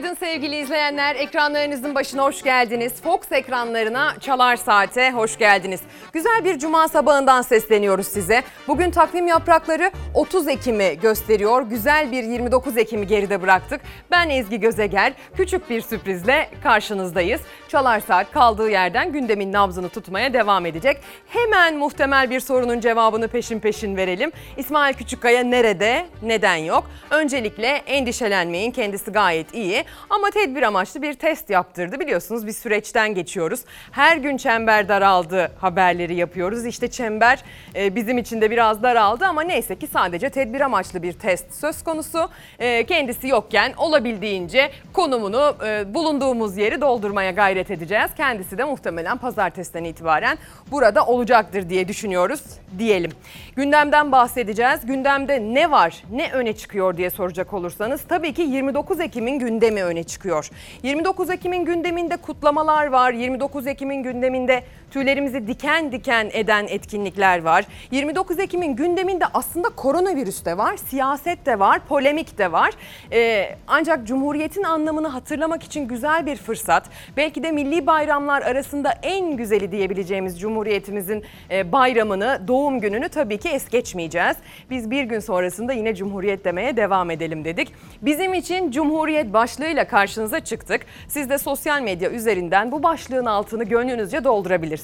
Ed Sevgili izleyenler. Ekranlarınızın başına hoş geldiniz. Fox ekranlarına Çalar Saat'e hoş geldiniz. Güzel bir cuma sabahından sesleniyoruz size. Bugün takvim yaprakları 30 Ekim'i gösteriyor. Güzel bir 29 Ekim'i geride bıraktık. Ben Ezgi Gözeger. Küçük bir sürprizle karşınızdayız. Çalar Saat kaldığı yerden gündemin nabzını tutmaya devam edecek. Hemen muhtemel bir sorunun cevabını peşin peşin verelim. İsmail Küçükkaya nerede, neden yok? Öncelikle endişelenmeyin kendisi gayet iyi ama tedbir amaçlı bir test yaptırdı. Biliyorsunuz bir süreçten geçiyoruz. Her gün çember daraldı haberleri yapıyoruz. İşte çember e, bizim için de biraz daraldı ama neyse ki sadece tedbir amaçlı bir test söz konusu. E, Kendisi yokken olabildiğince konumunu e, bulunduğumuz yeri doldurmaya gayret edeceğiz. Kendisi de muhtemelen pazartesiden itibaren burada olacaktır diye düşünüyoruz diyelim. Gündemden bahsedeceğiz. Gündemde ne var, ne öne çıkıyor diye soracak olursanız tabii ki 29 Ekim'in gündemi öne çıkıyor. 29 Ekim'in gündeminde kutlamalar var. 29 Ekim'in gündeminde tüylerimizi diken diken eden etkinlikler var. 29 Ekim'in gündeminde aslında koronavirüs de var, siyaset de var, polemik de var. Ee, ancak Cumhuriyet'in anlamını hatırlamak için güzel bir fırsat. Belki de milli bayramlar arasında en güzeli diyebileceğimiz Cumhuriyetimizin e, bayramını, doğum gününü tabii ki es geçmeyeceğiz. Biz bir gün sonrasında yine Cumhuriyet demeye devam edelim dedik. Bizim için Cumhuriyet başlığıyla karşınıza çıktık. Siz de sosyal medya üzerinden bu başlığın altını gönlünüzce doldurabilirsiniz.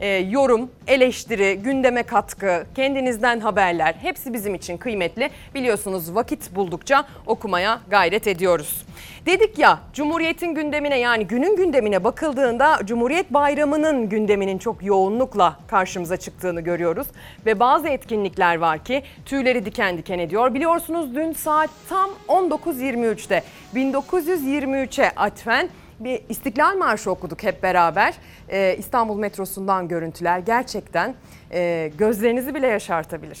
Ee, yorum, eleştiri, gündeme katkı, kendinizden haberler hepsi bizim için kıymetli. Biliyorsunuz vakit buldukça okumaya gayret ediyoruz. Dedik ya Cumhuriyet'in gündemine yani günün gündemine bakıldığında Cumhuriyet Bayramı'nın gündeminin çok yoğunlukla karşımıza çıktığını görüyoruz. Ve bazı etkinlikler var ki tüyleri diken diken ediyor. Biliyorsunuz dün saat tam 19.23'te 1923'e atfen bir İstiklal Marşı okuduk hep beraber. Ee, İstanbul metrosundan görüntüler gerçekten e, gözlerinizi bile yaşartabilir.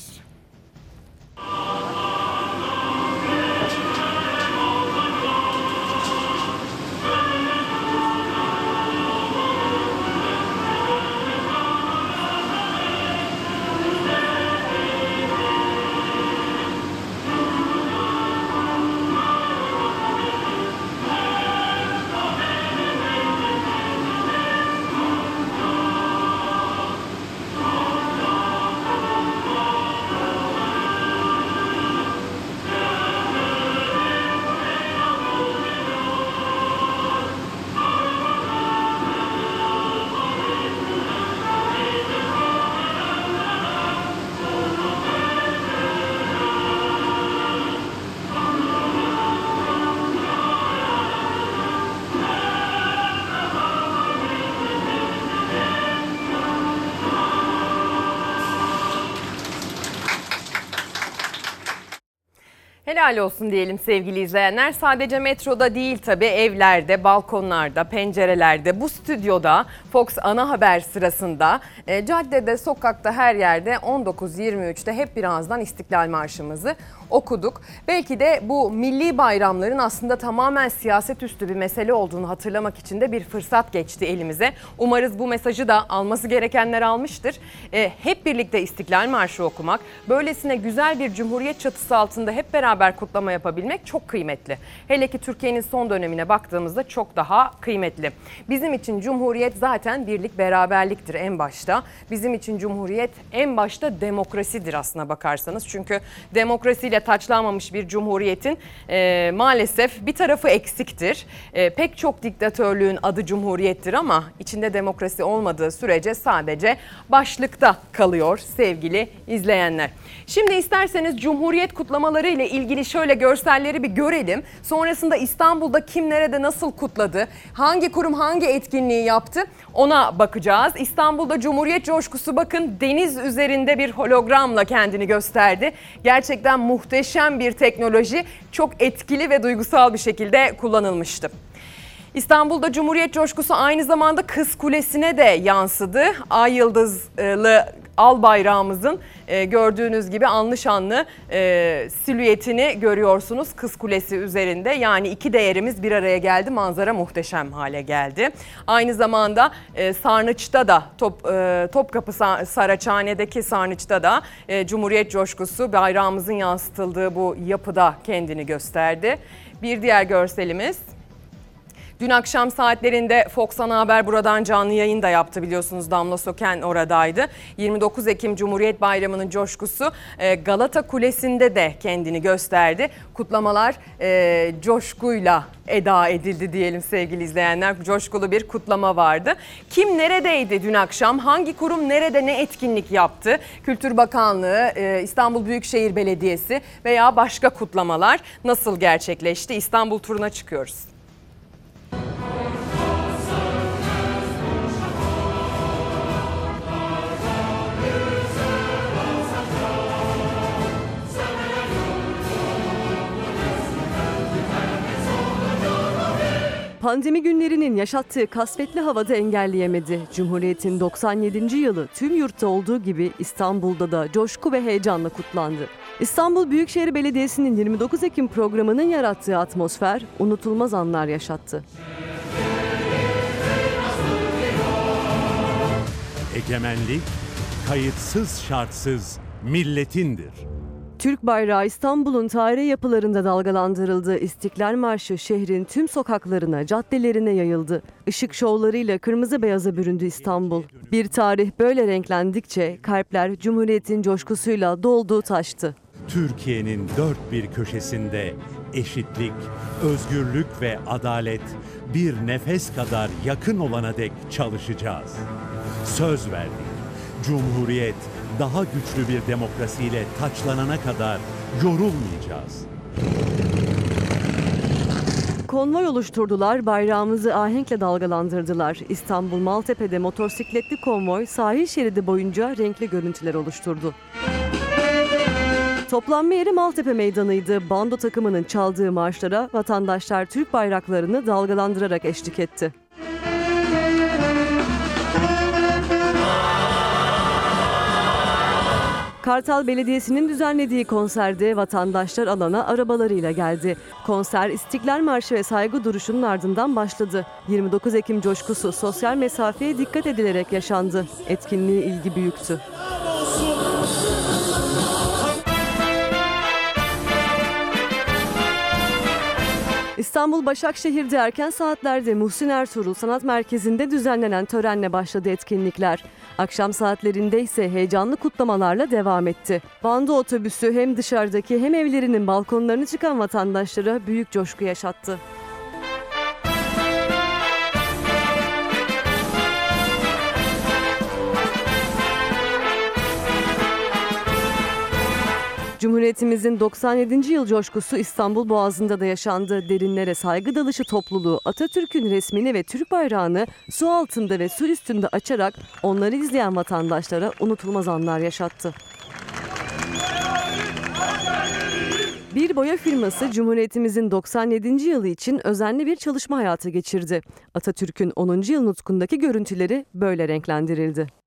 Helal olsun diyelim sevgili izleyenler. Sadece metroda değil tabii evlerde, balkonlarda, pencerelerde, bu stüdyoda Fox ana haber sırasında e, caddede, sokakta her yerde 19.23'te hep birazdan İstiklal Marşımızı okuduk. Belki de bu milli bayramların aslında tamamen siyaset üstü bir mesele olduğunu hatırlamak için de bir fırsat geçti elimize. Umarız bu mesajı da alması gerekenler almıştır. E, hep birlikte İstiklal Marşı okumak, böylesine güzel bir cumhuriyet çatısı altında hep beraber kutlama yapabilmek çok kıymetli. Hele ki Türkiye'nin son dönemine baktığımızda çok daha kıymetli. Bizim için cumhuriyet zaten birlik beraberliktir en başta. Bizim için cumhuriyet en başta demokrasidir aslına bakarsanız. Çünkü demokrasiyle taçlanmamış bir cumhuriyetin e, maalesef bir tarafı eksiktir. E, pek çok diktatörlüğün adı cumhuriyettir ama içinde demokrasi olmadığı sürece sadece başlıkta kalıyor sevgili izleyenler. Şimdi isterseniz cumhuriyet kutlamaları ile ilgili şöyle görselleri bir görelim. Sonrasında İstanbul'da kim nerede nasıl kutladı? Hangi kurum hangi etkinliği yaptı? Ona bakacağız. İstanbul'da Cumhuriyet coşkusu bakın deniz üzerinde bir hologramla kendini gösterdi. Gerçekten muhteşem bir teknoloji. Çok etkili ve duygusal bir şekilde kullanılmıştı. İstanbul'da Cumhuriyet coşkusu aynı zamanda Kız Kulesi'ne de yansıdı. Ay yıldızlı al bayrağımızın e, gördüğünüz gibi anlı şanlı e, silüetini görüyorsunuz Kız Kulesi üzerinde. Yani iki değerimiz bir araya geldi. Manzara muhteşem hale geldi. Aynı zamanda e, Sarnıç'ta da Top, e, Topkapı Sa- Saraçhane'deki Sarnıç'ta da Cumhuriyet coşkusu bayrağımızın yansıtıldığı bu yapıda kendini gösterdi. Bir diğer görselimiz Dün akşam saatlerinde Fox Ana Haber buradan canlı yayın da yaptı biliyorsunuz Damla Söken oradaydı. 29 Ekim Cumhuriyet Bayramı'nın coşkusu e, Galata Kulesi'nde de kendini gösterdi. Kutlamalar e, coşkuyla eda edildi diyelim sevgili izleyenler. Coşkulu bir kutlama vardı. Kim neredeydi dün akşam? Hangi kurum nerede ne etkinlik yaptı? Kültür Bakanlığı, e, İstanbul Büyükşehir Belediyesi veya başka kutlamalar nasıl gerçekleşti? İstanbul turuna çıkıyoruz. Pandemi günlerinin yaşattığı kasvetli havada engelleyemedi. Cumhuriyet'in 97. yılı tüm yurtta olduğu gibi İstanbul'da da coşku ve heyecanla kutlandı. İstanbul Büyükşehir Belediyesi'nin 29 Ekim programının yarattığı atmosfer unutulmaz anlar yaşattı. Egemenlik kayıtsız şartsız milletindir. Türk bayrağı İstanbul'un tarihi yapılarında dalgalandırıldı. İstiklal Marşı şehrin tüm sokaklarına, caddelerine yayıldı. Işık şovlarıyla kırmızı beyaza büründü İstanbul. Bir tarih böyle renklendikçe kalpler Cumhuriyet'in coşkusuyla doldu taştı. Türkiye'nin dört bir köşesinde eşitlik, özgürlük ve adalet bir nefes kadar yakın olana dek çalışacağız. Söz verdik. Cumhuriyet daha güçlü bir demokrasiyle taçlanana kadar yorulmayacağız. Konvoy oluşturdular, bayrağımızı ahenkle dalgalandırdılar. İstanbul Maltepe'de motosikletli konvoy sahil şeridi boyunca renkli görüntüler oluşturdu. Toplanma yeri Maltepe Meydanı'ydı. Bando takımının çaldığı marşlara vatandaşlar Türk bayraklarını dalgalandırarak eşlik etti. Kartal Belediyesi'nin düzenlediği konserde vatandaşlar alana arabalarıyla geldi. Konser İstiklal Marşı ve saygı duruşunun ardından başladı. 29 Ekim coşkusu sosyal mesafeye dikkat edilerek yaşandı. Etkinliğe ilgi büyüktü. İstanbul Başakşehir'de erken saatlerde Muhsin Ertuğrul Sanat Merkezi'nde düzenlenen törenle başladı etkinlikler. Akşam saatlerinde ise heyecanlı kutlamalarla devam etti. Bando otobüsü hem dışarıdaki hem evlerinin balkonlarını çıkan vatandaşlara büyük coşku yaşattı. Cumhuriyetimizin 97. yıl coşkusu İstanbul Boğazı'nda da yaşandı. Derinlere saygı dalışı topluluğu Atatürk'ün resmini ve Türk bayrağını su altında ve su üstünde açarak onları izleyen vatandaşlara unutulmaz anlar yaşattı. Bir boya firması Cumhuriyetimizin 97. yılı için özenli bir çalışma hayatı geçirdi. Atatürk'ün 10. yıl nutkundaki görüntüleri böyle renklendirildi.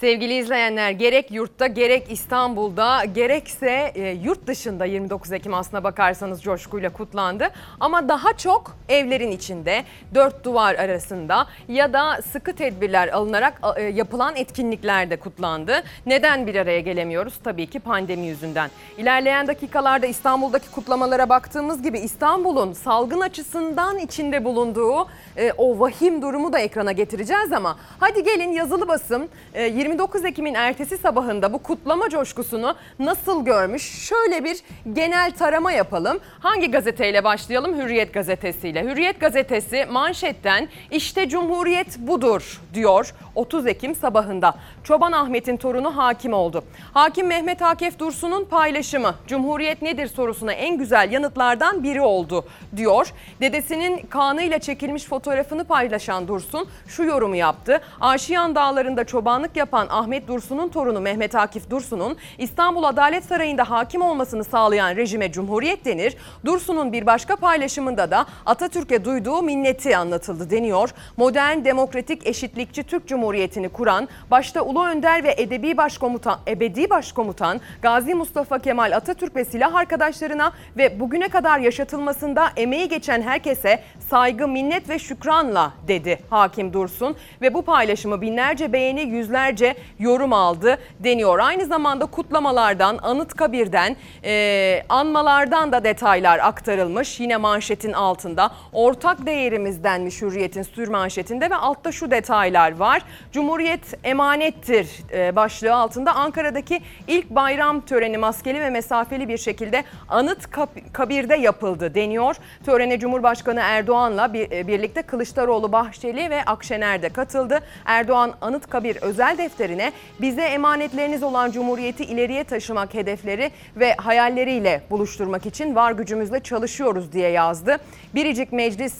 Sevgili izleyenler gerek yurtta gerek İstanbul'da gerekse e, yurt dışında 29 Ekim aslına bakarsanız coşkuyla kutlandı. Ama daha çok evlerin içinde dört duvar arasında ya da sıkı tedbirler alınarak e, yapılan etkinliklerde kutlandı. Neden bir araya gelemiyoruz? Tabii ki pandemi yüzünden. İlerleyen dakikalarda İstanbul'daki kutlamalara baktığımız gibi İstanbul'un salgın açısından içinde bulunduğu e, o vahim durumu da ekrana getireceğiz ama hadi gelin yazılı basım e, 29 Ekim'in ertesi sabahında bu kutlama coşkusunu nasıl görmüş? Şöyle bir genel tarama yapalım. Hangi gazeteyle başlayalım? Hürriyet gazetesiyle. Hürriyet gazetesi manşetten işte Cumhuriyet budur diyor 30 Ekim sabahında. Çoban Ahmet'in torunu hakim oldu. Hakim Mehmet Akif Dursun'un paylaşımı Cumhuriyet nedir sorusuna en güzel yanıtlardan biri oldu diyor. Dedesinin kanıyla çekilmiş fotoğrafını paylaşan Dursun şu yorumu yaptı. Aşiyan dağlarında çobanlık yapan yapan Ahmet Dursun'un torunu Mehmet Akif Dursun'un İstanbul Adalet Sarayı'nda hakim olmasını sağlayan rejime Cumhuriyet denir. Dursun'un bir başka paylaşımında da Atatürk'e duyduğu minneti anlatıldı deniyor. Modern, demokratik, eşitlikçi Türk Cumhuriyeti'ni kuran, başta Ulu Önder ve Edebi Başkomutan, Ebedi Başkomutan Gazi Mustafa Kemal Atatürk ve silah arkadaşlarına ve bugüne kadar yaşatılmasında emeği geçen herkese saygı, minnet ve şükranla dedi Hakim Dursun ve bu paylaşımı binlerce beğeni, yüzlerce yorum aldı deniyor. Aynı zamanda kutlamalardan, Anıtkabir'den, e, anmalardan da detaylar aktarılmış. Yine manşetin altında ortak değerimiz denmiş Hürriyet'in sür manşetinde ve altta şu detaylar var. Cumhuriyet emanettir e, başlığı altında Ankara'daki ilk bayram töreni maskeli ve mesafeli bir şekilde Anıtkabir'de yapıldı deniyor. Törene Cumhurbaşkanı Erdoğan'la bir, e, birlikte Kılıçdaroğlu, Bahçeli ve Akşener de katıldı. Erdoğan Anıtkabir özel defterine bize emanetleriniz olan Cumhuriyeti ileriye taşımak hedefleri ve hayalleriyle buluşturmak için var gücümüzle çalışıyoruz diye yazdı. Biricik Meclis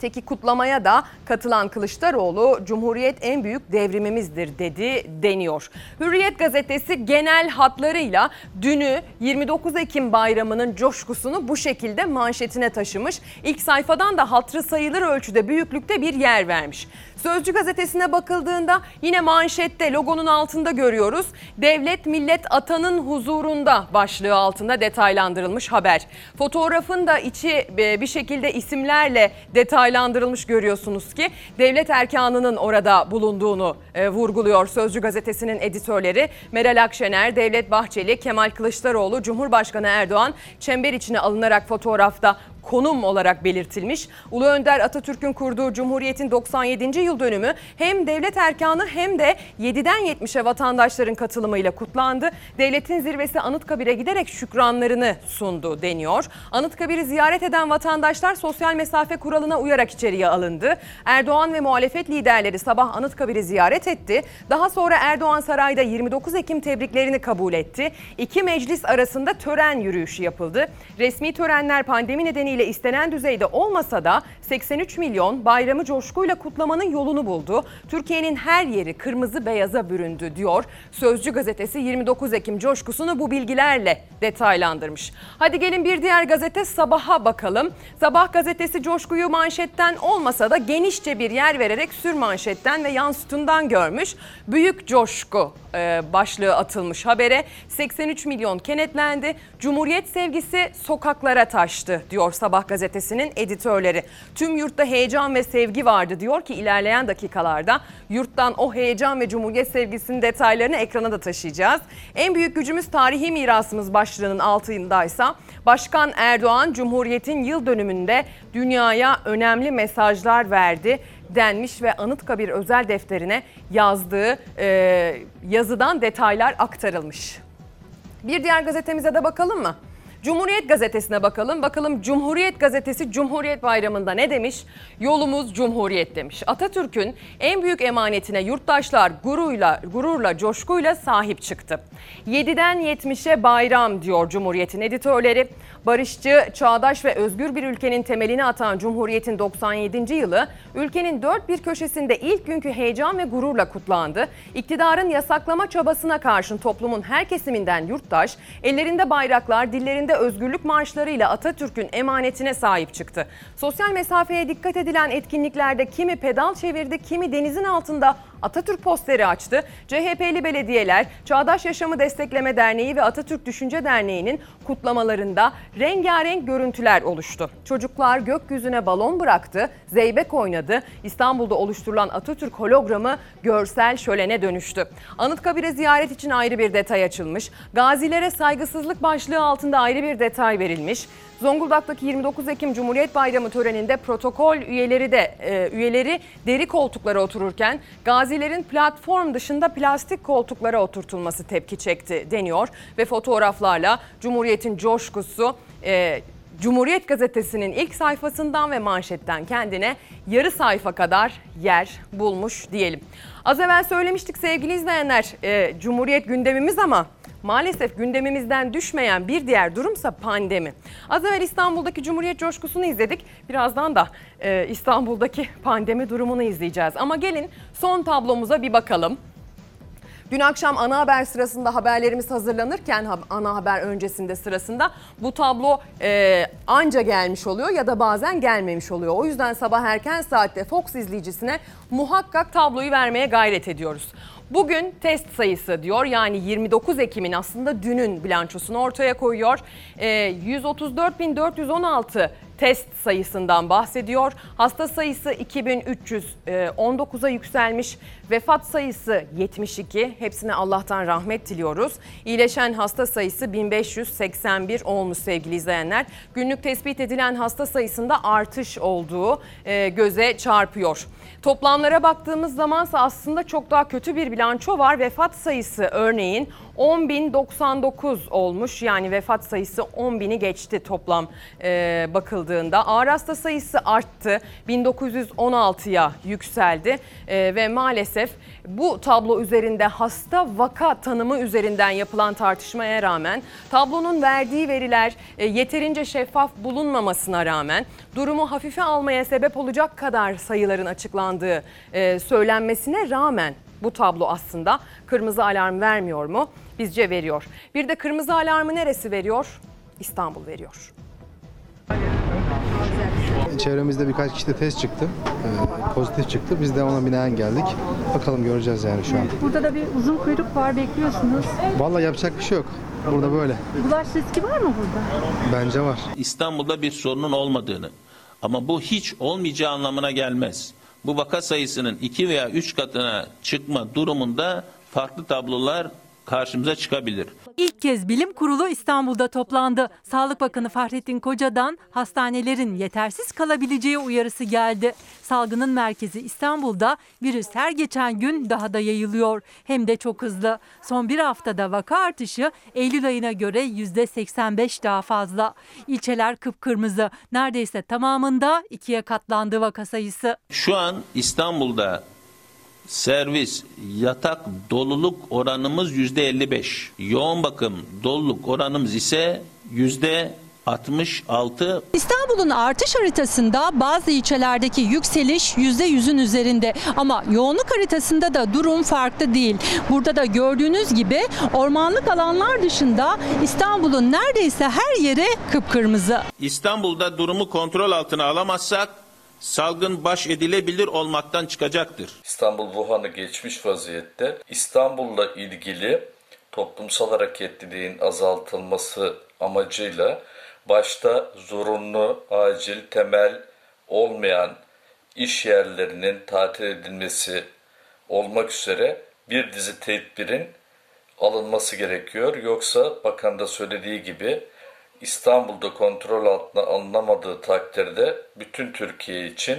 Teki kutlamaya da katılan Kılıçdaroğlu Cumhuriyet en büyük devrimimizdir dedi deniyor. Hürriyet gazetesi genel hatlarıyla dünü 29 Ekim bayramının coşkusunu bu şekilde manşetine taşımış. İlk sayfadan da hatırı sayılır ölçüde büyüklükte bir yer vermiş. Sözcü gazetesine bakıldığında yine manşette logonun altında görüyoruz. Devlet millet atanın huzurunda başlığı altında detaylandırılmış haber. Fotoğrafın da içi e, bir şekilde isimlerle detaylandırılmış görüyorsunuz ki devlet erkanının orada bulunduğunu e, vurguluyor Sözcü gazetesinin editörleri. Meral Akşener, Devlet Bahçeli, Kemal Kılıçdaroğlu, Cumhurbaşkanı Erdoğan çember içine alınarak fotoğrafta konum olarak belirtilmiş. Ulu Önder Atatürk'ün kurduğu Cumhuriyet'in 97. yıl dönümü hem devlet erkanı hem de 7'den 70'e vatandaşların katılımıyla kutlandı. Devletin zirvesi Anıtkabir'e giderek şükranlarını sundu deniyor. Anıtkabir'i ziyaret eden vatandaşlar sosyal mesafe kuralına uyarak içeriye alındı. Erdoğan ve muhalefet liderleri sabah Anıtkabir'i ziyaret etti. Daha sonra Erdoğan sarayda 29 Ekim tebriklerini kabul etti. İki meclis arasında tören yürüyüşü yapıldı. Resmi törenler pandemi nedeniyle istenen düzeyde olmasa da 83 milyon bayramı coşkuyla kutlamanın yolunu buldu. Türkiye'nin her yeri kırmızı beyaza büründü diyor. Sözcü gazetesi 29 Ekim coşkusunu bu bilgilerle detaylandırmış. Hadi gelin bir diğer gazete Sabah'a bakalım. Sabah gazetesi coşkuyu manşetten olmasa da genişçe bir yer vererek sür manşetten ve yansıtından görmüş. Büyük coşku e, başlığı atılmış habere. 83 milyon kenetlendi. Cumhuriyet sevgisi sokaklara taştı diyor Sabah gazetesinin editörleri. Tüm yurtta heyecan ve sevgi vardı diyor ki ilerleyen dakikalarda yurttan o heyecan ve cumhuriyet sevgisinin detaylarını ekrana da taşıyacağız. En büyük gücümüz tarihi mirasımız başlığının altındaysa Başkan Erdoğan Cumhuriyet'in yıl dönümünde dünyaya önemli mesajlar verdi denmiş ve Anıtkabir özel defterine yazdığı e, yazıdan detaylar aktarılmış. Bir diğer gazetemize de bakalım mı? Cumhuriyet Gazetesi'ne bakalım. Bakalım Cumhuriyet Gazetesi Cumhuriyet Bayramı'nda ne demiş? Yolumuz Cumhuriyet demiş. Atatürk'ün en büyük emanetine yurttaşlar gururla, gururla, coşkuyla sahip çıktı. 7'den 70'e bayram diyor Cumhuriyet'in editörleri. Barışçı, çağdaş ve özgür bir ülkenin temelini atan Cumhuriyet'in 97. yılı ülkenin dört bir köşesinde ilk günkü heyecan ve gururla kutlandı. İktidarın yasaklama çabasına karşın toplumun her kesiminden yurttaş, ellerinde bayraklar, dillerinde özgürlük marşlarıyla Atatürk'ün emanetine sahip çıktı. Sosyal mesafeye dikkat edilen etkinliklerde kimi pedal çevirdi, kimi denizin altında Atatürk posteri açtı. CHP'li belediyeler, Çağdaş Yaşamı Destekleme Derneği ve Atatürk Düşünce Derneği'nin kutlamalarında rengarenk görüntüler oluştu. Çocuklar gökyüzüne balon bıraktı, zeybek oynadı. İstanbul'da oluşturulan Atatürk hologramı görsel şölene dönüştü. Anıtkabir'e ziyaret için ayrı bir detay açılmış. Gazilere saygısızlık başlığı altında ayrı bir detay verilmiş. Zonguldak'taki 29 Ekim Cumhuriyet Bayramı töreninde protokol üyeleri de e, üyeleri deri koltuklara otururken gazilerin platform dışında plastik koltuklara oturtulması tepki çekti deniyor ve fotoğraflarla Cumhuriyet'in coşkusu e, Cumhuriyet Gazetesi'nin ilk sayfasından ve manşetten kendine yarı sayfa kadar yer bulmuş diyelim. Az evvel söylemiştik sevgili izleyenler e, Cumhuriyet gündemimiz ama Maalesef gündemimizden düşmeyen bir diğer durumsa pandemi. Az evvel İstanbul'daki Cumhuriyet coşkusunu izledik. Birazdan da e, İstanbul'daki pandemi durumunu izleyeceğiz. Ama gelin son tablomuza bir bakalım. Dün akşam ana haber sırasında haberlerimiz hazırlanırken ha- ana haber öncesinde sırasında bu tablo e, anca gelmiş oluyor ya da bazen gelmemiş oluyor. O yüzden sabah erken saatte Fox izleyicisine muhakkak tabloyu vermeye gayret ediyoruz. Bugün test sayısı diyor yani 29 Ekim'in aslında dünün bilançosunu ortaya koyuyor. E, 134.416 test sayısından bahsediyor. Hasta sayısı 2319'a yükselmiş. Vefat sayısı 72. Hepsine Allah'tan rahmet diliyoruz. İyileşen hasta sayısı 1581 olmuş sevgili izleyenler. Günlük tespit edilen hasta sayısında artış olduğu e, göze çarpıyor. Toplamlara baktığımız zamansa aslında çok daha kötü bir bilanço var. Vefat sayısı örneğin 10.099 olmuş. Yani vefat sayısı 10.000'i geçti toplam e, bakıldığında. Ağır hasta sayısı arttı. 1916'ya yükseldi. E, ve maalesef bu tablo üzerinde hasta vaka tanımı üzerinden yapılan tartışmaya rağmen tablonun verdiği veriler e, yeterince şeffaf bulunmamasına rağmen durumu hafife almaya sebep olacak kadar sayıların açıklandığı e, söylenmesine rağmen bu tablo aslında kırmızı alarm vermiyor mu? Bizce veriyor. Bir de kırmızı alarmı neresi veriyor? İstanbul veriyor. Çevremizde birkaç kişide test çıktı. Ee, pozitif çıktı. Biz de ona binaen geldik. Bakalım göreceğiz yani şu an. Burada da bir uzun kuyruk var bekliyorsunuz. Vallahi yapacak bir şey yok. Burada böyle. Bulaş riski var mı burada? Bence var. İstanbul'da bir sorunun olmadığını ama bu hiç olmayacağı anlamına gelmez. Bu vaka sayısının 2 veya 3 katına çıkma durumunda farklı tablolar karşımıza çıkabilir. İlk kez bilim kurulu İstanbul'da toplandı. Sağlık Bakanı Fahrettin Koca'dan hastanelerin yetersiz kalabileceği uyarısı geldi. Salgının merkezi İstanbul'da virüs her geçen gün daha da yayılıyor. Hem de çok hızlı. Son bir haftada vaka artışı Eylül ayına göre %85 daha fazla. İlçeler kıpkırmızı. Neredeyse tamamında ikiye katlandı vaka sayısı. Şu an İstanbul'da servis, yatak doluluk oranımız yüzde 55. Yoğun bakım doluluk oranımız ise yüzde 66. İstanbul'un artış haritasında bazı ilçelerdeki yükseliş %100'ün üzerinde ama yoğunluk haritasında da durum farklı değil. Burada da gördüğünüz gibi ormanlık alanlar dışında İstanbul'un neredeyse her yeri kıpkırmızı. İstanbul'da durumu kontrol altına alamazsak salgın baş edilebilir olmaktan çıkacaktır. İstanbul Wuhan'ı geçmiş vaziyette. İstanbul'la ilgili toplumsal hareketliliğin azaltılması amacıyla başta zorunlu, acil, temel olmayan iş yerlerinin tatil edilmesi olmak üzere bir dizi tedbirin alınması gerekiyor. Yoksa bakan da söylediği gibi İstanbul'da kontrol altına alınamadığı takdirde bütün Türkiye için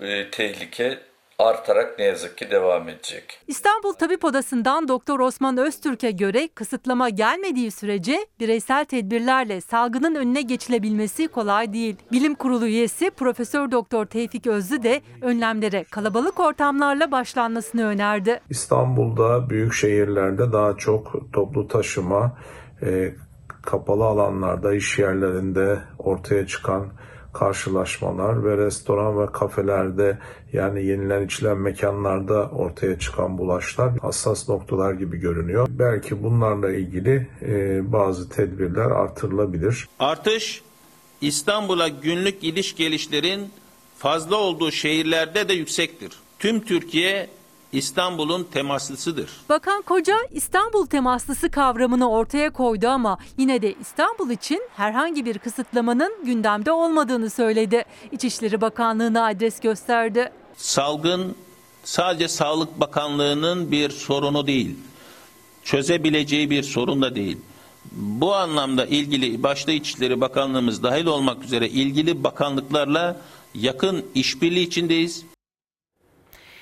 e, tehlike artarak ne yazık ki devam edecek. İstanbul Tabip Odası'ndan Doktor Osman Öztürk'e göre kısıtlama gelmediği sürece bireysel tedbirlerle salgının önüne geçilebilmesi kolay değil. Bilim Kurulu üyesi Profesör Doktor Tevfik Özlü de önlemlere kalabalık ortamlarla başlanmasını önerdi. İstanbul'da büyük şehirlerde daha çok toplu taşıma, e, kapalı alanlarda, iş yerlerinde ortaya çıkan karşılaşmalar ve restoran ve kafelerde yani yenilen içilen mekanlarda ortaya çıkan bulaşlar hassas noktalar gibi görünüyor. Belki bunlarla ilgili e, bazı tedbirler artırılabilir. Artış İstanbul'a günlük gidiş gelişlerin fazla olduğu şehirlerde de yüksektir. Tüm Türkiye İstanbul'un temaslısıdır. Bakan Koca İstanbul temaslısı kavramını ortaya koydu ama yine de İstanbul için herhangi bir kısıtlamanın gündemde olmadığını söyledi. İçişleri Bakanlığı'na adres gösterdi. Salgın sadece Sağlık Bakanlığı'nın bir sorunu değil. Çözebileceği bir sorun da değil. Bu anlamda ilgili başta İçişleri Bakanlığımız dahil olmak üzere ilgili bakanlıklarla yakın işbirliği içindeyiz.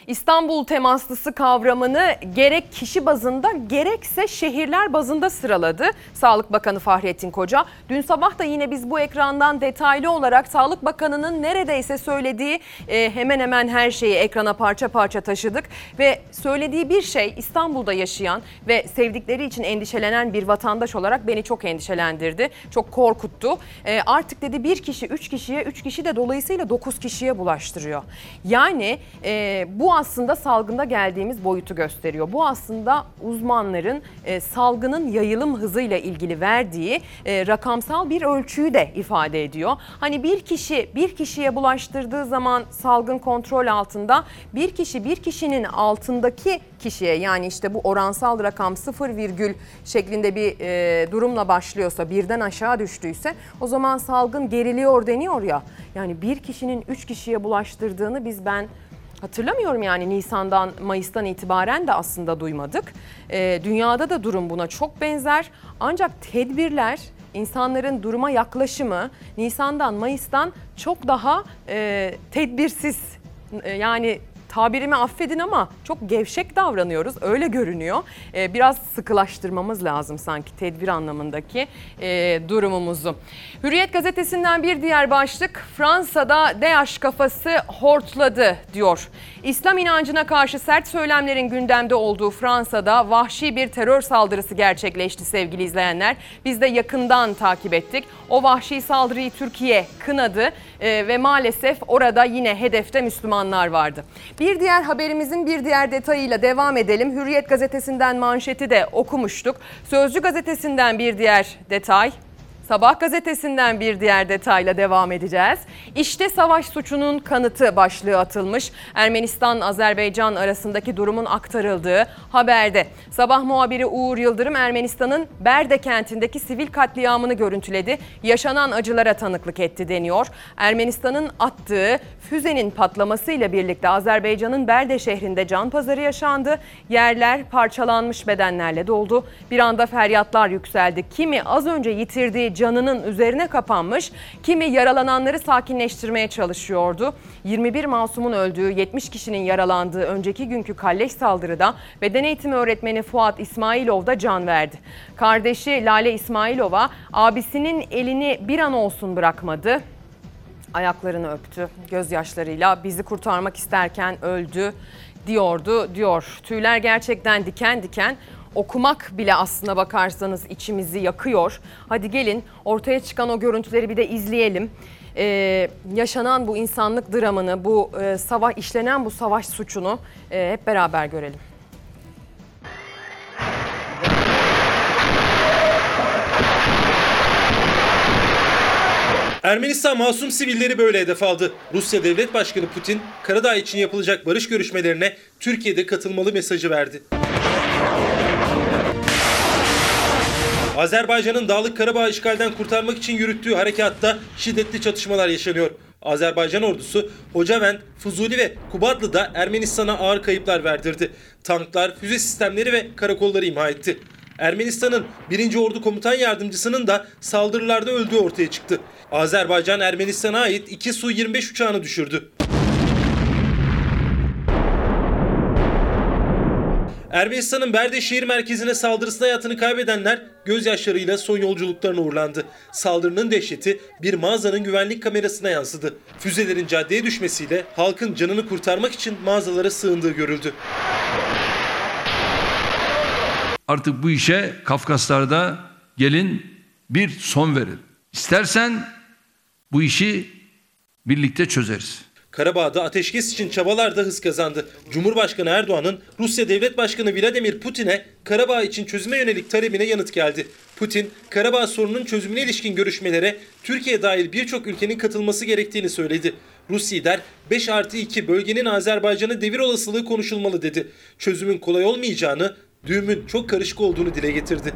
İstanbul temaslısı kavramını gerek kişi bazında gerekse şehirler bazında sıraladı Sağlık Bakanı Fahrettin Koca. Dün sabah da yine biz bu ekrandan detaylı olarak Sağlık Bakanı'nın neredeyse söylediği e, hemen hemen her şeyi ekrana parça parça taşıdık. Ve söylediği bir şey İstanbul'da yaşayan ve sevdikleri için endişelenen bir vatandaş olarak beni çok endişelendirdi. Çok korkuttu. E, artık dedi bir kişi üç kişiye, üç kişi de dolayısıyla dokuz kişiye bulaştırıyor. Yani e, bu aslında salgında geldiğimiz boyutu gösteriyor. Bu aslında uzmanların e, salgının yayılım hızıyla ilgili verdiği e, rakamsal bir ölçüyü de ifade ediyor. Hani bir kişi bir kişiye bulaştırdığı zaman salgın kontrol altında bir kişi bir kişinin altındaki kişiye yani işte bu oransal rakam 0 virgül şeklinde bir e, durumla başlıyorsa birden aşağı düştüyse o zaman salgın geriliyor deniyor ya. Yani bir kişinin 3 kişiye bulaştırdığını biz ben Hatırlamıyorum yani Nisan'dan Mayıs'tan itibaren de aslında duymadık. Ee, dünyada da durum buna çok benzer. Ancak tedbirler, insanların duruma yaklaşımı Nisan'dan Mayıs'tan çok daha e, tedbirsiz. E, yani tabirimi affedin ama çok gevşek davranıyoruz. Öyle görünüyor. Ee, biraz sıkılaştırmamız lazım sanki tedbir anlamındaki e, durumumuzu. Hürriyet gazetesinden bir diğer başlık Fransa'da DH kafası hortladı diyor. İslam inancına karşı sert söylemlerin gündemde olduğu Fransa'da vahşi bir terör saldırısı gerçekleşti sevgili izleyenler. Biz de yakından takip ettik. O vahşi saldırıyı Türkiye kınadı e, ve maalesef orada yine hedefte Müslümanlar vardı. Bir diğer haberimizin bir diğer detayıyla devam edelim. Hürriyet gazetesinden manşeti de okumuştuk. Sözcü gazetesinden bir diğer detay. Sabah gazetesinden bir diğer detayla devam edeceğiz. İşte savaş suçunun kanıtı başlığı atılmış. Ermenistan-Azerbaycan arasındaki durumun aktarıldığı haberde. Sabah muhabiri Uğur Yıldırım Ermenistan'ın Berde kentindeki sivil katliamını görüntüledi. Yaşanan acılara tanıklık etti deniyor. Ermenistan'ın attığı füzenin patlamasıyla birlikte Azerbaycan'ın Berde şehrinde can pazarı yaşandı. Yerler parçalanmış bedenlerle doldu. Bir anda feryatlar yükseldi. Kimi az önce yitirdiği canının üzerine kapanmış, kimi yaralananları sakinleştirmeye çalışıyordu. 21 masumun öldüğü, 70 kişinin yaralandığı önceki günkü kalleş saldırıda beden eğitimi öğretmeni Fuat İsmailov da can verdi. Kardeşi Lale İsmailova abisinin elini bir an olsun bırakmadı ayaklarını öptü gözyaşlarıyla bizi kurtarmak isterken öldü diyordu diyor. Tüyler gerçekten diken diken okumak bile aslına bakarsanız içimizi yakıyor. Hadi gelin ortaya çıkan o görüntüleri bir de izleyelim. Ee, yaşanan bu insanlık dramını, bu e, savaş işlenen bu savaş suçunu e, hep beraber görelim. Ermenistan masum sivilleri böyle hedef aldı. Rusya Devlet Başkanı Putin, Karadağ için yapılacak barış görüşmelerine Türkiye'de katılmalı mesajı verdi. Azerbaycan'ın Dağlık Karabağ işgalden kurtarmak için yürüttüğü harekatta şiddetli çatışmalar yaşanıyor. Azerbaycan ordusu Hocavent, Fuzuli ve Kubadlı'da Ermenistan'a ağır kayıplar verdirdi. Tanklar, füze sistemleri ve karakolları imha etti. Ermenistan'ın 1. Ordu Komutan Yardımcısının da saldırılarda öldüğü ortaya çıktı. Azerbaycan Ermenistan'a ait 2 Su-25 uçağını düşürdü. Ermenistan'ın Berde şehir merkezine saldırısında hayatını kaybedenler gözyaşlarıyla son yolculuklarına uğurlandı. Saldırının dehşeti bir mağazanın güvenlik kamerasına yansıdı. Füzelerin caddeye düşmesiyle halkın canını kurtarmak için mağazalara sığındığı görüldü. Artık bu işe Kafkaslar'da gelin bir son verin. İstersen bu işi birlikte çözeriz. Karabağ'da ateşkes için çabalar da hız kazandı. Cumhurbaşkanı Erdoğan'ın Rusya Devlet Başkanı Vladimir Putin'e Karabağ için çözüme yönelik talebine yanıt geldi. Putin, Karabağ sorununun çözümüne ilişkin görüşmelere Türkiye dahil birçok ülkenin katılması gerektiğini söyledi. Rus lider 5 artı 2 bölgenin Azerbaycan'ı devir olasılığı konuşulmalı dedi. Çözümün kolay olmayacağını, düğümün çok karışık olduğunu dile getirdi.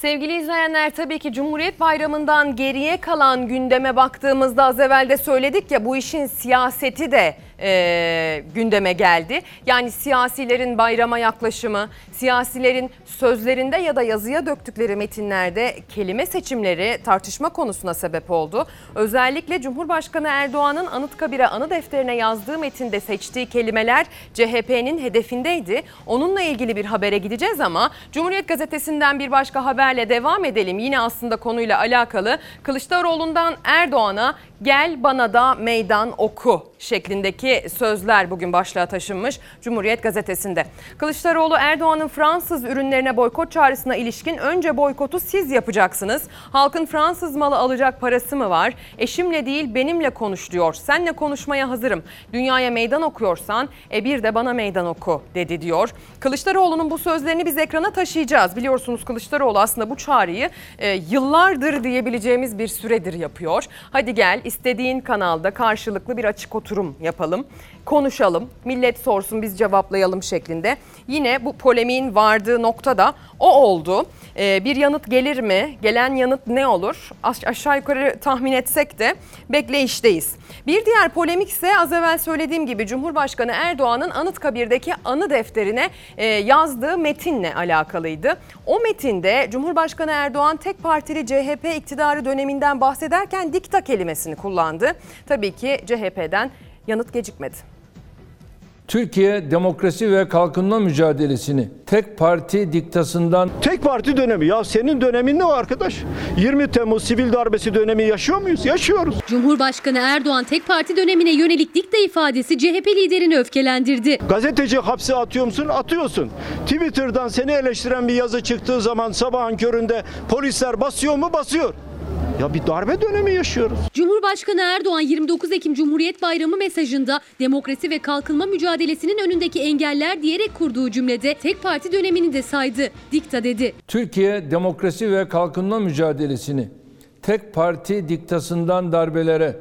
Sevgili izleyenler tabii ki Cumhuriyet Bayramı'ndan geriye kalan gündeme baktığımızda az evvel de söyledik ya bu işin siyaseti de e, gündeme geldi. Yani siyasilerin bayrama yaklaşımı, siyasilerin sözlerinde ya da yazıya döktükleri metinlerde kelime seçimleri tartışma konusuna sebep oldu. Özellikle Cumhurbaşkanı Erdoğan'ın Anıtkabir'e anı defterine yazdığı metinde seçtiği kelimeler CHP'nin hedefindeydi. Onunla ilgili bir habere gideceğiz ama Cumhuriyet Gazetesi'nden bir başka haberle devam edelim. Yine aslında konuyla alakalı Kılıçdaroğlu'ndan Erdoğan'a gel bana da meydan oku şeklindeki sözler bugün başlığa taşınmış Cumhuriyet Gazetesi'nde. Kılıçdaroğlu Erdoğan'ın Fransız ürünlerine boykot çağrısına ilişkin önce boykotu siz yapacaksınız. Halkın Fransız malı alacak parası mı var? Eşimle değil benimle konuş diyor. Senle konuşmaya hazırım. Dünyaya meydan okuyorsan e bir de bana meydan oku dedi diyor. Kılıçdaroğlu'nun bu sözlerini biz ekrana taşıyacağız. Biliyorsunuz Kılıçdaroğlu aslında bu çağrıyı e, yıllardır diyebileceğimiz bir süredir yapıyor. Hadi gel istediğin kanalda karşılıklı bir açık oturum yapalım. Konuşalım, millet sorsun biz cevaplayalım şeklinde. Yine bu polemiğin vardığı nokta da o oldu. Ee, bir yanıt gelir mi? Gelen yanıt ne olur? Aş- aşağı yukarı tahmin etsek de bekleyişteyiz. Bir diğer polemik ise az evvel söylediğim gibi Cumhurbaşkanı Erdoğan'ın Anıtkabir'deki anı defterine e, yazdığı metinle alakalıydı. O metinde Cumhurbaşkanı Erdoğan tek partili CHP iktidarı döneminden bahsederken dikta kelimesini kullandı. Tabii ki CHP'den yanıt gecikmedi. Türkiye demokrasi ve kalkınma mücadelesini tek parti diktasından Tek parti dönemi. Ya senin dönemin ne o arkadaş? 20 Temmuz sivil darbesi dönemi yaşıyor muyuz? Yaşıyoruz. Cumhurbaşkanı Erdoğan tek parti dönemine yönelik dikta ifadesi CHP liderini öfkelendirdi. Gazeteci hapse atıyor musun? Atıyorsun. Twitter'dan seni eleştiren bir yazı çıktığı zaman sabahın köründe polisler basıyor mu? Basıyor. Ya bir darbe dönemi yaşıyoruz. Cumhurbaşkanı Erdoğan 29 Ekim Cumhuriyet Bayramı mesajında demokrasi ve kalkınma mücadelesinin önündeki engeller diyerek kurduğu cümlede tek parti dönemini de saydı. Dikta dedi. Türkiye demokrasi ve kalkınma mücadelesini tek parti diktasından darbelere,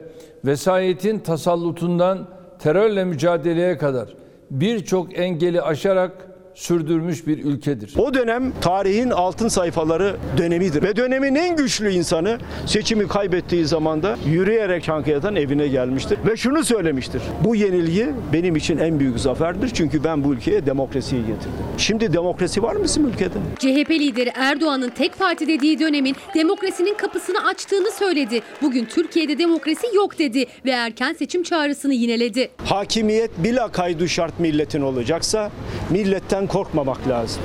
vesayetin tasallutundan terörle mücadeleye kadar birçok engeli aşarak sürdürmüş bir ülkedir. O dönem tarihin altın sayfaları dönemidir. Ve dönemin en güçlü insanı seçimi kaybettiği zaman da yürüyerek Çankaya'dan evine gelmiştir. Ve şunu söylemiştir. Bu yenilgi benim için en büyük zaferdir. Çünkü ben bu ülkeye demokrasiyi getirdim. Şimdi demokrasi var mı bizim ülkede? CHP lideri Erdoğan'ın tek parti dediği dönemin demokrasinin kapısını açtığını söyledi. Bugün Türkiye'de demokrasi yok dedi ve erken seçim çağrısını yineledi. Hakimiyet bila kaydu şart milletin olacaksa milletten korkmamak lazım.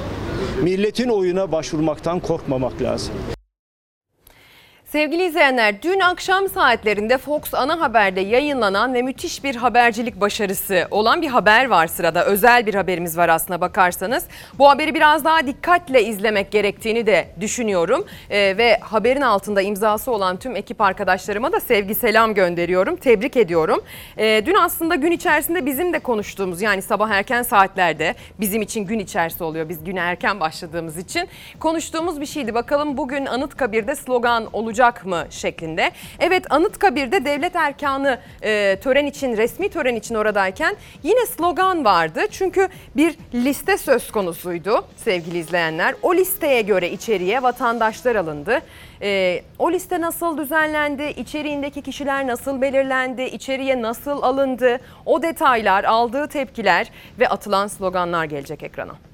Milletin oyuna başvurmaktan korkmamak lazım. Sevgili izleyenler, dün akşam saatlerinde Fox ana haberde yayınlanan ve müthiş bir habercilik başarısı olan bir haber var sırada. Özel bir haberimiz var aslına bakarsanız. Bu haberi biraz daha dikkatle izlemek gerektiğini de düşünüyorum. Ee, ve haberin altında imzası olan tüm ekip arkadaşlarıma da sevgi selam gönderiyorum. Tebrik ediyorum. Ee, dün aslında gün içerisinde bizim de konuştuğumuz yani sabah erken saatlerde bizim için gün içerisi oluyor. Biz güne erken başladığımız için konuştuğumuz bir şeydi. Bakalım bugün Anıtkabir'de slogan olacak mı şeklinde. Evet Anıtkabir'de devlet erkanı e, tören için resmi tören için oradayken yine slogan vardı. Çünkü bir liste söz konusuydu sevgili izleyenler. O listeye göre içeriye vatandaşlar alındı. E, o liste nasıl düzenlendi? İçeriğindeki kişiler nasıl belirlendi? İçeriye nasıl alındı? O detaylar, aldığı tepkiler ve atılan sloganlar gelecek ekrana.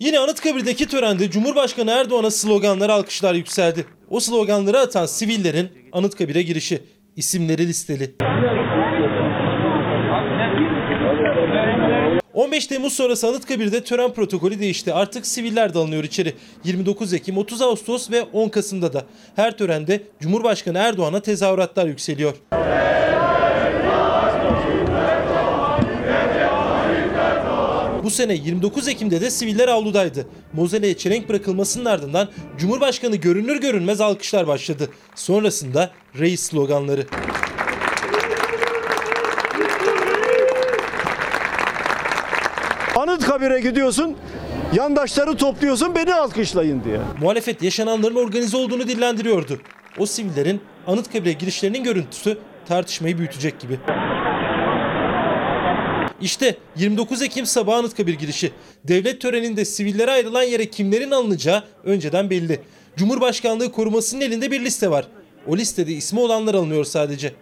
Yine Anıtkabir'deki törende Cumhurbaşkanı Erdoğan'a sloganlar alkışlar yükseldi. O sloganları atan sivillerin Anıtkabir'e girişi. isimleri listeli. 15 Temmuz sonrası Anıtkabir'de tören protokolü değişti. Artık siviller de alınıyor içeri. 29 Ekim, 30 Ağustos ve 10 Kasım'da da. Her törende Cumhurbaşkanı Erdoğan'a tezahüratlar yükseliyor. Bu sene 29 Ekim'de de siviller avludaydı. Mozeleye çelenk bırakılmasının ardından Cumhurbaşkanı görünür görünmez alkışlar başladı. Sonrasında reis sloganları. Anıtkabir'e gidiyorsun, yandaşları topluyorsun beni alkışlayın diye. Muhalefet yaşananların organize olduğunu dillendiriyordu. O sivillerin Anıtkabir'e girişlerinin görüntüsü tartışmayı büyütecek gibi. İşte 29 Ekim sabahı Anıtkabir girişi. Devlet töreninde sivillere ayrılan yere kimlerin alınacağı önceden belli. Cumhurbaşkanlığı korumasının elinde bir liste var. O listede ismi olanlar alınıyor sadece.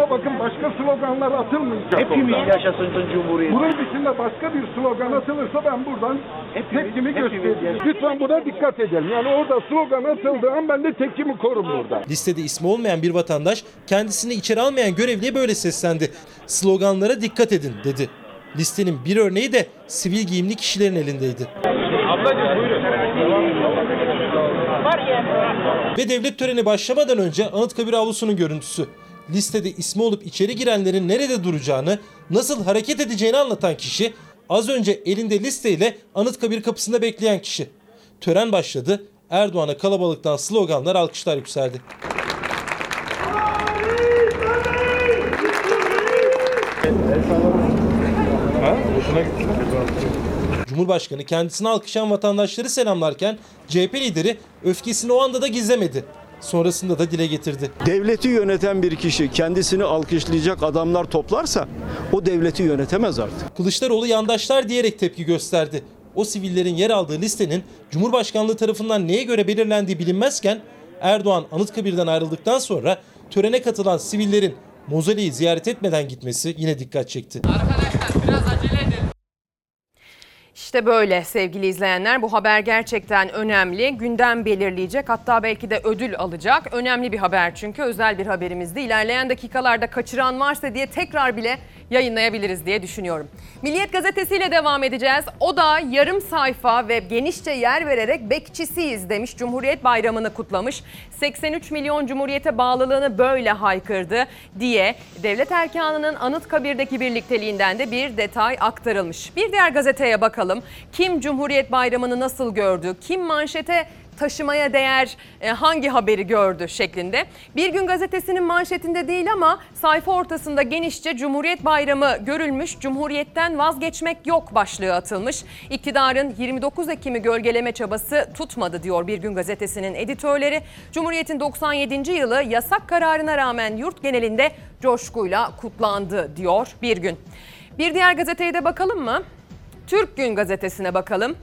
Ama bakın başka sloganlar atılmayacak. Hepimiz yaşasın Cumhuriyet. Bunun dışında başka bir slogan atılırsa ben buradan tepkimi göstereceğim. Lütfen buna dikkat edelim. Yani orada slogan atıldığı an ben de tepkimi korum burada. Listede ismi olmayan bir vatandaş kendisini içeri almayan görevliye böyle seslendi. Sloganlara dikkat edin dedi. Listenin bir örneği de sivil giyimli kişilerin elindeydi. Ablacığım buyurun. Ve devlet töreni başlamadan önce Anıtkabir avlusunun görüntüsü. Listede ismi olup içeri girenlerin nerede duracağını, nasıl hareket edeceğini anlatan kişi, az önce elinde listeyle Anıtkabir kapısında bekleyen kişi. Tören başladı. Erdoğan'a kalabalıktan sloganlar, alkışlar yükseldi. Cumhurbaşkanı kendisini alkışlayan vatandaşları selamlarken CHP lideri öfkesini o anda da gizlemedi. Sonrasında da dile getirdi. Devleti yöneten bir kişi kendisini alkışlayacak adamlar toplarsa o devleti yönetemez artık. Kılıçdaroğlu yandaşlar diyerek tepki gösterdi. O sivillerin yer aldığı listenin Cumhurbaşkanlığı tarafından neye göre belirlendiği bilinmezken Erdoğan Anıtkabir'den ayrıldıktan sonra törene katılan sivillerin mozoleyi ziyaret etmeden gitmesi yine dikkat çekti. İşte böyle sevgili izleyenler bu haber gerçekten önemli. Gündem belirleyecek hatta belki de ödül alacak. Önemli bir haber çünkü özel bir haberimizdi. İlerleyen dakikalarda kaçıran varsa diye tekrar bile yayınlayabiliriz diye düşünüyorum. Milliyet gazetesiyle devam edeceğiz. O da yarım sayfa ve genişçe yer vererek bekçisiyiz demiş. Cumhuriyet Bayramı'nı kutlamış. 83 milyon Cumhuriyete bağlılığını böyle haykırdı diye devlet erkanının Anıtkabir'deki birlikteliğinden de bir detay aktarılmış. Bir diğer gazeteye bakalım. Kim Cumhuriyet Bayramı'nı nasıl gördü? Kim manşete taşımaya değer e, hangi haberi gördü şeklinde. Bir gün gazetesinin manşetinde değil ama sayfa ortasında genişçe Cumhuriyet Bayramı görülmüş, Cumhuriyet'ten vazgeçmek yok başlığı atılmış. İktidarın 29 Ekim'i gölgeleme çabası tutmadı diyor Bir Gün gazetesinin editörleri. Cumhuriyet'in 97. yılı yasak kararına rağmen yurt genelinde coşkuyla kutlandı diyor Bir Gün. Bir diğer gazeteye de bakalım mı? Türk Gün gazetesine bakalım.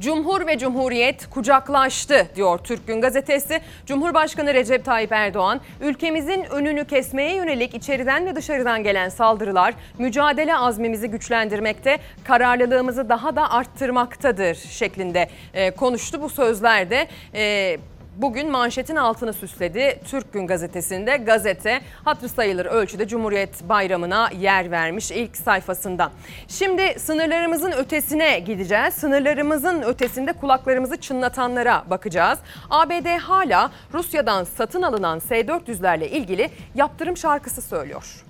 Cumhur ve Cumhuriyet kucaklaştı diyor Türk Gün gazetesi. Cumhurbaşkanı Recep Tayyip Erdoğan, ülkemizin önünü kesmeye yönelik içeriden ve dışarıdan gelen saldırılar mücadele azmimizi güçlendirmekte, kararlılığımızı daha da arttırmaktadır şeklinde e, konuştu. Bu sözlerde e, bugün manşetin altını süsledi. Türk Gün gazetesinde gazete hatırı sayılır ölçüde Cumhuriyet Bayramı'na yer vermiş ilk sayfasında. Şimdi sınırlarımızın ötesine gideceğiz. Sınırlarımızın ötesinde kulaklarımızı çınlatanlara bakacağız. ABD hala Rusya'dan satın alınan S-400'lerle ilgili yaptırım şarkısı söylüyor.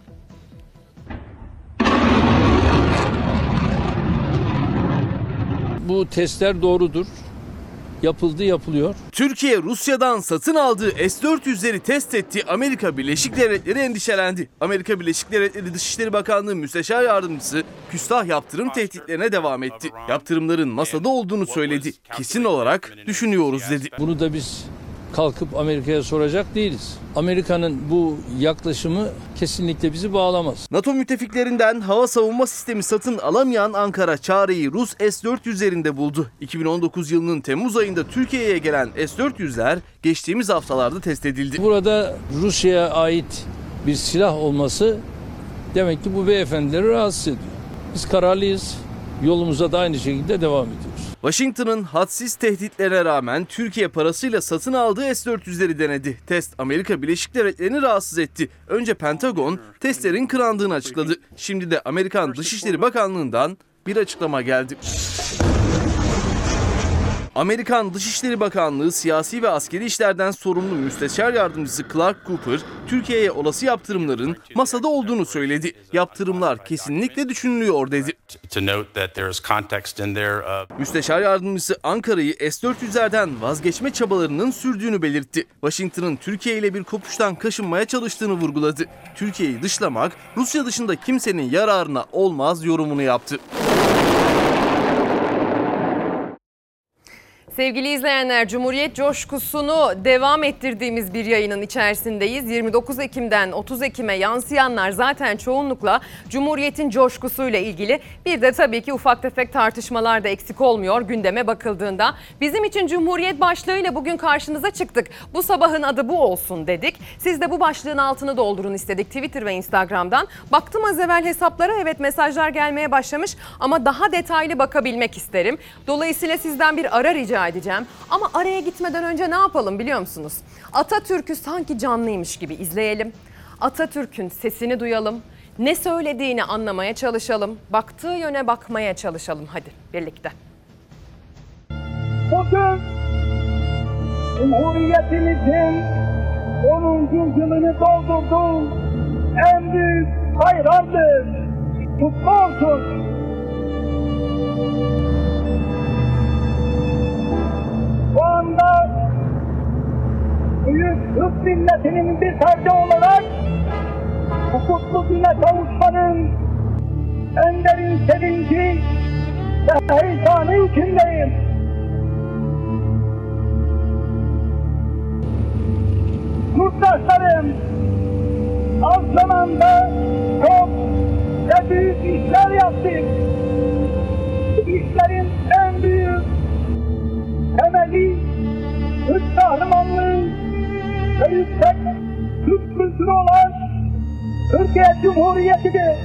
Bu testler doğrudur. Yapıldı, yapılıyor. Türkiye Rusya'dan satın aldığı S-400'leri test etti. Amerika Birleşik Devletleri endişelendi. Amerika Birleşik Devletleri Dışişleri Bakanlığı Müsteşar Yardımcısı küstah yaptırım tehditlerine devam etti. Yaptırımların masada olduğunu söyledi. Kesin olarak düşünüyoruz dedi. Bunu da biz kalkıp Amerika'ya soracak değiliz. Amerika'nın bu yaklaşımı kesinlikle bizi bağlamaz. NATO müttefiklerinden hava savunma sistemi satın alamayan Ankara çareyi Rus S-400'lerinde buldu. 2019 yılının Temmuz ayında Türkiye'ye gelen S-400'ler geçtiğimiz haftalarda test edildi. Burada Rusya'ya ait bir silah olması demek ki bu beyefendileri rahatsız ediyor. Biz kararlıyız. Yolumuza da aynı şekilde devam ediyoruz. Washington'ın hadsiz tehditlerine rağmen Türkiye parasıyla satın aldığı S-400'leri denedi. Test Amerika Birleşik Devletleri'ni rahatsız etti. Önce Pentagon testlerin kırandığını açıkladı. Şimdi de Amerikan Dışişleri Bakanlığı'ndan bir açıklama geldi. Amerikan Dışişleri Bakanlığı siyasi ve askeri işlerden sorumlu müsteşar yardımcısı Clark Cooper, Türkiye'ye olası yaptırımların masada olduğunu söyledi. Yaptırımlar kesinlikle düşünülüyor dedi. Müsteşar yardımcısı Ankara'yı S-400'lerden vazgeçme çabalarının sürdüğünü belirtti. Washington'ın Türkiye ile bir kopuştan kaşınmaya çalıştığını vurguladı. Türkiye'yi dışlamak Rusya dışında kimsenin yararına olmaz yorumunu yaptı. Sevgili izleyenler, Cumhuriyet coşkusunu devam ettirdiğimiz bir yayının içerisindeyiz. 29 Ekim'den 30 Ekim'e yansıyanlar zaten çoğunlukla Cumhuriyet'in coşkusuyla ilgili. Bir de tabii ki ufak tefek tartışmalar da eksik olmuyor gündeme bakıldığında. Bizim için Cumhuriyet başlığıyla bugün karşınıza çıktık. Bu sabahın adı bu olsun dedik. Siz de bu başlığın altını doldurun istedik Twitter ve Instagram'dan. Baktım az evvel hesaplara evet mesajlar gelmeye başlamış ama daha detaylı bakabilmek isterim. Dolayısıyla sizden bir ara rica edeceğim. Ama araya gitmeden önce ne yapalım biliyor musunuz? Atatürk'ü sanki canlıymış gibi izleyelim. Atatürk'ün sesini duyalım. Ne söylediğini anlamaya çalışalım. Baktığı yöne bakmaya çalışalım hadi birlikte. Bugün Cumhuriyetimizin 10. yılını doldurduğu en büyük bayramdır. Kutlu olsun. Anda büyük Türk milletinin bir ferdi olarak bu kutlu güne kavuşmanın en derin sevinci ve heyecanı içindeyim. Yurttaşlarım, az zamanda çok ve büyük işler yaptık. İşlerin en büyük temeli Türk kahramanlığı ve yüksek Türk kültürü olan Türkiye Cumhuriyeti'dir.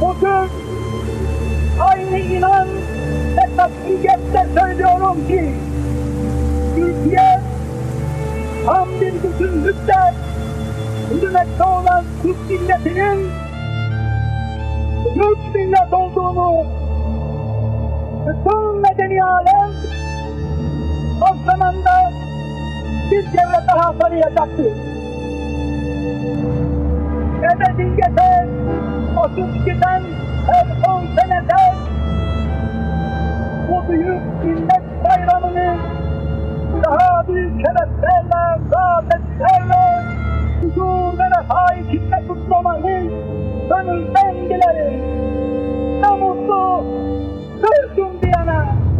Bugün aynı inan ve tatbiyetle söylüyorum ki Türkiye tam bir bütünlükle yürümekte olan Türk milletinin Türk millet olduğunu bütün medeni alem o zamanda bir kere daha tanıyacaktır. Ebedi geçer, 32'den her 10 senede bu büyük millet bayramını daha büyük şereflerle, saadetlerle, huzur ve refah içinde kutlamayı gönülden dilerim. Ne mutlu Türk'üm diyene.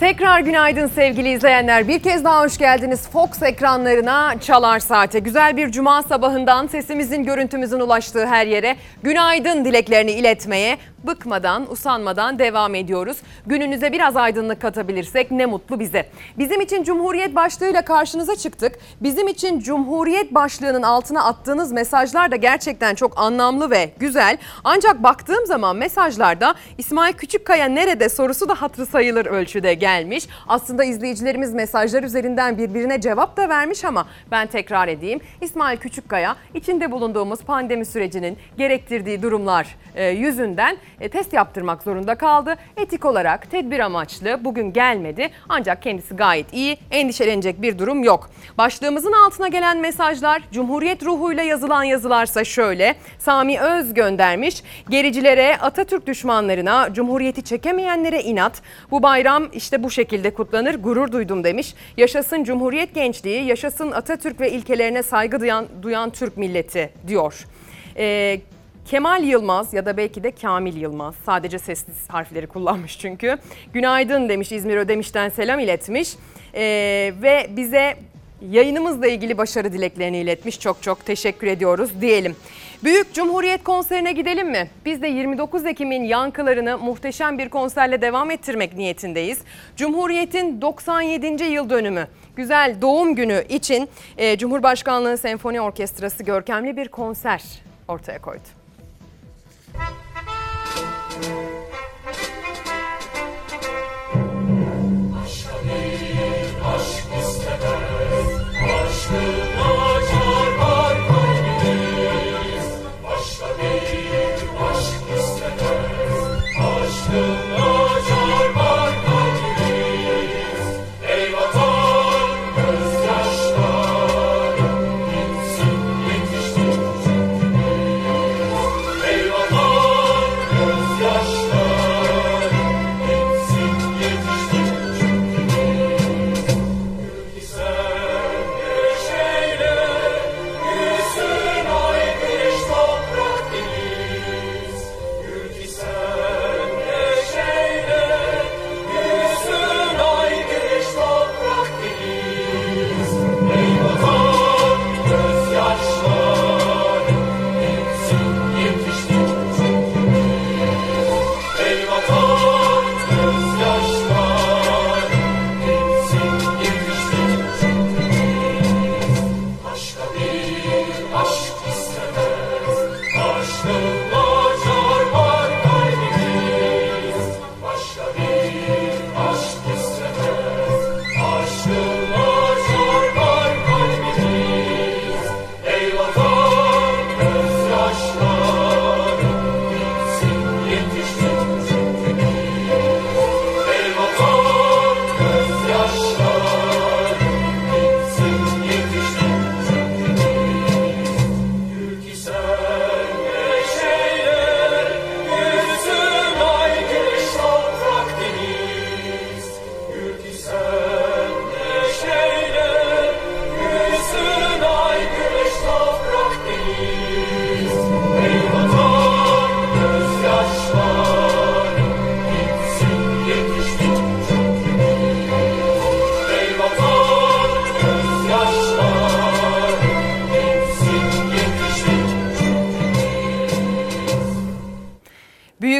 Tekrar günaydın sevgili izleyenler. Bir kez daha hoş geldiniz Fox ekranlarına Çalar Saate. Güzel bir cuma sabahından sesimizin, görüntümüzün ulaştığı her yere günaydın dileklerini iletmeye bıkmadan, usanmadan devam ediyoruz. Gününüze biraz aydınlık katabilirsek ne mutlu bize. Bizim için Cumhuriyet başlığıyla karşınıza çıktık. Bizim için Cumhuriyet başlığının altına attığınız mesajlar da gerçekten çok anlamlı ve güzel. Ancak baktığım zaman mesajlarda İsmail Küçükkaya nerede sorusu da hatırı sayılır ölçüde gelmiş. Aslında izleyicilerimiz mesajlar üzerinden birbirine cevap da vermiş ama ben tekrar edeyim. İsmail Küçükkaya içinde bulunduğumuz pandemi sürecinin gerektirdiği durumlar e, yüzünden e, test yaptırmak zorunda kaldı. Etik olarak tedbir amaçlı bugün gelmedi ancak kendisi gayet iyi endişelenecek bir durum yok. Başlığımızın altına gelen mesajlar Cumhuriyet ruhuyla yazılan yazılarsa şöyle. Sami Öz göndermiş. Gericilere, Atatürk düşmanlarına, Cumhuriyeti çekemeyenlere inat. Bu bayram işte bu şekilde kutlanır. Gurur duydum demiş. Yaşasın Cumhuriyet gençliği, yaşasın Atatürk ve ilkelerine saygı duyan, duyan Türk milleti diyor. Ee, Kemal Yılmaz ya da belki de Kamil Yılmaz. Sadece sesli harfleri kullanmış çünkü. Günaydın demiş İzmir Ödemiş'ten selam iletmiş. Ee, ve bize yayınımızla ilgili başarı dileklerini iletmiş. Çok çok teşekkür ediyoruz diyelim. Büyük Cumhuriyet konserine gidelim mi? Biz de 29 Ekim'in yankılarını muhteşem bir konserle devam ettirmek niyetindeyiz. Cumhuriyet'in 97. yıl dönümü güzel doğum günü için e, Cumhurbaşkanlığı Senfoni Orkestrası görkemli bir konser ortaya koydu.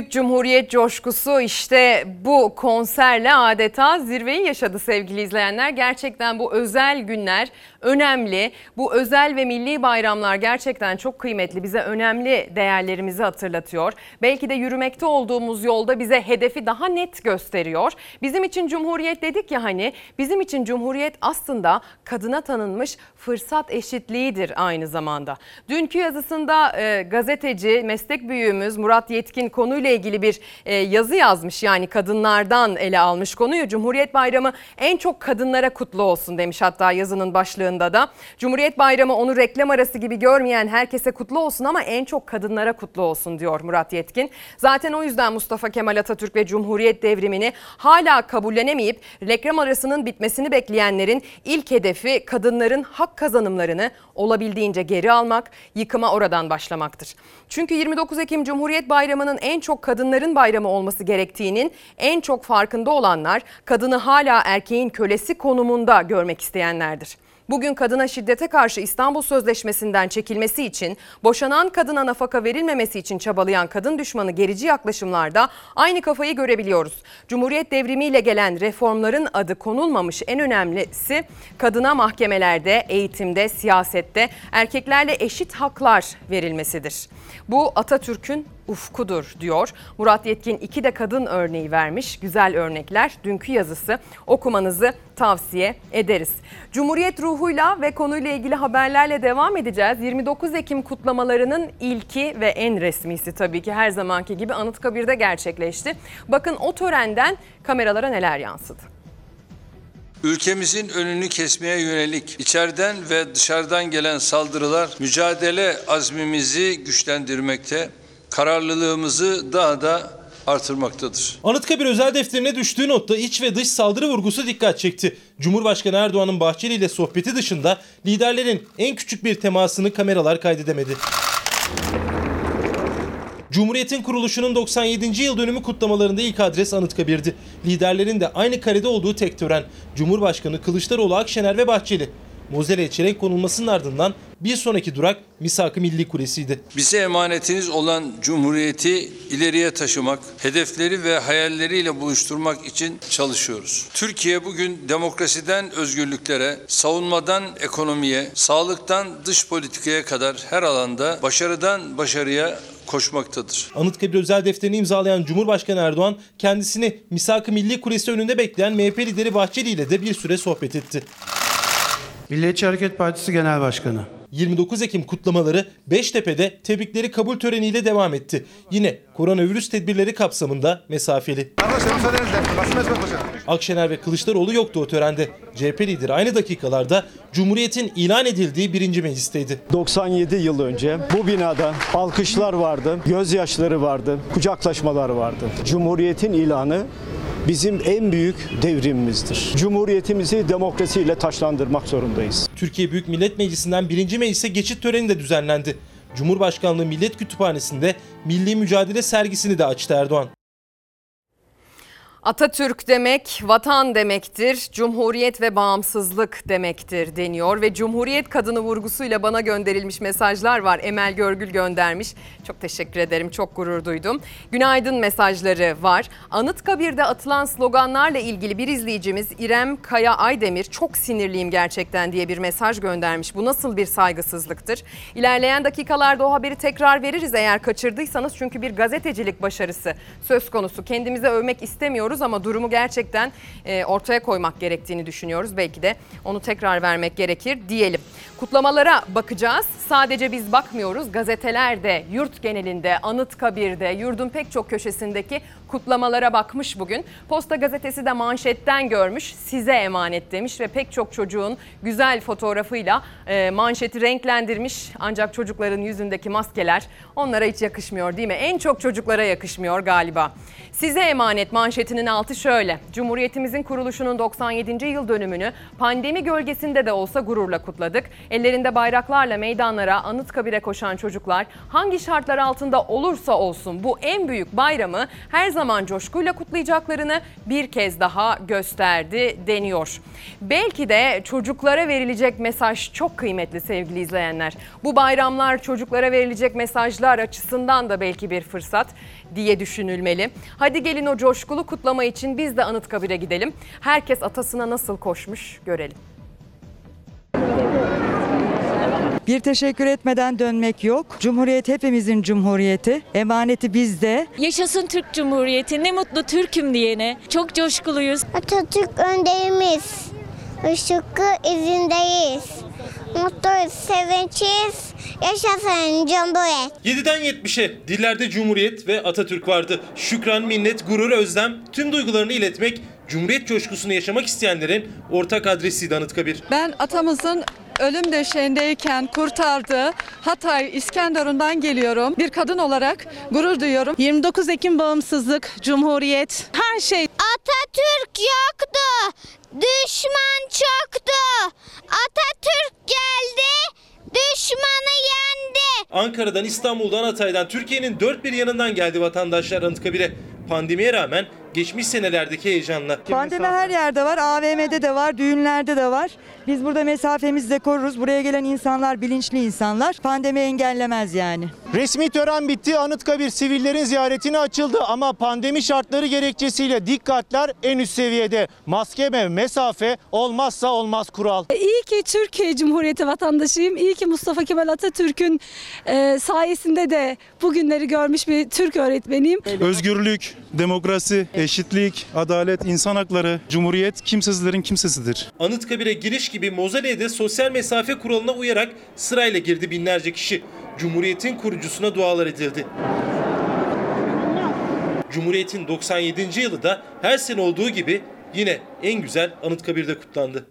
Büyük Cumhuriyet coşkusu işte bu konserle adeta zirveyi yaşadı sevgili izleyenler. Gerçekten bu özel günler önemli. Bu özel ve milli bayramlar gerçekten çok kıymetli. Bize önemli değerlerimizi hatırlatıyor. Belki de yürümekte olduğumuz yolda bize hedefi daha net gösteriyor. Bizim için Cumhuriyet dedik ya hani bizim için Cumhuriyet aslında kadına tanınmış fırsat eşitliğidir aynı zamanda. Dünkü yazısında e, gazeteci, meslek büyüğümüz Murat Yetkin konuyla ilgili bir e, yazı yazmış. Yani kadınlardan ele almış konuyu. Cumhuriyet Bayramı en çok kadınlara kutlu olsun demiş hatta yazının başlığında da. Cumhuriyet Bayramı onu reklam arası gibi görmeyen herkese kutlu olsun ama en çok kadınlara kutlu olsun diyor Murat Yetkin. Zaten o yüzden Mustafa Kemal Atatürk ve Cumhuriyet devrimini hala kabullenemeyip reklam arasının bitmesini bekleyenlerin ilk hedefi kadınların hak kazanımlarını olabildiğince geri almak, yıkıma oradan başlamaktır. Çünkü 29 Ekim Cumhuriyet Bayramı'nın en çok kadınların bayramı olması gerektiğinin en çok farkında olanlar kadını hala erkeğin kölesi konumunda görmek isteyenlerdir. Bugün kadına şiddete karşı İstanbul Sözleşmesi'nden çekilmesi için, boşanan kadına nafaka verilmemesi için çabalayan kadın düşmanı gerici yaklaşımlarda aynı kafayı görebiliyoruz. Cumhuriyet devrimiyle gelen reformların adı konulmamış en önemlisi kadına mahkemelerde, eğitimde, siyasette erkeklerle eşit haklar verilmesidir. Bu Atatürk'ün ufkudur diyor. Murat Yetkin iki de kadın örneği vermiş. Güzel örnekler. Dünkü yazısı okumanızı tavsiye ederiz. Cumhuriyet ruhuyla ve konuyla ilgili haberlerle devam edeceğiz. 29 Ekim kutlamalarının ilki ve en resmisi tabii ki her zamanki gibi Anıtkabir'de gerçekleşti. Bakın o törenden kameralara neler yansıdı. Ülkemizin önünü kesmeye yönelik içeriden ve dışarıdan gelen saldırılar mücadele azmimizi güçlendirmekte, kararlılığımızı daha da artırmaktadır. Anıtkabir özel defterine düştüğü notta iç ve dış saldırı vurgusu dikkat çekti. Cumhurbaşkanı Erdoğan'ın Bahçeli ile sohbeti dışında liderlerin en küçük bir temasını kameralar kaydedemedi. Cumhuriyet'in kuruluşunun 97. yıl dönümü kutlamalarında ilk adres Anıtkabir'di. Liderlerin de aynı karede olduğu tek tören. Cumhurbaşkanı Kılıçdaroğlu, Akşener ve Bahçeli. Mozeleye çelenk konulmasının ardından bir sonraki durak Misak-ı Milli Kulesi'ydi. Bize emanetiniz olan Cumhuriyeti ileriye taşımak, hedefleri ve hayalleriyle buluşturmak için çalışıyoruz. Türkiye bugün demokrasiden özgürlüklere, savunmadan ekonomiye, sağlıktan dış politikaya kadar her alanda başarıdan başarıya koşmaktadır. Anıtkabir özel defterini imzalayan Cumhurbaşkanı Erdoğan kendisini Misak-ı Milli Kulesi önünde bekleyen MHP lideri Bahçeli ile de bir süre sohbet etti. Milliyetçi Hareket Partisi Genel Başkanı. 29 Ekim kutlamaları Beştepe'de tebrikleri kabul töreniyle devam etti. Yine koronavirüs tedbirleri kapsamında mesafeli. Akşener ve Kılıçdaroğlu yoktu o törende. CHP lideri aynı dakikalarda Cumhuriyet'in ilan edildiği birinci meclisteydi. 97 yıl önce bu binada alkışlar vardı, gözyaşları vardı, kucaklaşmalar vardı. Cumhuriyetin ilanı bizim en büyük devrimimizdir. Cumhuriyetimizi demokrasiyle taşlandırmak zorundayız. Türkiye Büyük Millet Meclisi'nden birinci meclise geçit töreni de düzenlendi. Cumhurbaşkanlığı Millet Kütüphanesi'nde Milli Mücadele sergisini de açtı Erdoğan. Atatürk demek vatan demektir, cumhuriyet ve bağımsızlık demektir deniyor ve cumhuriyet kadını vurgusuyla bana gönderilmiş mesajlar var. Emel Görgül göndermiş. Çok teşekkür ederim, çok gurur duydum. Günaydın mesajları var. Anıtkabir'de atılan sloganlarla ilgili bir izleyicimiz İrem Kaya Aydemir çok sinirliyim gerçekten diye bir mesaj göndermiş. Bu nasıl bir saygısızlıktır? İlerleyen dakikalarda o haberi tekrar veririz eğer kaçırdıysanız çünkü bir gazetecilik başarısı söz konusu. Kendimize övmek istemiyoruz ama durumu gerçekten e, ortaya koymak gerektiğini düşünüyoruz. Belki de onu tekrar vermek gerekir diyelim. Kutlamalara bakacağız. Sadece biz bakmıyoruz. Gazeteler de yurt genelinde, Anıtkabir'de, yurdun pek çok köşesindeki kutlamalara bakmış bugün. Posta gazetesi de manşetten görmüş. Size emanet demiş ve pek çok çocuğun güzel fotoğrafıyla e, manşeti renklendirmiş. Ancak çocukların yüzündeki maskeler onlara hiç yakışmıyor değil mi? En çok çocuklara yakışmıyor galiba. Size emanet manşetinin altı şöyle. Cumhuriyetimizin kuruluşunun 97. yıl dönümünü pandemi gölgesinde de olsa gururla kutladık. Ellerinde bayraklarla meydanlara Anıtkabir'e koşan çocuklar hangi şartlar altında olursa olsun bu en büyük bayramı her zaman coşkuyla kutlayacaklarını bir kez daha gösterdi deniyor. Belki de çocuklara verilecek mesaj çok kıymetli sevgili izleyenler. Bu bayramlar çocuklara verilecek mesajlar açısından da belki bir fırsat diye düşünülmeli. Hadi gelin o coşkulu kutlama için biz de Anıtkabir'e gidelim. Herkes atasına nasıl koşmuş görelim. Bir teşekkür etmeden dönmek yok. Cumhuriyet hepimizin cumhuriyeti. Emaneti bizde. Yaşasın Türk Cumhuriyeti. Ne mutlu Türk'üm diyene. Çok coşkuluyuz. Atatürk önderimiz. Işıklı izindeyiz. Mutluyuz, sevinçliyiz. Yaşasın Cumhuriyet. 7'den 70'e dillerde Cumhuriyet ve Atatürk vardı. Şükran, minnet, gurur, özlem tüm duygularını iletmek, Cumhuriyet coşkusunu yaşamak isteyenlerin ortak adresiydi Anıtkabir. Ben atamızın ölüm döşeğindeyken kurtardığı Hatay İskenderun'dan geliyorum. Bir kadın olarak gurur duyuyorum. 29 Ekim bağımsızlık, cumhuriyet, her şey. Atatürk yoktu. Düşman çoktu. Atatürk geldi. Düşmanı yendi. Ankara'dan, İstanbul'dan, Hatay'dan, Türkiye'nin dört bir yanından geldi vatandaşlar Anıtkabir'e. Pandemiye rağmen geçmiş senelerdeki heyecanla. Pandemi her yerde var. AVM'de de var, düğünlerde de var. Biz burada mesafemizi de koruruz. Buraya gelen insanlar bilinçli insanlar. Pandemi engellemez yani. Resmi tören bitti. Anıtkabir sivillerin ziyaretine açıldı ama pandemi şartları gerekçesiyle dikkatler en üst seviyede. Maske ve mesafe olmazsa olmaz kural. İyi ki Türkiye Cumhuriyeti vatandaşıyım. İyi ki Mustafa Kemal Atatürk'ün e, sayesinde de bugünleri görmüş bir Türk öğretmeniyim. Özgürlük, demokrasi, eşitlik, adalet, insan hakları, cumhuriyet kimsesizlerin kimsesidir. Anıtkabir'e giriş gibi mozoleye de sosyal mesafe kuralına uyarak sırayla girdi binlerce kişi. Cumhuriyet'in kurucusuna dualar edildi. Cumhuriyet'in 97. yılı da her sene olduğu gibi yine en güzel Anıtkabir'de kutlandı.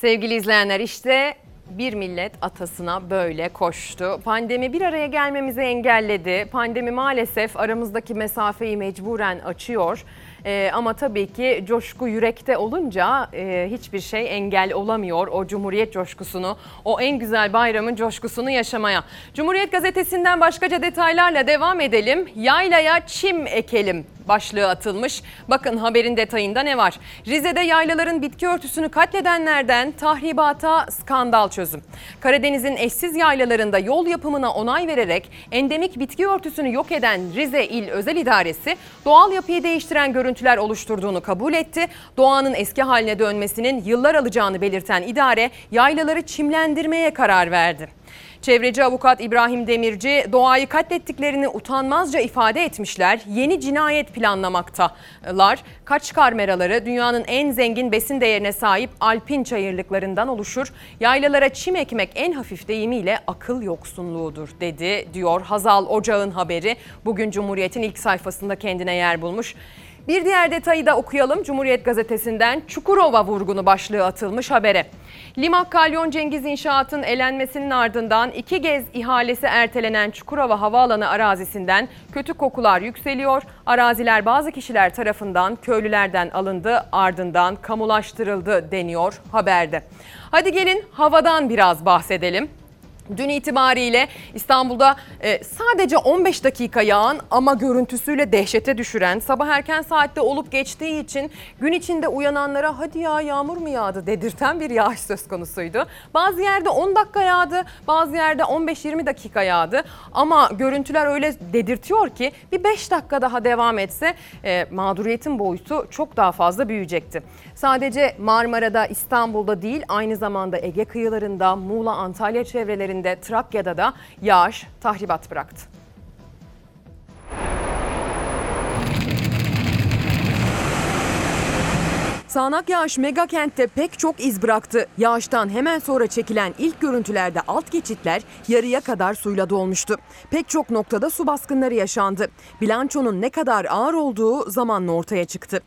Sevgili izleyenler işte bir millet atasına böyle koştu. Pandemi bir araya gelmemizi engelledi. Pandemi maalesef aramızdaki mesafeyi mecburen açıyor. Ee, ama tabii ki coşku yürekte olunca e, hiçbir şey engel olamıyor o Cumhuriyet coşkusunu, o en güzel bayramın coşkusunu yaşamaya. Cumhuriyet gazetesinden başkaca detaylarla devam edelim. Yaylaya çim ekelim başlığı atılmış. Bakın haberin detayında ne var? Rize'de yaylaların bitki örtüsünü katledenlerden tahribata skandal çözüm. Karadeniz'in eşsiz yaylalarında yol yapımına onay vererek endemik bitki örtüsünü yok eden Rize İl Özel İdaresi doğal yapıyı değiştiren görüntüler oluşturduğunu kabul etti. Doğanın eski haline dönmesinin yıllar alacağını belirten idare yaylaları çimlendirmeye karar verdi. Çevreci avukat İbrahim Demirci doğayı katlettiklerini utanmazca ifade etmişler. Yeni cinayet planlamaktalar. Kaç kameraları dünyanın en zengin besin değerine sahip alpin çayırlıklarından oluşur. Yaylalara çim ekmek en hafif deyimiyle akıl yoksunluğudur dedi diyor Hazal Ocağ'ın haberi. Bugün Cumhuriyet'in ilk sayfasında kendine yer bulmuş. Bir diğer detayı da okuyalım. Cumhuriyet gazetesinden Çukurova vurgunu başlığı atılmış habere. Limak Kalyon Cengiz İnşaat'ın elenmesinin ardından iki kez ihalesi ertelenen Çukurova Havaalanı arazisinden kötü kokular yükseliyor. Araziler bazı kişiler tarafından köylülerden alındı ardından kamulaştırıldı deniyor haberde. Hadi gelin havadan biraz bahsedelim. Dün itibariyle İstanbul'da e, sadece 15 dakika yağan ama görüntüsüyle dehşete düşüren sabah erken saatte olup geçtiği için gün içinde uyananlara hadi ya yağmur mu yağdı dedirten bir yağış söz konusuydu. Bazı yerde 10 dakika yağdı bazı yerde 15-20 dakika yağdı ama görüntüler öyle dedirtiyor ki bir 5 dakika daha devam etse e, mağduriyetin boyutu çok daha fazla büyüyecekti. Sadece Marmara'da İstanbul'da değil aynı zamanda Ege kıyılarında Muğla Antalya çevrelerinde Trakya'da da yağış tahribat bıraktı. Sağanak yağış mega kentte pek çok iz bıraktı. Yağıştan hemen sonra çekilen ilk görüntülerde alt geçitler yarıya kadar suyla dolmuştu. Pek çok noktada su baskınları yaşandı. Bilançonun ne kadar ağır olduğu zamanla ortaya çıktı.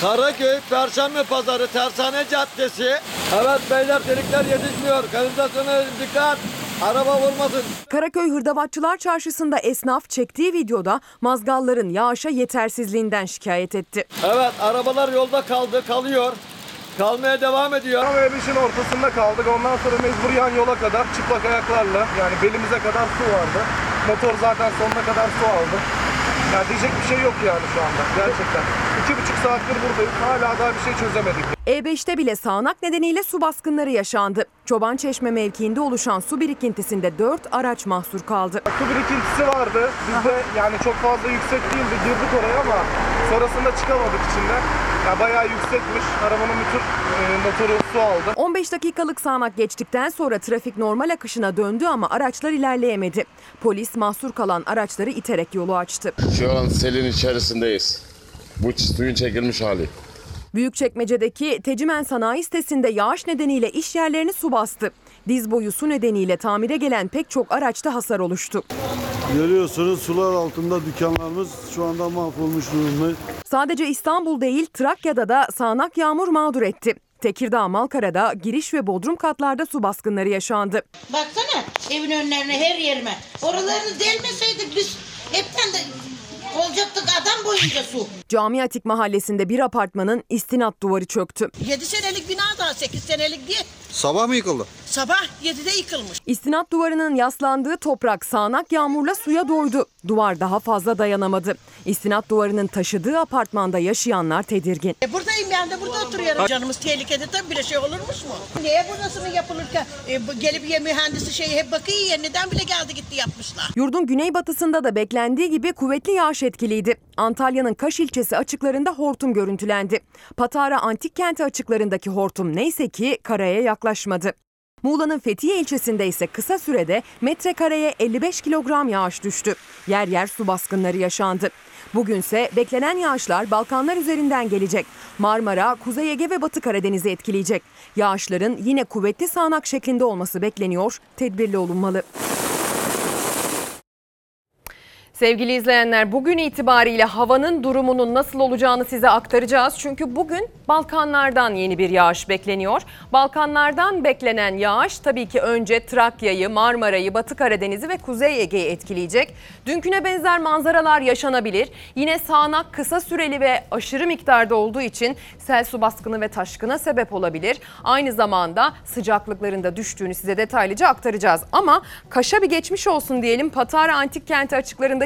Karaköy Perşembe Pazarı Tersane Caddesi. Evet beyler delikler yetişmiyor. Kanalizasyona dikkat. Araba vurmasın. Karaköy Hırdavatçılar Çarşısı'nda esnaf çektiği videoda mazgalların yağışa yetersizliğinden şikayet etti. Evet arabalar yolda kaldı kalıyor. Kalmaya devam ediyor. Tam E5'in ortasında kaldık. Ondan sonra mecbur yan yola kadar çıplak ayaklarla yani belimize kadar su vardı. Motor zaten sonuna kadar su aldı. Ya diyecek bir şey yok yani şu anda gerçekten. İki buçuk saattir buradayız. Hala daha bir şey çözemedik. E5'te bile sağanak nedeniyle su baskınları yaşandı. Çoban Çeşme mevkiinde oluşan su birikintisinde 4 araç mahsur kaldı. Su birikintisi vardı. Biz de yani çok fazla yüksek değildi. Girdik oraya ama sonrasında çıkamadık içinden. Ya bayağı yüksekmiş. Arabanın bütün e, motoru su aldı. 15 dakikalık sağanak geçtikten sonra trafik normal akışına döndü ama araçlar ilerleyemedi. Polis mahsur kalan araçları iterek yolu açtı. Şu an selin içerisindeyiz. Bu suyun çekilmiş hali. Büyükçekmece'deki Tecimen Sanayi sitesinde yağış nedeniyle iş yerlerini su bastı. Diz boyu su nedeniyle tamire gelen pek çok araçta hasar oluştu. Görüyorsunuz sular altında dükkanlarımız şu anda mahvolmuş durumda. Sadece İstanbul değil Trakya'da da sağanak yağmur mağdur etti. Tekirdağ Malkara'da giriş ve bodrum katlarda su baskınları yaşandı. Baksana evin önlerine her yerime. Oralarını delmeseydik biz hepten de olacaktık adam boyunca su. Cami Atik mahallesinde bir apartmanın istinat duvarı çöktü. 7 senelik bina daha 8 senelik diye Sabah mı yıkıldı? sabah 7'de yıkılmış. İstinat duvarının yaslandığı toprak sağanak yağmurla suya doydu. Duvar daha fazla dayanamadı. İstinat duvarının taşıdığı apartmanda yaşayanlar tedirgin. E buradayım ben de burada oturuyorum. Canımız tehlikede tabii bir şey olurmuş mu? Niye burasını yapılırken e, gelip ya mühendisi şey hep bakıyor ya neden bile geldi gitti yapmışlar. Yurdun güneybatısında da beklendiği gibi kuvvetli yağış etkiliydi. Antalya'nın Kaş ilçesi açıklarında hortum görüntülendi. Patara Antik Kenti açıklarındaki hortum neyse ki karaya yaklaşmadı. Muğla'nın Fethiye ilçesinde ise kısa sürede metrekareye 55 kilogram yağış düştü. Yer yer su baskınları yaşandı. Bugünse beklenen yağışlar Balkanlar üzerinden gelecek. Marmara, Kuzey Ege ve Batı Karadeniz'i etkileyecek. Yağışların yine kuvvetli sağanak şeklinde olması bekleniyor. Tedbirli olunmalı. Sevgili izleyenler bugün itibariyle havanın durumunun nasıl olacağını size aktaracağız. Çünkü bugün Balkanlardan yeni bir yağış bekleniyor. Balkanlardan beklenen yağış tabii ki önce Trakya'yı, Marmara'yı, Batı Karadeniz'i ve Kuzey Ege'yi etkileyecek. Dünküne benzer manzaralar yaşanabilir. Yine sağanak kısa süreli ve aşırı miktarda olduğu için sel su baskını ve taşkına sebep olabilir. Aynı zamanda sıcaklıkların da düştüğünü size detaylıca aktaracağız. Ama Kaş'a bir geçmiş olsun diyelim. Patara Antik Kenti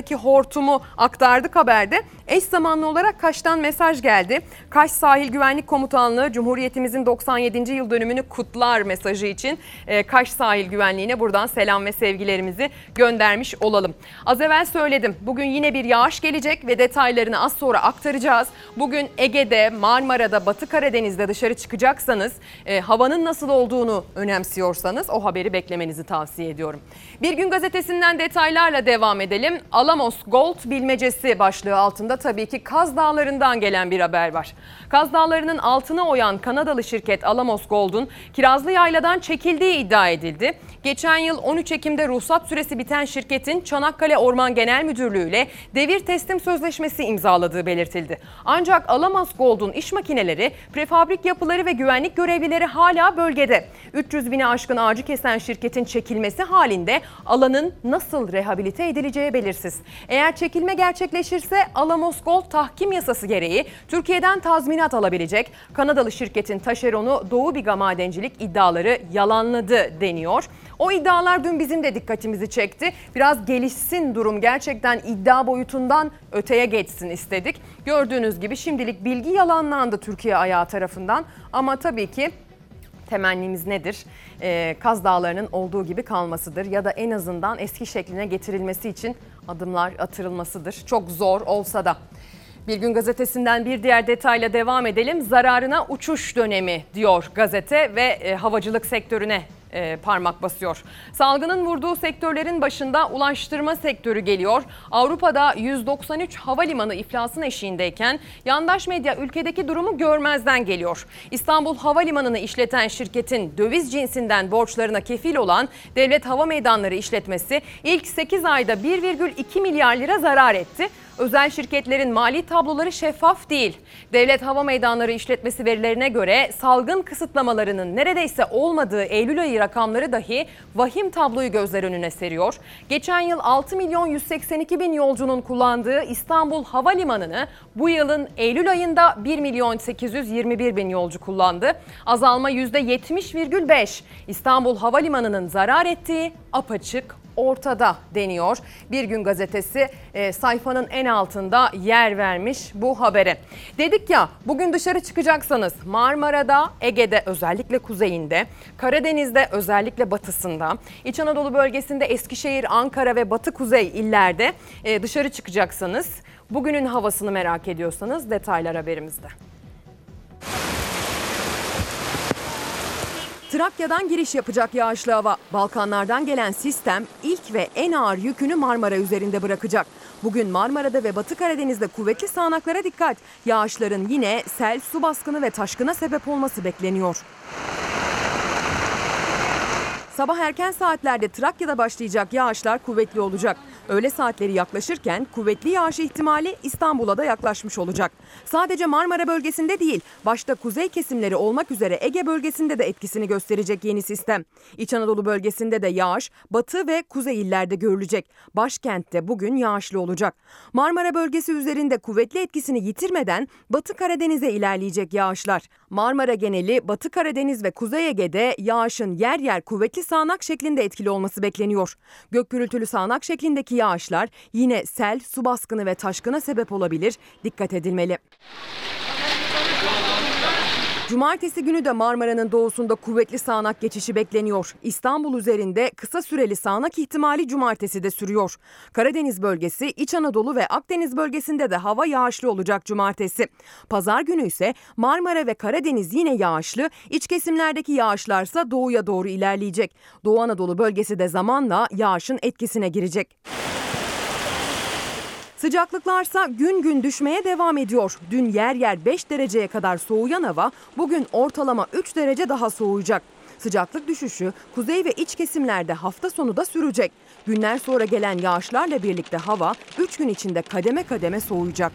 açıklarındaki hortumu aktardık haberde. Eş zamanlı olarak Kaş'tan mesaj geldi. Kaş Sahil Güvenlik Komutanlığı Cumhuriyetimizin 97. yıl dönümünü kutlar mesajı için e, Kaş Sahil Güvenliği'ne buradan selam ve sevgilerimizi göndermiş olalım. Az evvel söyledim. Bugün yine bir yağış gelecek ve detaylarını az sonra aktaracağız. Bugün Ege'de, Marmara'da, Batı Karadeniz'de dışarı çıkacaksanız e, havanın nasıl olduğunu önemsiyorsanız o haberi beklemenizi tavsiye ediyorum. Bir gün gazetesinden detaylarla devam edelim. Alamos Gold bilmecesi başlığı altında tabii ki Kaz Dağları'ndan gelen bir haber var. Kaz Dağları'nın altına oyan Kanadalı şirket Alamos Gold'un Kirazlı Yayla'dan çekildiği iddia edildi. Geçen yıl 13 Ekim'de ruhsat süresi biten şirketin Çanakkale Orman Genel Müdürlüğü ile devir teslim sözleşmesi imzaladığı belirtildi. Ancak Alamos Gold'un iş makineleri, prefabrik yapıları ve güvenlik görevlileri hala bölgede. 300 bini aşkın ağacı kesen şirketin çekilmesi halinde alanın nasıl rehabilite edileceği belirsiz. Eğer çekilme gerçekleşirse Alamos Gold tahkim yasası gereği Türkiye'den tazminat alabilecek. Kanadalı şirketin taşeronu Doğu Biga Madencilik iddiaları yalanladı deniyor. O iddialar dün bizim de dikkatimizi çekti. Biraz gelişsin durum gerçekten iddia boyutundan öteye geçsin istedik. Gördüğünüz gibi şimdilik bilgi yalanlandı Türkiye ayağı tarafından ama tabii ki temennimiz nedir? Ee, Kaz Dağları'nın olduğu gibi kalmasıdır ya da en azından eski şekline getirilmesi için adımlar atılmasıdır. Çok zor olsa da. Bir gün gazetesinden bir diğer detayla devam edelim. Zararına uçuş dönemi diyor gazete ve e, havacılık sektörüne e, parmak basıyor. Salgının vurduğu sektörlerin başında ulaştırma sektörü geliyor. Avrupa'da 193 havalimanı iflasın eşiğindeyken yandaş medya ülkedeki durumu görmezden geliyor. İstanbul Havalimanı'nı işleten şirketin döviz cinsinden borçlarına kefil olan Devlet Hava Meydanları işletmesi ilk 8 ayda 1,2 milyar lira zarar etti. Özel şirketlerin mali tabloları şeffaf değil. Devlet Hava Meydanları işletmesi verilerine göre salgın kısıtlamalarının neredeyse olmadığı Eylül ayı rakamları dahi vahim tabloyu gözler önüne seriyor. Geçen yıl 6 milyon 182 bin yolcunun kullandığı İstanbul Havalimanı'nı bu yılın Eylül ayında 1 milyon 821 bin yolcu kullandı. Azalma %70,5. İstanbul Havalimanı'nın zarar ettiği apaçık ortada deniyor. Bir gün gazetesi e, sayfanın en altında yer vermiş bu habere. Dedik ya bugün dışarı çıkacaksanız Marmara'da, Ege'de özellikle kuzeyinde, Karadeniz'de özellikle batısında, İç Anadolu bölgesinde Eskişehir, Ankara ve Batı Kuzey illerde e, dışarı çıkacaksanız bugünün havasını merak ediyorsanız detaylar haberimizde. Trakya'dan giriş yapacak yağışlı hava. Balkanlardan gelen sistem ilk ve en ağır yükünü Marmara üzerinde bırakacak. Bugün Marmara'da ve Batı Karadeniz'de kuvvetli sağanaklara dikkat. Yağışların yine sel, su baskını ve taşkına sebep olması bekleniyor. Sabah erken saatlerde Trakya'da başlayacak yağışlar kuvvetli olacak. Öğle saatleri yaklaşırken kuvvetli yağış ihtimali İstanbul'a da yaklaşmış olacak. Sadece Marmara bölgesinde değil, başta kuzey kesimleri olmak üzere Ege bölgesinde de etkisini gösterecek yeni sistem. İç Anadolu bölgesinde de yağış batı ve kuzey illerde görülecek. Başkentte bugün yağışlı olacak. Marmara bölgesi üzerinde kuvvetli etkisini yitirmeden Batı Karadeniz'e ilerleyecek yağışlar. Marmara geneli Batı Karadeniz ve Kuzey Ege'de yağışın yer yer kuvvetli sağanak şeklinde etkili olması bekleniyor. Gök gürültülü sağanak şeklindeki yağışlar yine sel, su baskını ve taşkına sebep olabilir. Dikkat edilmeli. Cumartesi günü de Marmara'nın doğusunda kuvvetli sağanak geçişi bekleniyor. İstanbul üzerinde kısa süreli sağanak ihtimali cumartesi de sürüyor. Karadeniz bölgesi, İç Anadolu ve Akdeniz bölgesinde de hava yağışlı olacak cumartesi. Pazar günü ise Marmara ve Karadeniz yine yağışlı, iç kesimlerdeki yağışlarsa doğuya doğru ilerleyecek. Doğu Anadolu bölgesi de zamanla yağışın etkisine girecek. Sıcaklıklarsa gün gün düşmeye devam ediyor. Dün yer yer 5 dereceye kadar soğuyan hava bugün ortalama 3 derece daha soğuyacak. Sıcaklık düşüşü kuzey ve iç kesimlerde hafta sonu da sürecek. Günler sonra gelen yağışlarla birlikte hava 3 gün içinde kademe kademe soğuyacak.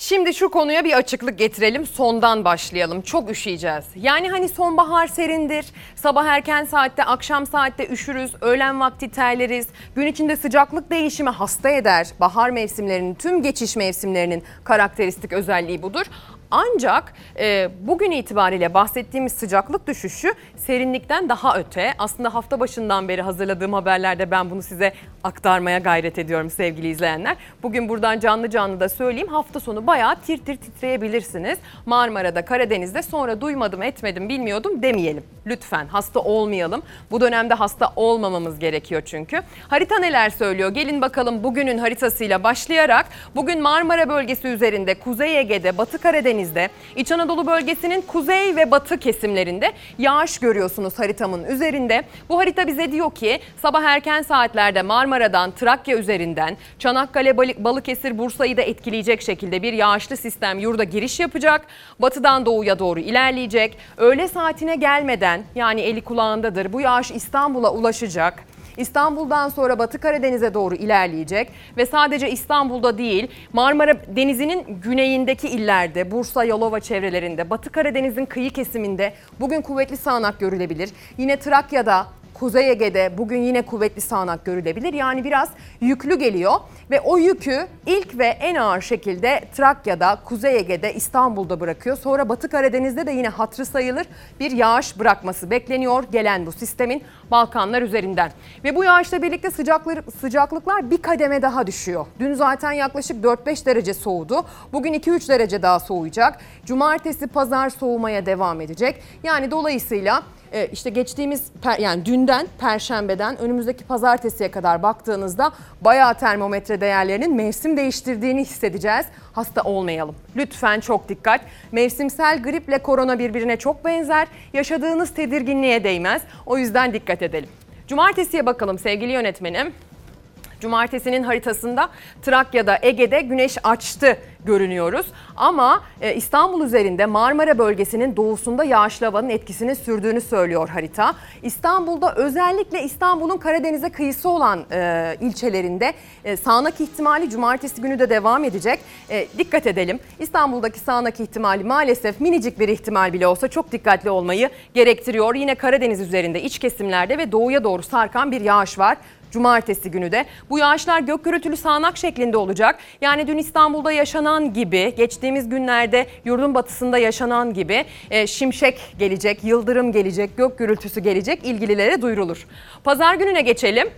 Şimdi şu konuya bir açıklık getirelim. Sondan başlayalım. Çok üşüyeceğiz. Yani hani sonbahar serindir. Sabah erken saatte, akşam saatte üşürüz. Öğlen vakti terleriz. Gün içinde sıcaklık değişimi hasta eder. Bahar mevsimlerinin, tüm geçiş mevsimlerinin karakteristik özelliği budur. Ancak e, bugün itibariyle bahsettiğimiz sıcaklık düşüşü serinlikten daha öte. Aslında hafta başından beri hazırladığım haberlerde ben bunu size aktarmaya gayret ediyorum sevgili izleyenler. Bugün buradan canlı canlı da söyleyeyim hafta sonu bayağı tir tir titreyebilirsiniz. Marmara'da, Karadeniz'de sonra duymadım etmedim bilmiyordum demeyelim. Lütfen hasta olmayalım. Bu dönemde hasta olmamamız gerekiyor çünkü. Harita neler söylüyor? Gelin bakalım bugünün haritasıyla başlayarak bugün Marmara bölgesi üzerinde Kuzey Ege'de, Batı Karadeniz'de, İç Anadolu bölgesinin kuzey ve batı kesimlerinde yağış görüyorsunuz haritamın üzerinde. Bu harita bize diyor ki sabah erken saatlerde Marmara'dan Trakya üzerinden Çanakkale, Balıkesir, Bursa'yı da etkileyecek şekilde bir yağışlı sistem yurda giriş yapacak. Batıdan doğuya doğru ilerleyecek. Öğle saatine gelmeden yani eli kulağındadır bu yağış İstanbul'a ulaşacak. İstanbul'dan sonra Batı Karadeniz'e doğru ilerleyecek ve sadece İstanbul'da değil Marmara Denizi'nin güneyindeki illerde Bursa, Yalova çevrelerinde, Batı Karadeniz'in kıyı kesiminde bugün kuvvetli sağanak görülebilir. Yine Trakya'da Kuzey Ege'de bugün yine kuvvetli sağanak görülebilir. Yani biraz yüklü geliyor ve o yükü ilk ve en ağır şekilde Trakya'da, Kuzey Ege'de, İstanbul'da bırakıyor. Sonra Batı Karadeniz'de de yine hatrı sayılır bir yağış bırakması bekleniyor gelen bu sistemin Balkanlar üzerinden. Ve bu yağışla birlikte sıcaklık, sıcaklıklar bir kademe daha düşüyor. Dün zaten yaklaşık 4-5 derece soğudu. Bugün 2-3 derece daha soğuyacak. Cumartesi, pazar soğumaya devam edecek. Yani dolayısıyla e, işte geçtiğimiz yani dünden perşembeden önümüzdeki pazartesiye kadar baktığınızda bayağı termometre değerlerinin mevsim değiştirdiğini hissedeceğiz. Hasta olmayalım. Lütfen çok dikkat. Mevsimsel griple korona birbirine çok benzer. Yaşadığınız tedirginliğe değmez. O yüzden dikkat edelim. Cumartesiye bakalım sevgili yönetmenim. Cumartesinin haritasında Trakya'da, Ege'de güneş açtı görünüyoruz. Ama e, İstanbul üzerinde Marmara bölgesinin doğusunda yağışlı havanın etkisini sürdüğünü söylüyor harita. İstanbul'da özellikle İstanbul'un Karadeniz'e kıyısı olan e, ilçelerinde e, sağanak ihtimali cumartesi günü de devam edecek. E, dikkat edelim. İstanbul'daki sağanak ihtimali maalesef minicik bir ihtimal bile olsa çok dikkatli olmayı gerektiriyor. Yine Karadeniz üzerinde iç kesimlerde ve doğuya doğru sarkan bir yağış var. Cumartesi günü de. Bu yağışlar gök gürültülü sağanak şeklinde olacak. Yani dün İstanbul'da yaşanan gibi, geçtiğimiz günlerde yurdun batısında yaşanan gibi e, şimşek gelecek, yıldırım gelecek, gök gürültüsü gelecek ilgililere duyurulur. Pazar gününe geçelim.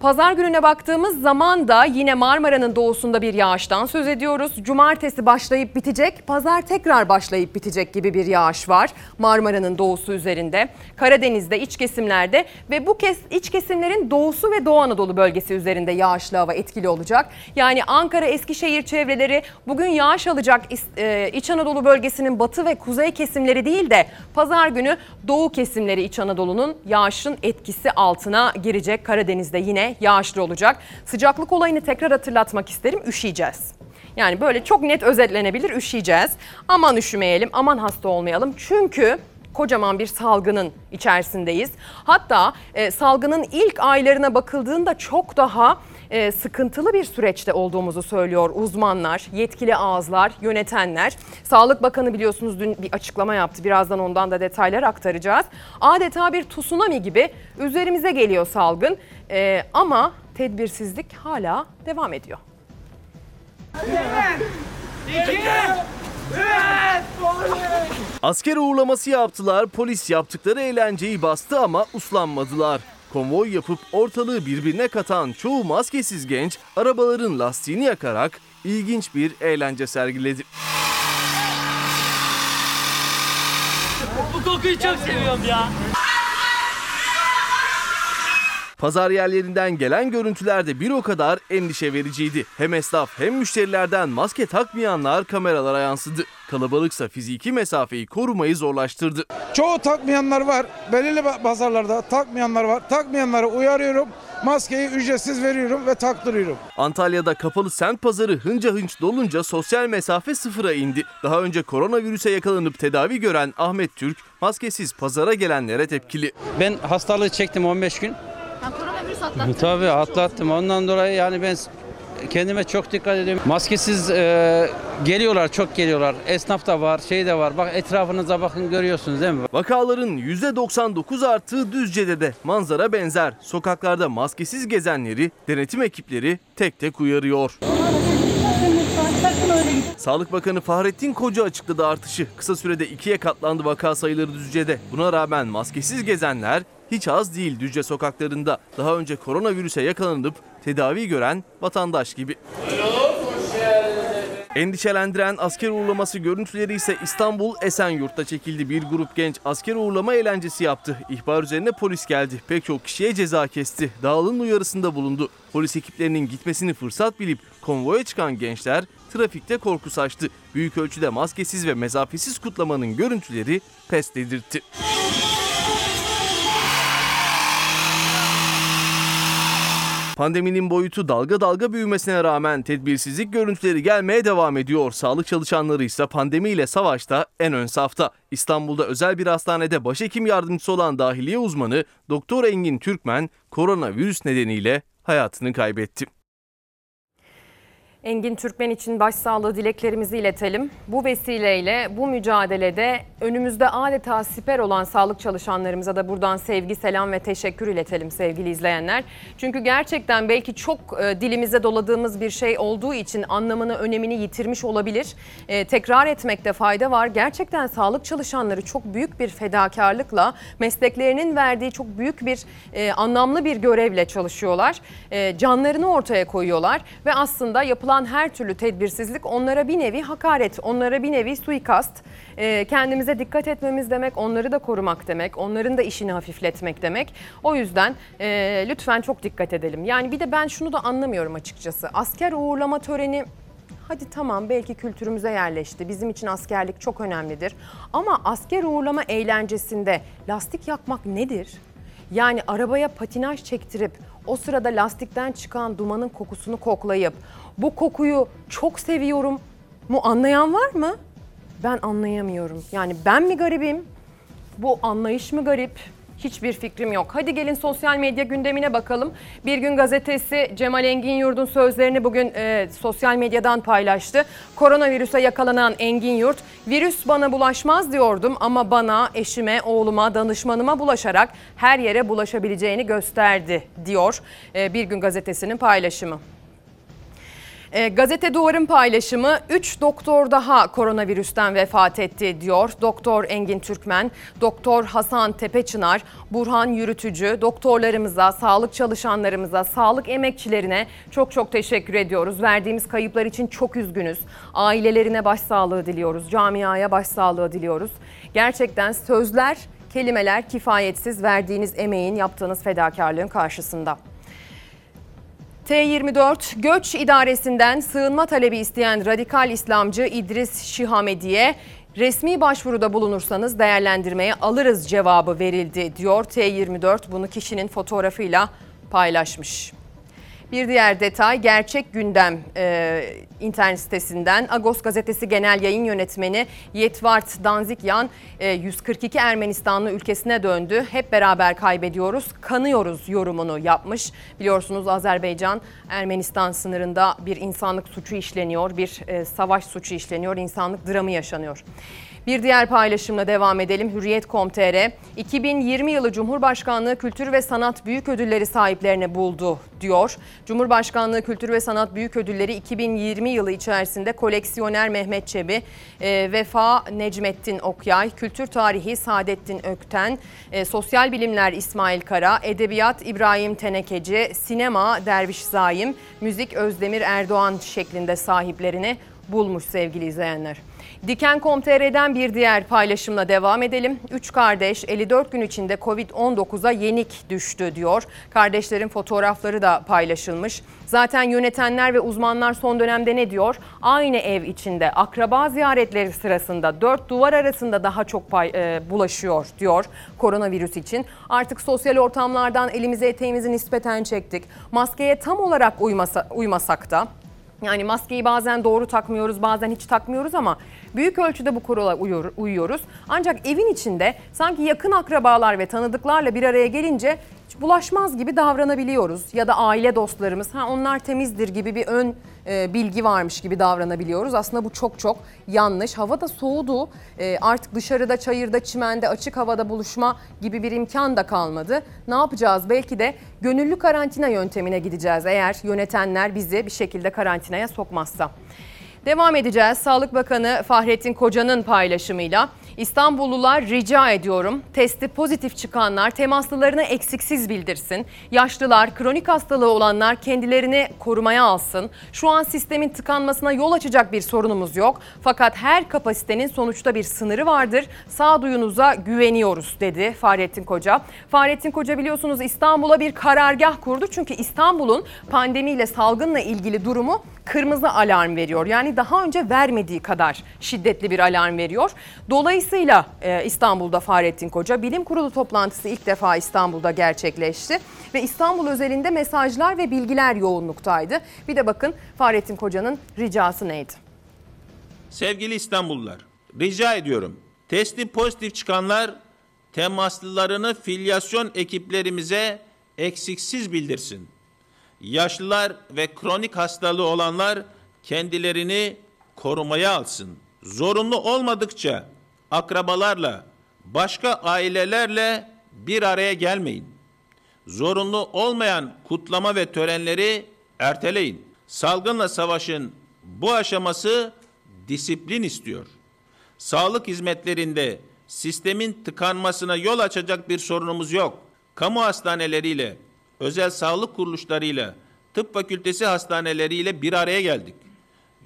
Pazar gününe baktığımız zaman da yine Marmara'nın doğusunda bir yağıştan söz ediyoruz. Cumartesi başlayıp bitecek, pazar tekrar başlayıp bitecek gibi bir yağış var Marmara'nın doğusu üzerinde. Karadeniz'de, iç kesimlerde ve bu kez iç kesimlerin doğusu ve Doğu Anadolu bölgesi üzerinde yağışlı hava etkili olacak. Yani Ankara, Eskişehir çevreleri bugün yağış alacak e, İç Anadolu bölgesinin batı ve kuzey kesimleri değil de pazar günü doğu kesimleri İç Anadolu'nun yağışın etkisi altına girecek. Karadeniz'de yine yağışlı olacak. Sıcaklık olayını tekrar hatırlatmak isterim. Üşüyeceğiz. Yani böyle çok net özetlenebilir üşüyeceğiz. Aman üşümeyelim, aman hasta olmayalım. Çünkü kocaman bir salgının içerisindeyiz. Hatta e, salgının ilk aylarına bakıldığında çok daha e, sıkıntılı bir süreçte olduğumuzu söylüyor uzmanlar, yetkili ağızlar, yönetenler. Sağlık Bakanı biliyorsunuz dün bir açıklama yaptı. Birazdan ondan da detaylar aktaracağız. Adeta bir tsunami gibi üzerimize geliyor salgın. E, ama tedbirsizlik hala devam ediyor. Asker uğurlaması yaptılar, polis yaptıkları eğlenceyi bastı ama uslanmadılar. Konvoy yapıp ortalığı birbirine katan çoğu maskesiz genç arabaların lastiğini yakarak ilginç bir eğlence sergiledi. Bu kokuyu çok seviyorum ya. Pazar yerlerinden gelen görüntüler de bir o kadar endişe vericiydi. Hem esnaf hem müşterilerden maske takmayanlar kameralara yansıdı. Kalabalıksa fiziki mesafeyi korumayı zorlaştırdı. Çoğu takmayanlar var. Belirli pazarlarda takmayanlar var. Takmayanları uyarıyorum. Maskeyi ücretsiz veriyorum ve taktırıyorum. Antalya'da kapalı semt pazarı hınca hınç dolunca sosyal mesafe sıfıra indi. Daha önce koronavirüse yakalanıp tedavi gören Ahmet Türk maskesiz pazara gelenlere tepkili. Ben hastalığı çektim 15 gün. Koronavirüs atlattın. Tabii atlattım. Ondan dolayı yani ben kendime çok dikkat ediyorum. Maskesiz e, geliyorlar, çok geliyorlar. Esnaf da var, şey de var. Bak etrafınıza bakın görüyorsunuz değil mi? Vakaların %99 arttığı Düzce'de de manzara benzer. Sokaklarda maskesiz gezenleri denetim ekipleri tek tek uyarıyor. Sağlık Bakanı Fahrettin Koca açıkladı artışı. Kısa sürede ikiye katlandı vaka sayıları Düzce'de. Buna rağmen maskesiz gezenler hiç az değil Düzce sokaklarında. Daha önce koronavirüse yakalanıp tedavi gören vatandaş gibi. Endişelendiren asker uğurlaması görüntüleri ise İstanbul Esenyurt'ta çekildi. Bir grup genç asker uğurlama eğlencesi yaptı. İhbar üzerine polis geldi. Pek çok kişiye ceza kesti. Dağılın uyarısında bulundu. Polis ekiplerinin gitmesini fırsat bilip konvoya çıkan gençler trafikte korku saçtı. Büyük ölçüde maskesiz ve mesafesiz kutlamanın görüntüleri pes dedirtti. Pandeminin boyutu dalga dalga büyümesine rağmen tedbirsizlik görüntüleri gelmeye devam ediyor. Sağlık çalışanları ise pandemiyle savaşta en ön safta. İstanbul'da özel bir hastanede başhekim yardımcısı olan dahiliye uzmanı Doktor Engin Türkmen koronavirüs nedeniyle hayatını kaybetti. Engin Türkmen için başsağlığı dileklerimizi iletelim. Bu vesileyle bu mücadelede önümüzde adeta siper olan sağlık çalışanlarımıza da buradan sevgi, selam ve teşekkür iletelim sevgili izleyenler. Çünkü gerçekten belki çok e, dilimize doladığımız bir şey olduğu için anlamını, önemini yitirmiş olabilir. E, tekrar etmekte fayda var. Gerçekten sağlık çalışanları çok büyük bir fedakarlıkla mesleklerinin verdiği çok büyük bir e, anlamlı bir görevle çalışıyorlar. E, canlarını ortaya koyuyorlar ve aslında yapılan her türlü tedbirsizlik onlara bir nevi hakaret, onlara bir nevi suikast. E, kendimize dikkat etmemiz demek, onları da korumak demek, onların da işini hafifletmek demek. O yüzden e, lütfen çok dikkat edelim. Yani bir de ben şunu da anlamıyorum açıkçası. Asker uğurlama töreni Hadi tamam belki kültürümüze yerleşti. Bizim için askerlik çok önemlidir. Ama asker uğurlama eğlencesinde lastik yakmak nedir? Yani arabaya patinaj çektirip o sırada lastikten çıkan dumanın kokusunu koklayıp bu kokuyu çok seviyorum mu anlayan var mı? Ben anlayamıyorum. Yani ben mi garibim? Bu anlayış mı garip? Hiçbir fikrim yok. Hadi gelin sosyal medya gündemine bakalım. Bir gün gazetesi Cemal Engin Yurt'un sözlerini bugün e, sosyal medyadan paylaştı. Koronavirüse yakalanan Engin Yurt, virüs bana bulaşmaz diyordum ama bana, eşime, oğluma, danışmanıma bulaşarak her yere bulaşabileceğini gösterdi diyor. E, bir gün gazetesinin paylaşımı. E, gazete Duvar'ın paylaşımı 3 doktor daha koronavirüsten vefat etti diyor. Doktor Engin Türkmen, Doktor Hasan Tepeçınar, Burhan Yürütücü, doktorlarımıza, sağlık çalışanlarımıza, sağlık emekçilerine çok çok teşekkür ediyoruz. Verdiğimiz kayıplar için çok üzgünüz. Ailelerine başsağlığı diliyoruz, camiaya başsağlığı diliyoruz. Gerçekten sözler, kelimeler kifayetsiz verdiğiniz emeğin, yaptığınız fedakarlığın karşısında. T24 Göç İdaresi'nden sığınma talebi isteyen radikal İslamcı İdris Şihamedi'ye resmi başvuruda bulunursanız değerlendirmeye alırız cevabı verildi diyor T24 bunu kişinin fotoğrafıyla paylaşmış. Bir diğer detay gerçek gündem e, internet sitesinden Agos gazetesi genel yayın yönetmeni Yetvart Danzikyan e, 142 Ermenistanlı ülkesine döndü. Hep beraber kaybediyoruz, kanıyoruz yorumunu yapmış. Biliyorsunuz Azerbaycan Ermenistan sınırında bir insanlık suçu işleniyor, bir e, savaş suçu işleniyor, insanlık dramı yaşanıyor. Bir diğer paylaşımla devam edelim. Hürriyet.com.tr 2020 yılı Cumhurbaşkanlığı Kültür ve Sanat Büyük Ödülleri sahiplerini buldu diyor. Cumhurbaşkanlığı Kültür ve Sanat Büyük Ödülleri 2020 yılı içerisinde koleksiyoner Mehmet Çebi, e, Vefa Necmettin Okyay, Kültür Tarihi Saadettin Ökten, e, Sosyal Bilimler İsmail Kara, Edebiyat İbrahim Tenekeci, Sinema Derviş Zaim, Müzik Özdemir Erdoğan şeklinde sahiplerini bulmuş sevgili izleyenler. Diken.com.tr'den bir diğer paylaşımla devam edelim. Üç kardeş 54 gün içinde Covid-19'a yenik düştü diyor. Kardeşlerin fotoğrafları da paylaşılmış. Zaten yönetenler ve uzmanlar son dönemde ne diyor? Aynı ev içinde akraba ziyaretleri sırasında dört duvar arasında daha çok pay, e, bulaşıyor diyor koronavirüs için. Artık sosyal ortamlardan elimizi eteğimizi nispeten çektik. Maskeye tam olarak uymasa, uymasak da yani maskeyi bazen doğru takmıyoruz, bazen hiç takmıyoruz ama büyük ölçüde bu kurala uyuyor- uyuyoruz. Ancak evin içinde sanki yakın akrabalar ve tanıdıklarla bir araya gelince bulaşmaz gibi davranabiliyoruz. Ya da aile dostlarımız, ha onlar temizdir gibi bir ön e, bilgi varmış gibi davranabiliyoruz. Aslında bu çok çok yanlış. Hava da soğudu. E, artık dışarıda, çayırda, çimende, açık havada buluşma gibi bir imkan da kalmadı. Ne yapacağız? Belki de gönüllü karantina yöntemine gideceğiz eğer yönetenler bizi bir şekilde karantinaya sokmazsa. Devam edeceğiz. Sağlık Bakanı Fahrettin Koca'nın paylaşımıyla İstanbullular rica ediyorum testi pozitif çıkanlar temaslılarını eksiksiz bildirsin. Yaşlılar, kronik hastalığı olanlar kendilerini korumaya alsın. Şu an sistemin tıkanmasına yol açacak bir sorunumuz yok. Fakat her kapasitenin sonuçta bir sınırı vardır. Sağduyunuza güveniyoruz dedi Fahrettin Koca. Fahrettin Koca biliyorsunuz İstanbul'a bir karargah kurdu. Çünkü İstanbul'un pandemiyle salgınla ilgili durumu kırmızı alarm veriyor. Yani daha önce vermediği kadar şiddetli bir alarm veriyor. Dolayısıyla e, İstanbul'da Fahrettin Koca bilim kurulu toplantısı ilk defa İstanbul'da gerçekleşti ve İstanbul özelinde mesajlar ve bilgiler yoğunluktaydı. Bir de bakın Fahrettin Koca'nın ricası neydi? Sevgili İstanbullular, rica ediyorum. Testi pozitif çıkanlar temaslılarını filyasyon ekiplerimize eksiksiz bildirsin. Yaşlılar ve kronik hastalığı olanlar kendilerini korumaya alsın. Zorunlu olmadıkça akrabalarla, başka ailelerle bir araya gelmeyin. Zorunlu olmayan kutlama ve törenleri erteleyin. Salgınla savaşın bu aşaması disiplin istiyor. Sağlık hizmetlerinde sistemin tıkanmasına yol açacak bir sorunumuz yok. Kamu hastaneleriyle, özel sağlık kuruluşlarıyla, tıp fakültesi hastaneleriyle bir araya geldik.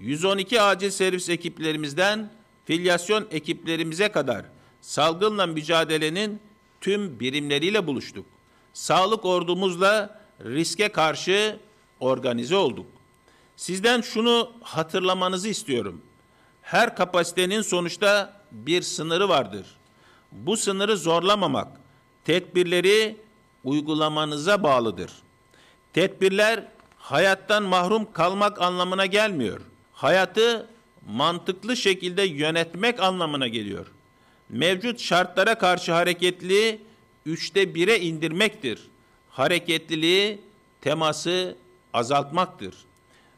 112 acil servis ekiplerimizden filyasyon ekiplerimize kadar salgınla mücadelenin tüm birimleriyle buluştuk. Sağlık ordumuzla riske karşı organize olduk. Sizden şunu hatırlamanızı istiyorum. Her kapasitenin sonuçta bir sınırı vardır. Bu sınırı zorlamamak, tedbirleri uygulamanıza bağlıdır. Tedbirler hayattan mahrum kalmak anlamına gelmiyor. Hayatı mantıklı şekilde yönetmek anlamına geliyor. Mevcut şartlara karşı hareketliliği üçte bire indirmektir. Hareketliliği, teması azaltmaktır.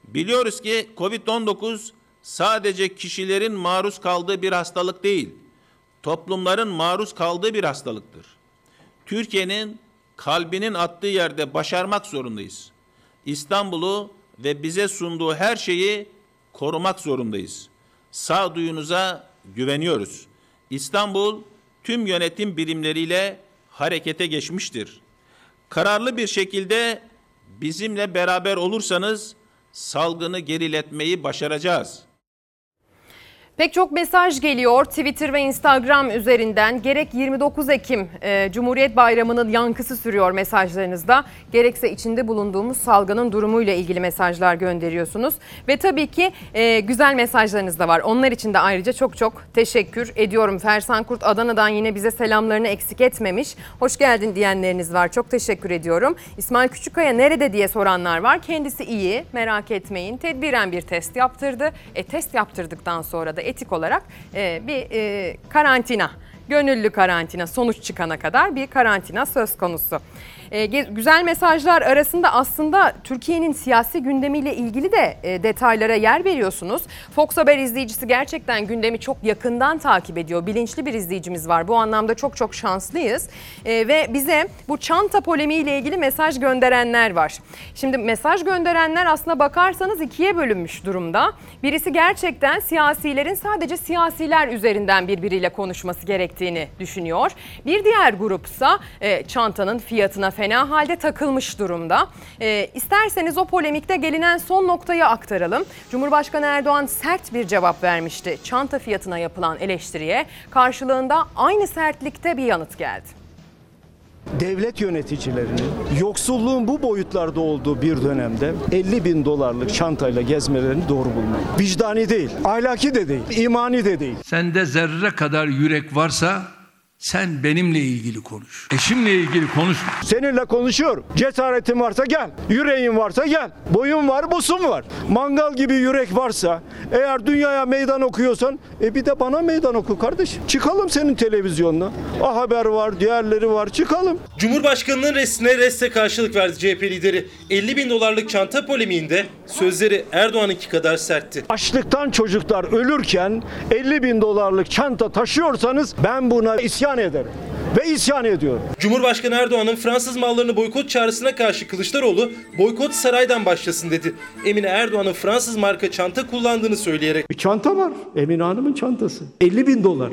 Biliyoruz ki Covid-19 sadece kişilerin maruz kaldığı bir hastalık değil, toplumların maruz kaldığı bir hastalıktır. Türkiye'nin kalbinin attığı yerde başarmak zorundayız. İstanbul'u ve bize sunduğu her şeyi korumak zorundayız. Sağduyunuza güveniyoruz. İstanbul tüm yönetim birimleriyle harekete geçmiştir. Kararlı bir şekilde bizimle beraber olursanız salgını geriletmeyi başaracağız. Pek çok mesaj geliyor Twitter ve Instagram üzerinden. Gerek 29 Ekim e, Cumhuriyet Bayramı'nın yankısı sürüyor mesajlarınızda. Gerekse içinde bulunduğumuz salgının durumuyla ilgili mesajlar gönderiyorsunuz. Ve tabii ki e, güzel mesajlarınız da var. Onlar için de ayrıca çok çok teşekkür ediyorum. Fersan Kurt Adana'dan yine bize selamlarını eksik etmemiş. Hoş geldin diyenleriniz var. Çok teşekkür ediyorum. İsmail Küçükkaya nerede diye soranlar var. Kendisi iyi merak etmeyin. Tedbiren bir test yaptırdı. E test yaptırdıktan sonra da etik olarak e, bir e, karantina, gönüllü karantina sonuç çıkana kadar bir karantina söz konusu. E, güzel mesajlar arasında aslında Türkiye'nin siyasi gündemiyle ilgili de e, detaylara yer veriyorsunuz. Fox Haber izleyicisi gerçekten gündemi çok yakından takip ediyor. Bilinçli bir izleyicimiz var. Bu anlamda çok çok şanslıyız. E, ve bize bu çanta polemiğiyle ilgili mesaj gönderenler var. Şimdi mesaj gönderenler aslına bakarsanız ikiye bölünmüş durumda. Birisi gerçekten siyasilerin sadece siyasiler üzerinden birbiriyle konuşması gerektiğini düşünüyor. Bir diğer grupsa çantanın fiyatına fena halde takılmış durumda. E, isterseniz o polemikte gelinen son noktayı aktaralım. Cumhurbaşkanı Erdoğan sert bir cevap vermişti çanta fiyatına yapılan eleştiriye. Karşılığında aynı sertlikte bir yanıt geldi. devlet yöneticilerinin yoksulluğun bu boyutlarda olduğu bir dönemde 50 bin dolarlık çantayla gezmelerini doğru bulmam. Vicdani değil, ahlaki de değil, imani de değil. Sende zerre kadar yürek varsa sen benimle ilgili konuş. Eşimle ilgili konuşma. Seninle konuşuyorum. Cesaretin varsa gel. Yüreğin varsa gel. Boyun var, busun var. Mangal gibi yürek varsa, eğer dünyaya meydan okuyorsan, e bir de bana meydan oku kardeşim. Çıkalım senin televizyonuna. A Haber var, diğerleri var. Çıkalım. Cumhurbaşkanının resmine reste karşılık verdi CHP lideri. 50 bin dolarlık çanta polemiğinde sözleri Erdoğan'ınki kadar sertti. Açlıktan çocuklar ölürken 50 bin dolarlık çanta taşıyorsanız ben buna isyan ederim. Ve isyan ediyorum. Cumhurbaşkanı Erdoğan'ın Fransız mallarını boykot çağrısına karşı Kılıçdaroğlu boykot saraydan başlasın dedi. Emine Erdoğan'ın Fransız marka çanta kullandığını söyleyerek Bir çanta var. Emine Hanım'ın çantası. 50 bin dolar.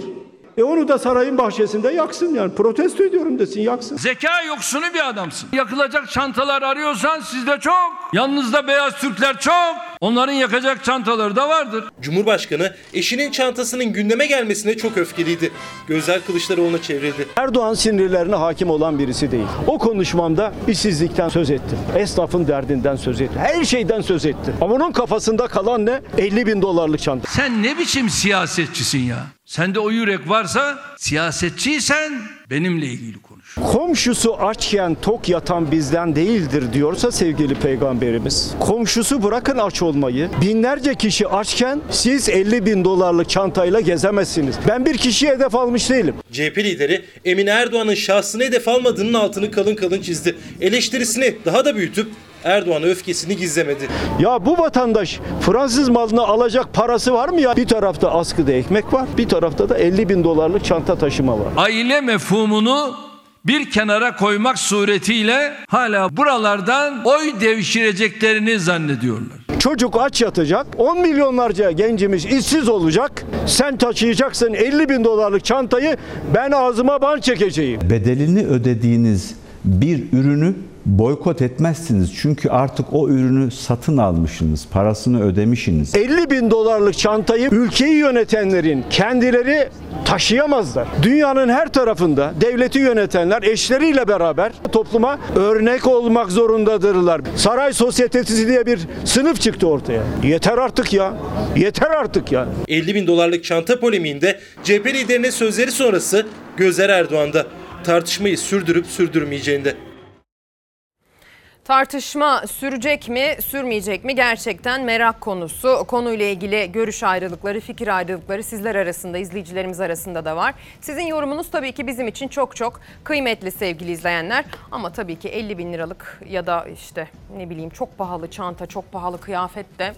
E onu da sarayın bahçesinde yaksın yani. Protesto ediyorum desin yaksın. Zeka yoksunu bir adamsın. Yakılacak çantalar arıyorsan sizde çok. Yanınızda beyaz Türkler çok. Onların yakacak çantaları da vardır. Cumhurbaşkanı eşinin çantasının gündeme gelmesine çok öfkeliydi. Gözler Kılıçdaroğlu'na çevrildi. Erdoğan sinirlerine hakim olan birisi değil. O konuşmamda işsizlikten söz ettim. Esnafın derdinden söz ettim. Her şeyden söz ettim. Ama onun kafasında kalan ne? 50 bin dolarlık çanta. Sen ne biçim siyasetçisin ya? Sende o yürek varsa siyasetçiysen benimle ilgili konuş. Komşusu açken tok yatan bizden değildir diyorsa sevgili peygamberimiz. Komşusu bırakın aç olmayı. Binlerce kişi açken siz 50 bin dolarlık çantayla gezemezsiniz. Ben bir kişiye hedef almış değilim. CHP lideri Emine Erdoğan'ın şahsını hedef almadığının altını kalın kalın çizdi. Eleştirisini daha da büyütüp Erdoğan'a öfkesini gizlemedi. Ya bu vatandaş Fransız malını alacak parası var mı ya? Bir tarafta askıda ekmek var, bir tarafta da 50 bin dolarlık çanta taşıma var. Aile mefhumunu bir kenara koymak suretiyle hala buralardan oy devşireceklerini zannediyorlar. Çocuk aç yatacak, 10 milyonlarca gencimiz işsiz olacak. Sen taşıyacaksın 50 bin dolarlık çantayı, ben ağzıma ban çekeceğim. bedelini ödediğiniz bir ürünü boykot etmezsiniz. Çünkü artık o ürünü satın almışsınız, parasını ödemişsiniz. 50 bin dolarlık çantayı ülkeyi yönetenlerin kendileri taşıyamazlar. Dünyanın her tarafında devleti yönetenler eşleriyle beraber topluma örnek olmak zorundadırlar. Saray sosyetesi diye bir sınıf çıktı ortaya. Yeter artık ya. Yeter artık ya. 50 bin dolarlık çanta polemiğinde CHP liderinin sözleri sonrası gözler Erdoğan'da. Tartışmayı sürdürüp sürdürmeyeceğinde. Tartışma sürecek mi, sürmeyecek mi gerçekten merak konusu. Konuyla ilgili görüş ayrılıkları, fikir ayrılıkları sizler arasında, izleyicilerimiz arasında da var. Sizin yorumunuz tabii ki bizim için çok çok kıymetli sevgili izleyenler. Ama tabii ki 50 bin liralık ya da işte ne bileyim çok pahalı çanta, çok pahalı kıyafet de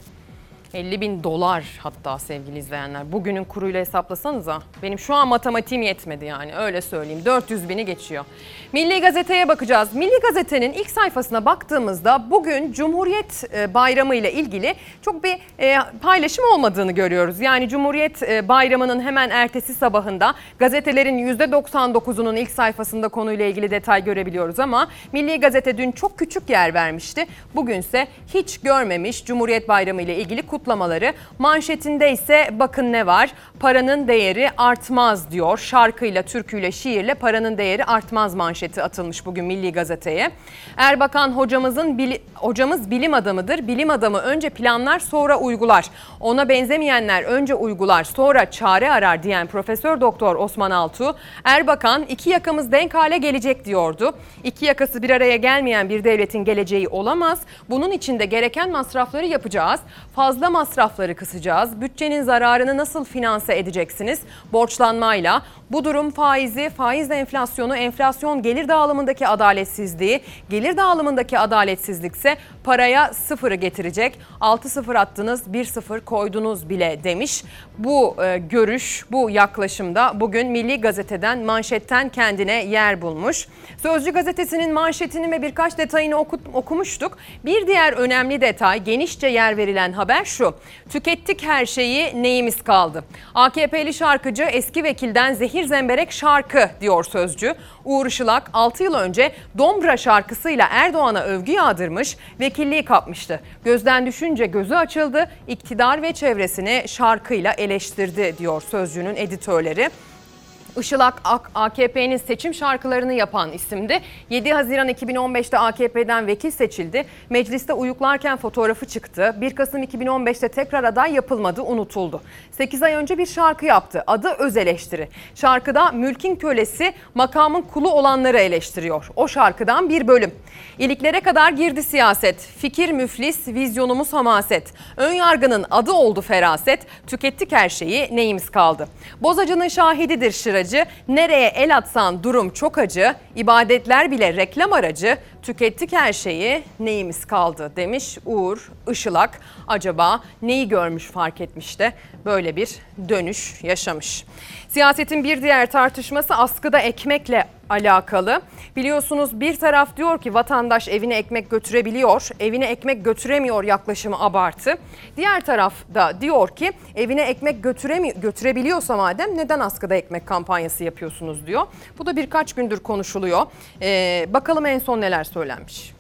50 bin dolar hatta sevgili izleyenler. Bugünün kuruyla hesaplasanıza. Benim şu an matematiğim yetmedi yani öyle söyleyeyim. 400 bini geçiyor. Milli Gazete'ye bakacağız. Milli Gazete'nin ilk sayfasına baktığımızda bugün Cumhuriyet e, Bayramı ile ilgili çok bir e, paylaşım olmadığını görüyoruz. Yani Cumhuriyet e, Bayramı'nın hemen ertesi sabahında gazetelerin %99'unun ilk sayfasında konuyla ilgili detay görebiliyoruz ama Milli Gazete dün çok küçük yer vermişti. Bugünse hiç görmemiş Cumhuriyet Bayramı ile ilgili kutlamaları. Manşetinde ise bakın ne var? Paranın değeri artmaz diyor. Şarkıyla, türküyle, şiirle paranın değeri artmaz manşeti atılmış bugün Milli Gazete'ye. Erbakan hocamızın bili- hocamız bilim adamıdır. Bilim adamı önce planlar sonra uygular. Ona benzemeyenler önce uygular sonra çare arar diyen Profesör Doktor Osman Altuğ, Erbakan iki yakamız denk hale gelecek diyordu. İki yakası bir araya gelmeyen bir devletin geleceği olamaz. Bunun için de gereken masrafları yapacağız. Fazla masrafları kısacağız. Bütçenin zararını nasıl finanse edeceksiniz? Borçlanmayla. Bu durum faizi, faiz enflasyonu, enflasyon gelir dağılımındaki adaletsizliği, gelir dağılımındaki adaletsizlikse paraya sıfırı getirecek. 6-0 attınız, 1-0 koydunuz bile demiş. Bu e, görüş, bu yaklaşımda bugün Milli Gazete'den manşetten kendine yer bulmuş. Sözcü gazetesinin manşetini ve birkaç detayını oku- okumuştuk. Bir diğer önemli detay genişçe yer verilen haber şu. Tükettik her şeyi neyimiz kaldı? AKP'li şarkıcı eski vekilden zehir zemberek şarkı diyor Sözcü. Uğur Işılak 6 yıl önce Dombra şarkısıyla Erdoğan'a övgü yağdırmış, vekilliği kapmıştı. Gözden düşünce gözü açıldı, iktidar ve çevresini şarkıyla eleştirdi diyor Sözcü'nün editörleri. Işılak Ak- AKP'nin seçim şarkılarını yapan isimdi. 7 Haziran 2015'te AKP'den vekil seçildi. Mecliste uyuklarken fotoğrafı çıktı. 1 Kasım 2015'te tekrar aday yapılmadı, unutuldu. 8 ay önce bir şarkı yaptı. Adı Öz Eleştiri. Şarkıda mülkin kölesi makamın kulu olanları eleştiriyor. O şarkıdan bir bölüm. İliklere kadar girdi siyaset. Fikir müflis, vizyonumuz hamaset. Ön yargının adı oldu feraset. Tükettik her şeyi, neyimiz kaldı? Bozacının şahididir şıracı. Nereye el atsan durum çok acı. İbadetler bile reklam aracı. Tükettik her şeyi, neyimiz kaldı demiş Uğur Işılak. Acaba neyi görmüş fark etmiş de böyle bir dönüş yaşamış. Siyasetin bir diğer tartışması askıda ekmekle alakalı. Biliyorsunuz bir taraf diyor ki vatandaş evine ekmek götürebiliyor, evine ekmek götüremiyor yaklaşımı abartı. Diğer taraf da diyor ki evine ekmek götüremi götürebiliyorsa madem neden askıda ekmek kampanyası yapıyorsunuz diyor. Bu da birkaç gündür konuşuluyor. Ee, bakalım en son neler söylenmiş.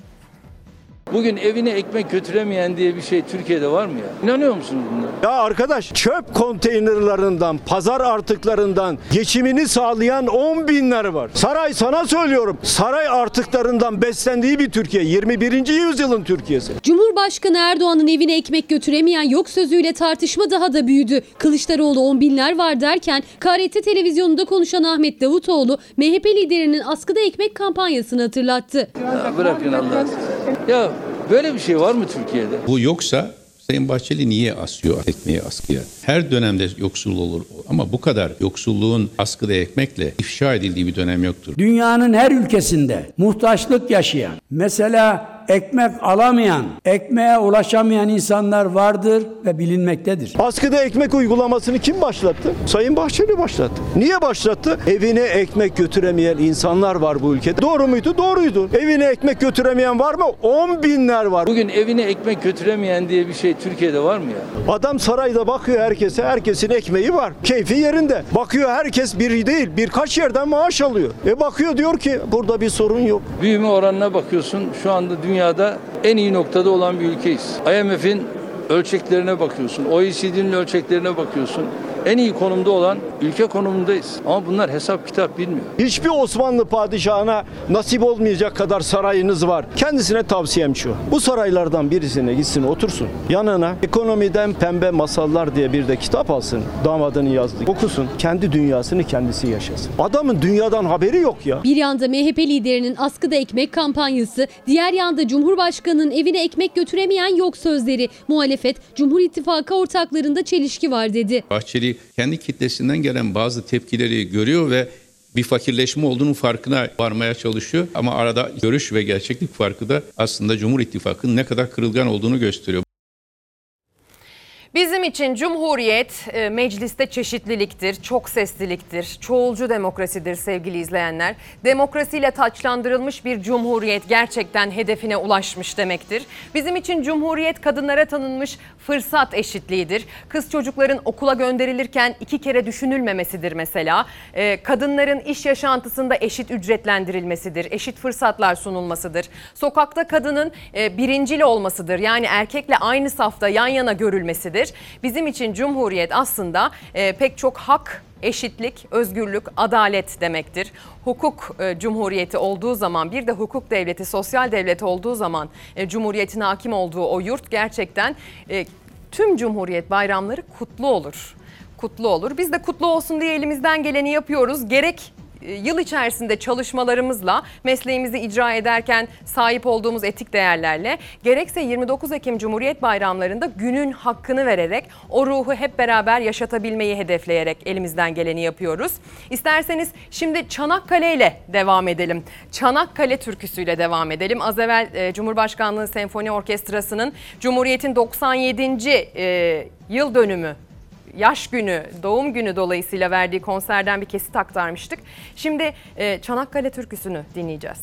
Bugün evine ekmek götüremeyen diye bir şey Türkiye'de var mı ya? İnanıyor musunuz bunlara? Ya arkadaş çöp konteynerlarından, pazar artıklarından geçimini sağlayan 10 binler var. Saray sana söylüyorum. Saray artıklarından beslendiği bir Türkiye. 21. yüzyılın Türkiye'si. Cumhurbaşkanı Erdoğan'ın evine ekmek götüremeyen yok sözüyle tartışma daha da büyüdü. Kılıçdaroğlu on binler var derken KRT televizyonunda konuşan Ahmet Davutoğlu MHP liderinin askıda ekmek kampanyasını hatırlattı. Ya bırakın Allah aşkına. Ya böyle bir şey var mı Türkiye'de? Bu yoksa Sayın Bahçeli niye asıyor ekmeği askıya? Her dönemde yoksul olur ama bu kadar yoksulluğun askıda ekmekle ifşa edildiği bir dönem yoktur. Dünyanın her ülkesinde muhtaçlık yaşayan, mesela ekmek alamayan, ekmeğe ulaşamayan insanlar vardır ve bilinmektedir. Askıda ekmek uygulamasını kim başlattı? Sayın Bahçeli başlattı. Niye başlattı? Evine ekmek götüremeyen insanlar var bu ülkede. Doğru muydu? Doğruydu. Evine ekmek götüremeyen var mı? 10 binler var. Bugün evine ekmek götüremeyen diye bir şey Türkiye'de var mı ya? Adam sarayda bakıyor herkese, herkesin ekmeği var. Keyfi yerinde. Bakıyor herkes biri değil, birkaç yerden maaş alıyor. E bakıyor diyor ki burada bir sorun yok. Büyüme oranına bakıyorsun şu anda dünyada en iyi noktada olan bir ülkeyiz. IMF'in ölçeklerine bakıyorsun, OECD'nin ölçeklerine bakıyorsun. En iyi konumda olan ülke konumundayız. Ama bunlar hesap kitap bilmiyor. Hiçbir Osmanlı padişahına nasip olmayacak kadar sarayınız var. Kendisine tavsiyem şu. Bu saraylardan birisine gitsin otursun. Yanına ekonomiden pembe masallar diye bir de kitap alsın. Damadının yazdığı. Okusun. Kendi dünyasını kendisi yaşasın. Adamın dünyadan haberi yok ya. Bir yanda MHP liderinin askıda ekmek kampanyası, diğer yanda Cumhurbaşkanı'nın evine ekmek götüremeyen yok sözleri. Muhalefet, Cumhur İttifakı ortaklarında çelişki var dedi. Bahçeli kendi kitlesinden gelen bazı tepkileri görüyor ve bir fakirleşme olduğunun farkına varmaya çalışıyor. Ama arada görüş ve gerçeklik farkı da aslında Cumhur İttifakı'nın ne kadar kırılgan olduğunu gösteriyor. Bizim için Cumhuriyet e, mecliste çeşitliliktir, çok sesliliktir, çoğulcu demokrasidir sevgili izleyenler. Demokrasiyle taçlandırılmış bir cumhuriyet gerçekten hedefine ulaşmış demektir. Bizim için Cumhuriyet kadınlara tanınmış fırsat eşitliğidir. Kız çocukların okula gönderilirken iki kere düşünülmemesidir mesela. E, Kadınların iş yaşantısında eşit ücretlendirilmesidir, eşit fırsatlar sunulmasıdır. Sokakta kadının e, birincil olmasıdır yani erkekle aynı safta yan yana görülmesidir. Bizim için Cumhuriyet aslında e, pek çok hak, eşitlik, özgürlük, adalet demektir. Hukuk e, cumhuriyeti olduğu zaman bir de hukuk devleti, sosyal devlet olduğu zaman e, cumhuriyetin hakim olduğu o yurt gerçekten e, tüm cumhuriyet bayramları kutlu olur. Kutlu olur. Biz de kutlu olsun diye elimizden geleni yapıyoruz. Gerek yıl içerisinde çalışmalarımızla mesleğimizi icra ederken sahip olduğumuz etik değerlerle gerekse 29 Ekim Cumhuriyet Bayramlarında günün hakkını vererek o ruhu hep beraber yaşatabilmeyi hedefleyerek elimizden geleni yapıyoruz. İsterseniz şimdi Çanakkale ile devam edelim. Çanakkale türküsüyle devam edelim. Az evvel e, Cumhurbaşkanlığı Senfoni Orkestrası'nın Cumhuriyet'in 97. e, yıl dönümü yaş günü, doğum günü dolayısıyla verdiği konserden bir kesit aktarmıştık. Şimdi e, Çanakkale türküsünü dinleyeceğiz.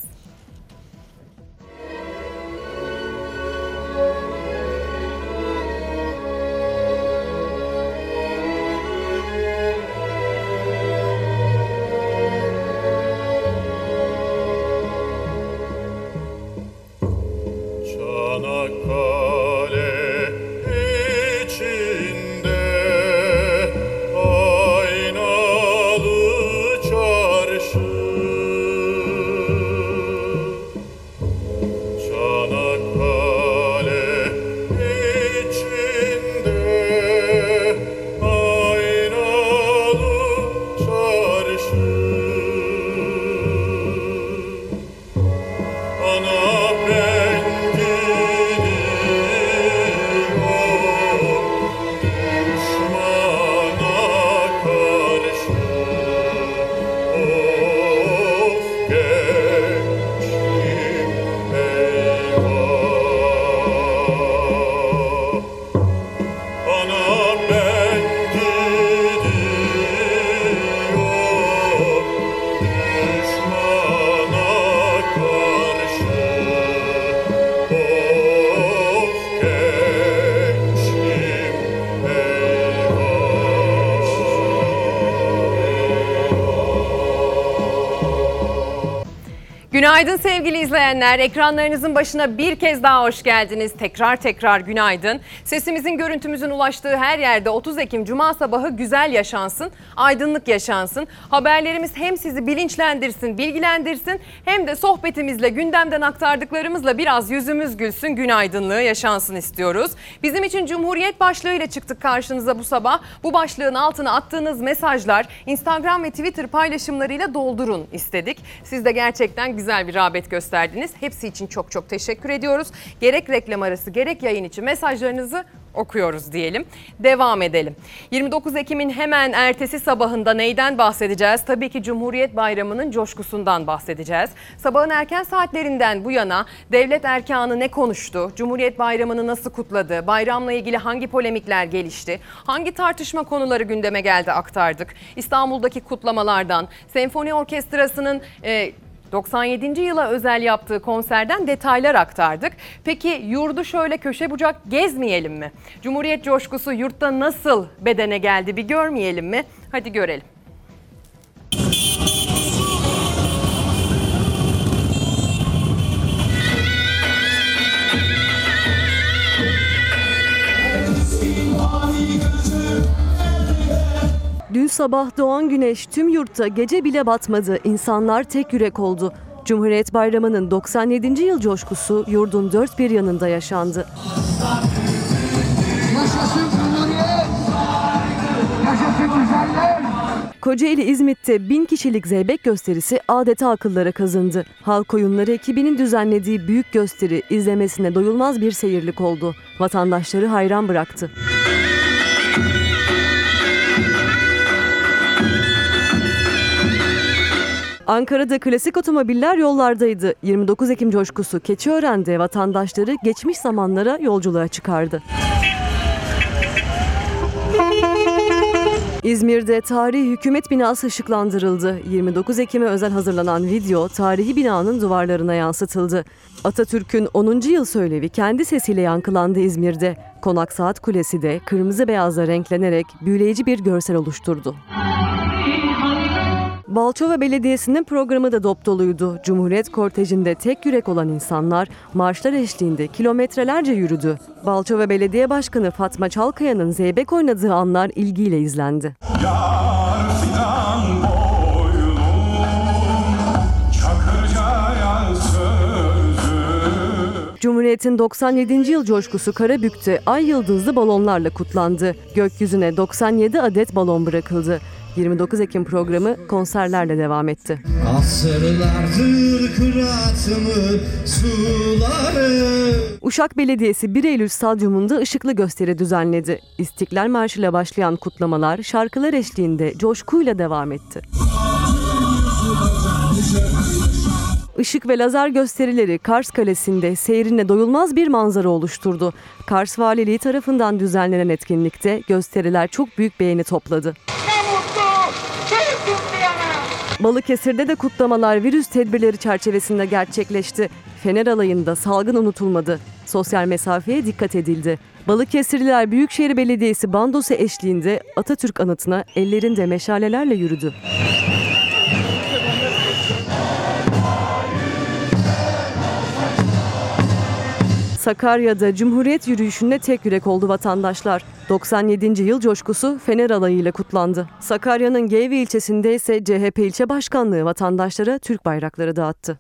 Çanakkale Günaydın sevgili izleyenler. Ekranlarınızın başına bir kez daha hoş geldiniz. Tekrar tekrar günaydın. Sesimizin, görüntümüzün ulaştığı her yerde 30 Ekim Cuma sabahı güzel yaşansın, aydınlık yaşansın. Haberlerimiz hem sizi bilinçlendirsin, bilgilendirsin hem de sohbetimizle, gündemden aktardıklarımızla biraz yüzümüz gülsün, günaydınlığı yaşansın istiyoruz. Bizim için Cumhuriyet başlığıyla çıktık karşınıza bu sabah. Bu başlığın altına attığınız mesajlar Instagram ve Twitter paylaşımlarıyla doldurun istedik. Siz de gerçekten güzel bir rağbet gösterdiniz. Hepsi için çok çok teşekkür ediyoruz. Gerek reklam arası gerek yayın için mesajlarınızı okuyoruz diyelim. Devam edelim. 29 Ekim'in hemen ertesi sabahında neyden bahsedeceğiz? Tabii ki Cumhuriyet Bayramı'nın coşkusundan bahsedeceğiz. Sabahın erken saatlerinden bu yana devlet erkanı ne konuştu? Cumhuriyet Bayramı'nı nasıl kutladı? Bayramla ilgili hangi polemikler gelişti? Hangi tartışma konuları gündeme geldi aktardık? İstanbul'daki kutlamalardan, senfoni orkestrasının e, 97. yıla özel yaptığı konserden detaylar aktardık. Peki yurdu şöyle köşe bucak gezmeyelim mi? Cumhuriyet coşkusu yurtta nasıl bedene geldi bir görmeyelim mi? Hadi görelim. Dün sabah doğan güneş tüm yurtta gece bile batmadı. İnsanlar tek yürek oldu. Cumhuriyet Bayramı'nın 97. yıl coşkusu yurdun dört bir yanında yaşandı. Kocaeli İzmit'te bin kişilik zeybek gösterisi adeta akıllara kazındı. Halk oyunları ekibinin düzenlediği büyük gösteri izlemesine doyulmaz bir seyirlik oldu. Vatandaşları hayran bıraktı. Ankara'da klasik otomobiller yollardaydı. 29 Ekim coşkusu Keçiören'de vatandaşları geçmiş zamanlara yolculuğa çıkardı. İzmir'de tarihi hükümet binası ışıklandırıldı. 29 Ekim'e özel hazırlanan video tarihi binanın duvarlarına yansıtıldı. Atatürk'ün 10. yıl söylevi kendi sesiyle yankılandı İzmir'de. Konak Saat Kulesi de kırmızı beyazla renklenerek büyüleyici bir görsel oluşturdu. Balçova Belediyesi'nin programı da dop doluydu. Cumhuriyet kortejinde tek yürek olan insanlar marşlar eşliğinde kilometrelerce yürüdü. Balçova Belediye Başkanı Fatma Çalkaya'nın zeybek oynadığı anlar ilgiyle izlendi. Cumhuriyet'in 97. yıl coşkusu Karabük'te ay yıldızlı balonlarla kutlandı. Gökyüzüne 97 adet balon bırakıldı. 29 Ekim programı konserlerle devam etti. Uşak Belediyesi 1 Eylül Stadyumunda ışıklı gösteri düzenledi. İstiklal Marşı ile başlayan kutlamalar şarkılar eşliğinde coşkuyla devam etti. Işık ve lazer gösterileri Kars Kalesi'nde seyrine doyulmaz bir manzara oluşturdu. Kars Valiliği tarafından düzenlenen etkinlikte gösteriler çok büyük beğeni topladı. Balıkesir'de de kutlamalar virüs tedbirleri çerçevesinde gerçekleşti. Fener alayında salgın unutulmadı. Sosyal mesafeye dikkat edildi. Balıkesirliler Büyükşehir Belediyesi bandosu eşliğinde Atatürk anıtına ellerinde meşalelerle yürüdü. Sakarya'da Cumhuriyet yürüyüşünde tek yürek oldu vatandaşlar. 97. yıl coşkusu Fener alayıyla kutlandı. Sakarya'nın Geyve ilçesinde ise CHP ilçe başkanlığı vatandaşlara Türk bayrakları dağıttı.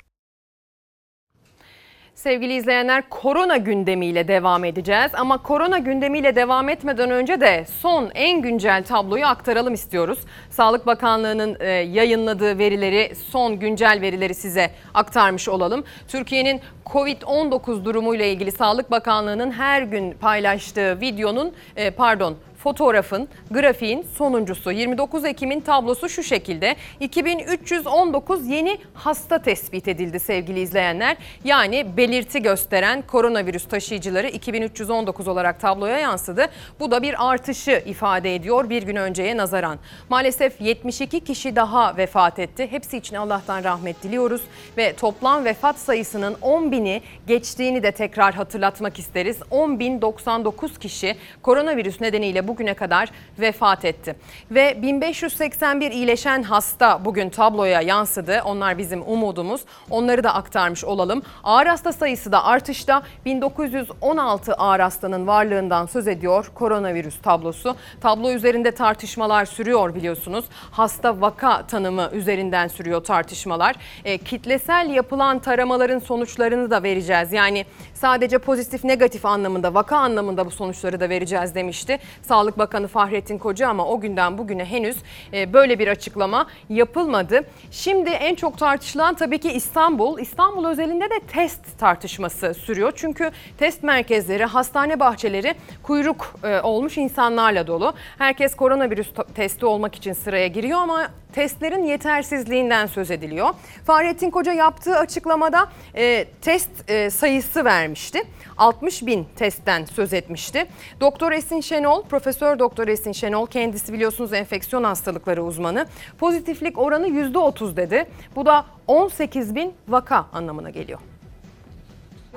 Sevgili izleyenler korona gündemiyle devam edeceğiz ama korona gündemiyle devam etmeden önce de son en güncel tabloyu aktaralım istiyoruz. Sağlık Bakanlığı'nın e, yayınladığı verileri son güncel verileri size aktarmış olalım. Türkiye'nin Covid-19 durumuyla ilgili Sağlık Bakanlığı'nın her gün paylaştığı videonun e, pardon fotoğrafın, grafiğin sonuncusu. 29 Ekim'in tablosu şu şekilde. 2319 yeni hasta tespit edildi sevgili izleyenler. Yani belirti gösteren koronavirüs taşıyıcıları 2319 olarak tabloya yansıdı. Bu da bir artışı ifade ediyor bir gün önceye nazaran. Maalesef 72 kişi daha vefat etti. Hepsi için Allah'tan rahmet diliyoruz ve toplam vefat sayısının 10 bini geçtiğini de tekrar hatırlatmak isteriz. 10.099 kişi koronavirüs nedeniyle bugüne kadar vefat etti. Ve 1581 iyileşen hasta bugün tabloya yansıdı. Onlar bizim umudumuz. Onları da aktarmış olalım. Ağır hasta sayısı da artışta. 1916 ağır hastanın varlığından söz ediyor koronavirüs tablosu. Tablo üzerinde tartışmalar sürüyor biliyorsunuz. Hasta vaka tanımı üzerinden sürüyor tartışmalar. E, kitlesel yapılan taramaların sonuçlarını da vereceğiz. Yani sadece pozitif negatif anlamında vaka anlamında bu sonuçları da vereceğiz demişti. Sağlık Bakanı Fahrettin Koca ama o günden bugüne henüz e, böyle bir açıklama yapılmadı. Şimdi en çok tartışılan tabii ki İstanbul. İstanbul özelinde de test tartışması sürüyor. Çünkü test merkezleri, hastane bahçeleri kuyruk e, olmuş insanlarla dolu. Herkes koronavirüs testi olmak için sıraya giriyor ama testlerin yetersizliğinden söz ediliyor. Fahrettin Koca yaptığı açıklamada e, test e, sayısı vermişti. 60 bin testten söz etmişti. Doktor Esin Şenol, Profesör Doktor Esin Şenol kendisi biliyorsunuz enfeksiyon hastalıkları uzmanı. Pozitiflik oranı %30 dedi. Bu da 18 bin vaka anlamına geliyor.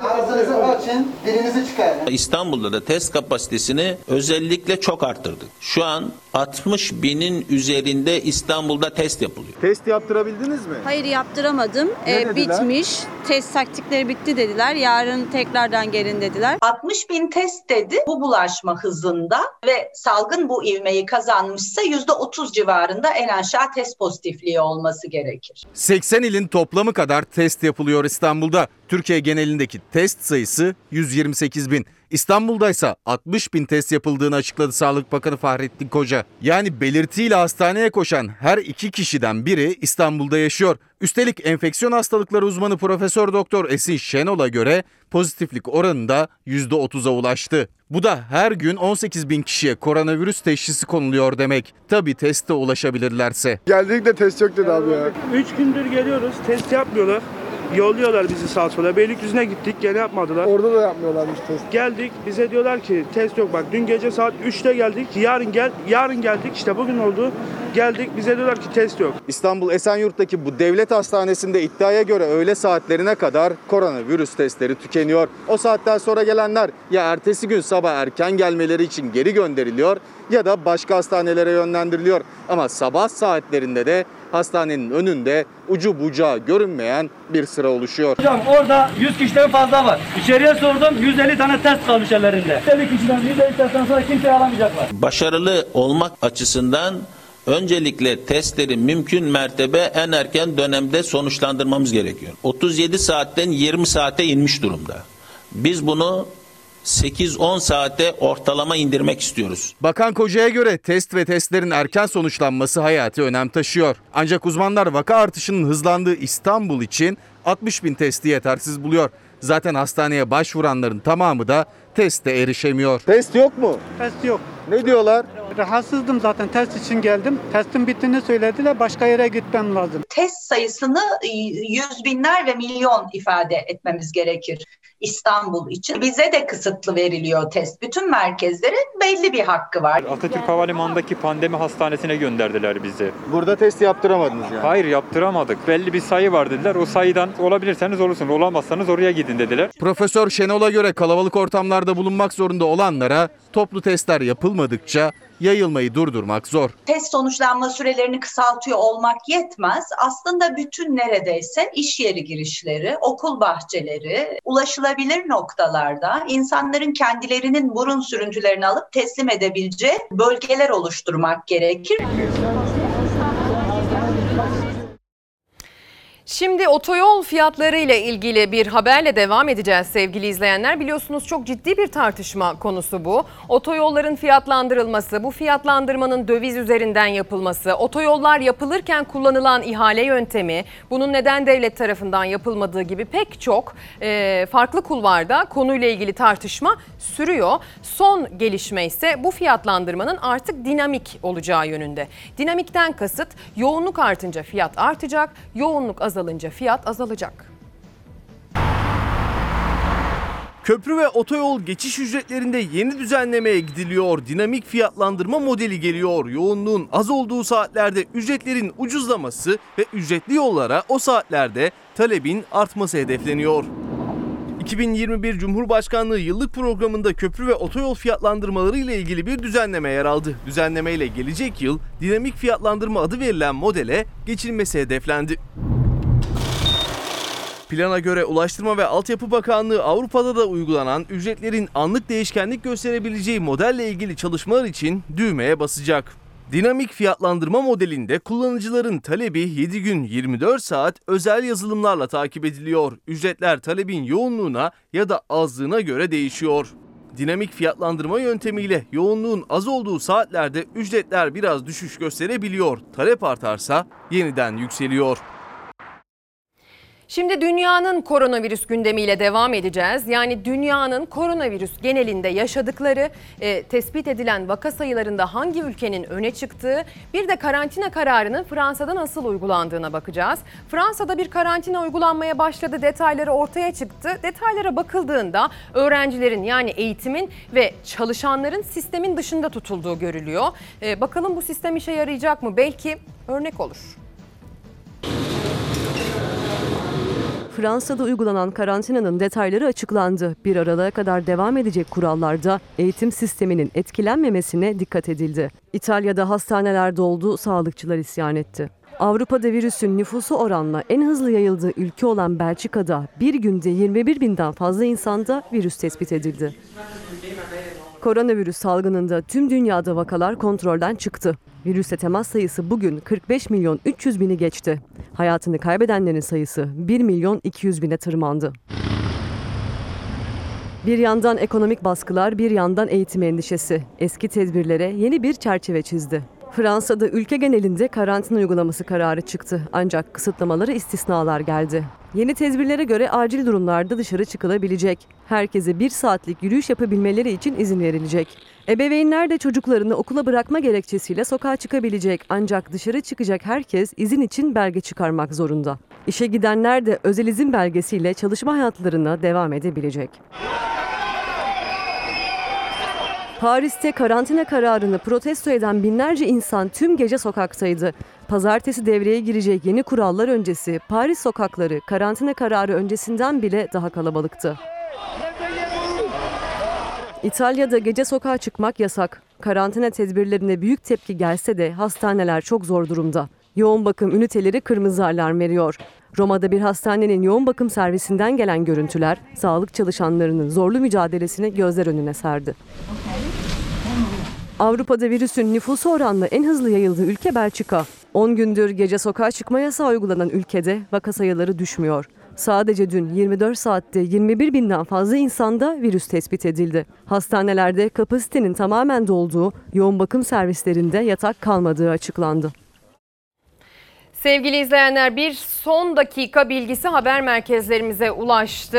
Ağzınızı açın, dilinizi çıkarın. İstanbul'da da test kapasitesini özellikle çok arttırdık. Şu an 60 binin üzerinde İstanbul'da test yapılıyor. Test yaptırabildiniz mi? Hayır yaptıramadım. Ne Ee, dediler? bitmiş. Test taktikleri bitti dediler. Yarın tekrardan gelin dediler. 60 bin test dedi bu bulaşma hızında ve salgın bu ivmeyi kazanmışsa %30 civarında en aşağı test pozitifliği olması gerekir. 80 ilin toplamı kadar test yapılıyor İstanbul'da. Türkiye genelindeki test sayısı 128 bin. İstanbul'da ise 60 bin test yapıldığını açıkladı Sağlık Bakanı Fahrettin Koca. Yani belirtiyle hastaneye koşan her iki kişiden biri İstanbul'da yaşıyor. Üstelik enfeksiyon hastalıkları uzmanı Profesör Doktor Esin Şenol'a göre pozitiflik oranı da %30'a ulaştı. Bu da her gün 18 bin kişiye koronavirüs teşhisi konuluyor demek. Tabi teste ulaşabilirlerse. Geldik de test yok dedi abi ya. 3 gündür geliyoruz. Test yapmıyorlar. Yolluyorlar bizi sağa sola. Beylikdüzü'ne gittik gene yapmadılar. Orada da yapmıyorlarmış test. Geldik bize diyorlar ki test yok bak dün gece saat 3'te geldik yarın gel yarın geldik işte bugün oldu geldik bize diyorlar ki test yok. İstanbul Esenyurt'taki bu devlet hastanesinde iddiaya göre öğle saatlerine kadar koronavirüs testleri tükeniyor. O saatten sonra gelenler ya ertesi gün sabah erken gelmeleri için geri gönderiliyor ya da başka hastanelere yönlendiriliyor. Ama sabah saatlerinde de hastanenin önünde ucu bucağı görünmeyen bir sıra oluşuyor. Hocam orada 100 kişiden fazla var. İçeriye sordum 150 tane test kalmış ellerinde. 150 kişiden 150 testten sonra kimseyi alamayacaklar. Başarılı olmak açısından öncelikle testleri mümkün mertebe en erken dönemde sonuçlandırmamız gerekiyor. 37 saatten 20 saate inmiş durumda. Biz bunu 8-10 saate ortalama indirmek istiyoruz. Bakan Koca'ya göre test ve testlerin erken sonuçlanması hayati önem taşıyor. Ancak uzmanlar vaka artışının hızlandığı İstanbul için 60 bin testi yetersiz buluyor. Zaten hastaneye başvuranların tamamı da teste erişemiyor. Test yok mu? Test yok. Ne diyorlar? Rahatsızdım zaten test için geldim. Testin bittiğini söylediler başka yere gitmem lazım. Test sayısını yüz binler ve milyon ifade etmemiz gerekir İstanbul için. Bize de kısıtlı veriliyor test. Bütün merkezlerin belli bir hakkı var. Atatürk Havalimanı'ndaki pandemi hastanesine gönderdiler bizi. Burada test yaptıramadınız yani. Hayır yaptıramadık. Belli bir sayı var dediler. O sayıdan olabilirseniz olursunuz. Olamazsanız oraya gidin dediler. Profesör Şenol'a göre kalabalık ortamlarda bulunmak zorunda olanlara toplu testler yapılmadıkça yayılmayı durdurmak zor. Test sonuçlanma sürelerini kısaltıyor olmak yetmez. Aslında bütün neredeyse iş yeri girişleri, okul bahçeleri, ulaşılabilir noktalarda insanların kendilerinin burun sürüntülerini alıp teslim edebileceği bölgeler oluşturmak gerekir. Şimdi otoyol fiyatları ile ilgili bir haberle devam edeceğiz sevgili izleyenler. Biliyorsunuz çok ciddi bir tartışma konusu bu. Otoyolların fiyatlandırılması, bu fiyatlandırmanın döviz üzerinden yapılması, otoyollar yapılırken kullanılan ihale yöntemi, bunun neden devlet tarafından yapılmadığı gibi pek çok e, farklı kulvarda konuyla ilgili tartışma sürüyor. Son gelişme ise bu fiyatlandırmanın artık dinamik olacağı yönünde. Dinamikten kasıt yoğunluk artınca fiyat artacak, yoğunluk azalınca fiyat azalacak. Köprü ve otoyol geçiş ücretlerinde yeni düzenlemeye gidiliyor. Dinamik fiyatlandırma modeli geliyor. Yoğunluğun az olduğu saatlerde ücretlerin ucuzlaması ve ücretli yollara o saatlerde talebin artması hedefleniyor. 2021 Cumhurbaşkanlığı yıllık programında köprü ve otoyol fiyatlandırmaları ile ilgili bir düzenleme yer aldı. Düzenleme ile gelecek yıl dinamik fiyatlandırma adı verilen modele geçilmesi hedeflendi. Plana göre Ulaştırma ve Altyapı Bakanlığı Avrupa'da da uygulanan ücretlerin anlık değişkenlik gösterebileceği modelle ilgili çalışmalar için düğmeye basacak. Dinamik fiyatlandırma modelinde kullanıcıların talebi 7 gün 24 saat özel yazılımlarla takip ediliyor. Ücretler talebin yoğunluğuna ya da azlığına göre değişiyor. Dinamik fiyatlandırma yöntemiyle yoğunluğun az olduğu saatlerde ücretler biraz düşüş gösterebiliyor. Talep artarsa yeniden yükseliyor. Şimdi dünyanın koronavirüs gündemiyle devam edeceğiz. Yani dünyanın koronavirüs genelinde yaşadıkları, e, tespit edilen vaka sayılarında hangi ülkenin öne çıktığı, bir de karantina kararının Fransa'da nasıl uygulandığına bakacağız. Fransa'da bir karantina uygulanmaya başladı, detayları ortaya çıktı. Detaylara bakıldığında öğrencilerin yani eğitimin ve çalışanların sistemin dışında tutulduğu görülüyor. E, bakalım bu sistem işe yarayacak mı? Belki örnek olur. Fransa'da uygulanan karantinanın detayları açıklandı. Bir aralığa kadar devam edecek kurallarda eğitim sisteminin etkilenmemesine dikkat edildi. İtalya'da hastaneler doldu, sağlıkçılar isyan etti. Avrupa'da virüsün nüfusu oranla en hızlı yayıldığı ülke olan Belçika'da bir günde 21 binden fazla insanda virüs tespit edildi. Koronavirüs salgınında tüm dünyada vakalar kontrolden çıktı. Virüse temas sayısı bugün 45 milyon 300 bini geçti. Hayatını kaybedenlerin sayısı 1 milyon 200 bine tırmandı. Bir yandan ekonomik baskılar, bir yandan eğitim endişesi. Eski tedbirlere yeni bir çerçeve çizdi. Fransa'da ülke genelinde karantina uygulaması kararı çıktı. Ancak kısıtlamalara istisnalar geldi. Yeni tedbirlere göre acil durumlarda dışarı çıkılabilecek. Herkese bir saatlik yürüyüş yapabilmeleri için izin verilecek. Ebeveynler de çocuklarını okula bırakma gerekçesiyle sokağa çıkabilecek. Ancak dışarı çıkacak herkes izin için belge çıkarmak zorunda. İşe gidenler de özel izin belgesiyle çalışma hayatlarına devam edebilecek. Paris'te karantina kararını protesto eden binlerce insan tüm gece sokaktaydı. Pazartesi devreye girecek yeni kurallar öncesi Paris sokakları karantina kararı öncesinden bile daha kalabalıktı. İtalya'da gece sokağa çıkmak yasak. Karantina tedbirlerine büyük tepki gelse de hastaneler çok zor durumda. Yoğun bakım üniteleri kırmızı alarm veriyor. Roma'da bir hastanenin yoğun bakım servisinden gelen görüntüler sağlık çalışanlarının zorlu mücadelesini gözler önüne serdi. Avrupa'da virüsün nüfusu oranla en hızlı yayıldığı ülke Belçika. 10 gündür gece sokağa çıkma yasağı uygulanan ülkede vaka sayıları düşmüyor. Sadece dün 24 saatte 21 binden fazla insanda virüs tespit edildi. Hastanelerde kapasitenin tamamen dolduğu, yoğun bakım servislerinde yatak kalmadığı açıklandı. Sevgili izleyenler bir son dakika bilgisi haber merkezlerimize ulaştı.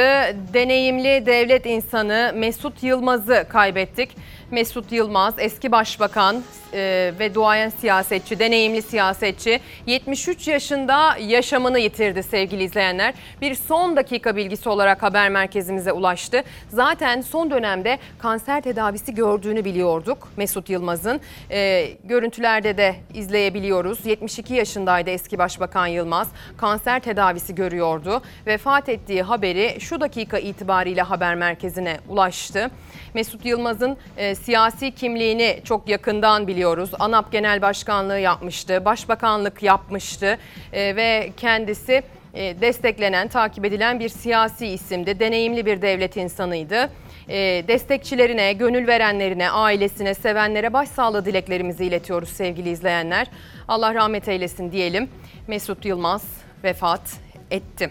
Deneyimli devlet insanı Mesut Yılmaz'ı kaybettik. Mesut Yılmaz eski başbakan e, ve duayen siyasetçi, deneyimli siyasetçi 73 yaşında yaşamını yitirdi sevgili izleyenler. Bir son dakika bilgisi olarak haber merkezimize ulaştı. Zaten son dönemde kanser tedavisi gördüğünü biliyorduk Mesut Yılmaz'ın. E, görüntülerde de izleyebiliyoruz. 72 yaşındaydı eski başbakan Yılmaz. Kanser tedavisi görüyordu. Vefat ettiği haberi şu dakika itibariyle haber merkezine ulaştı. Mesut Yılmaz'ın e, siyasi kimliğini çok yakından biliyoruz. ANAP Genel Başkanlığı yapmıştı, başbakanlık yapmıştı e, ve kendisi e, desteklenen, takip edilen bir siyasi isimdi. Deneyimli bir devlet insanıydı. E, destekçilerine, gönül verenlerine, ailesine, sevenlere başsağlığı dileklerimizi iletiyoruz sevgili izleyenler. Allah rahmet eylesin diyelim. Mesut Yılmaz vefat etti.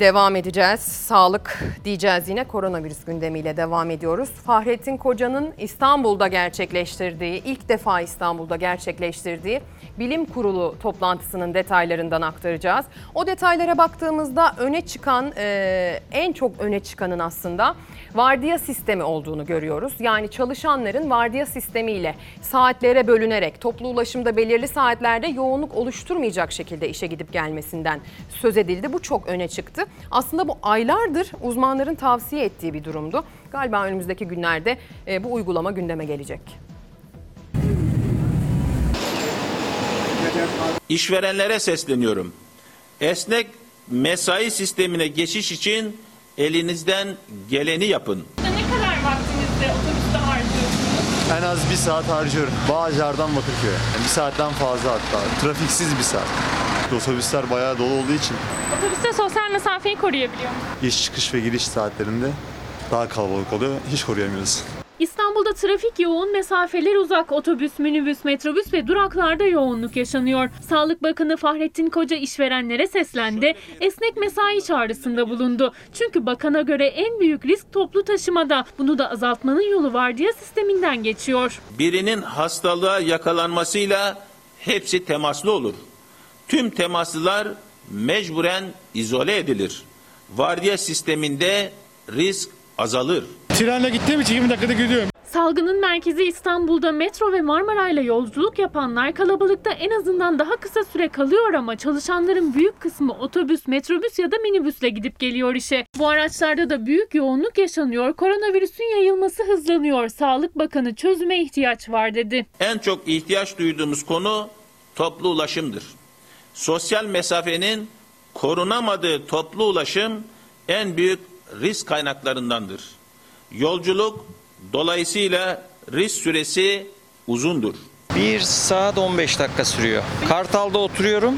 Devam edeceğiz. Sağlık diyeceğiz yine koronavirüs gündemiyle devam ediyoruz. Fahrettin Koca'nın İstanbul'da gerçekleştirdiği, ilk defa İstanbul'da gerçekleştirdiği bilim kurulu toplantısının detaylarından aktaracağız. O detaylara baktığımızda öne çıkan, e, en çok öne çıkanın aslında vardiya sistemi olduğunu görüyoruz. Yani çalışanların vardiya sistemiyle saatlere bölünerek toplu ulaşımda belirli saatlerde yoğunluk oluşturmayacak şekilde işe gidip gelmesinden söz edildi. Bu çok öne çıktı. Aslında bu aylardır uzmanların tavsiye ettiği bir durumdu. Galiba önümüzdeki günlerde e, bu uygulama gündeme gelecek. İşverenlere sesleniyorum. Esnek mesai sistemine geçiş için elinizden geleni yapın. Ne kadar vaktinizde otobüste harcıyorsunuz? En az bir saat harcıyorum. Bağcılar'dan Bakırköy'e. Yani bir saatten fazla hatta. Trafiksiz bir saat. Otobüsler bayağı dolu olduğu için Otobüste sosyal mesafeyi koruyabiliyor musunuz? giriş çıkış ve giriş saatlerinde daha kalabalık oluyor. Hiç koruyamıyoruz. İstanbul'da trafik yoğun, mesafeler uzak. Otobüs, minibüs, metrobüs ve duraklarda yoğunluk yaşanıyor. Sağlık Bakanı Fahrettin Koca işverenlere seslendi. Esnek mesai çağrısında bulundu. Çünkü bakana göre en büyük risk toplu taşımada. Bunu da azaltmanın yolu vardiya sisteminden geçiyor. Birinin hastalığa yakalanmasıyla hepsi temaslı olur. Tüm temaslılar mecburen izole edilir. Vardiya sisteminde risk azalır. Trenle gittiğim için 20 dakikada gidiyorum. Salgının merkezi İstanbul'da metro ve Marmara ile yolculuk yapanlar kalabalıkta en azından daha kısa süre kalıyor ama çalışanların büyük kısmı otobüs, metrobüs ya da minibüsle gidip geliyor işe. Bu araçlarda da büyük yoğunluk yaşanıyor. Koronavirüsün yayılması hızlanıyor. Sağlık Bakanı çözüme ihtiyaç var dedi. En çok ihtiyaç duyduğumuz konu toplu ulaşımdır. Sosyal mesafenin korunamadığı toplu ulaşım en büyük risk kaynaklarındandır. Yolculuk dolayısıyla risk süresi uzundur. 1 saat 15 dakika sürüyor. Kartal'da oturuyorum.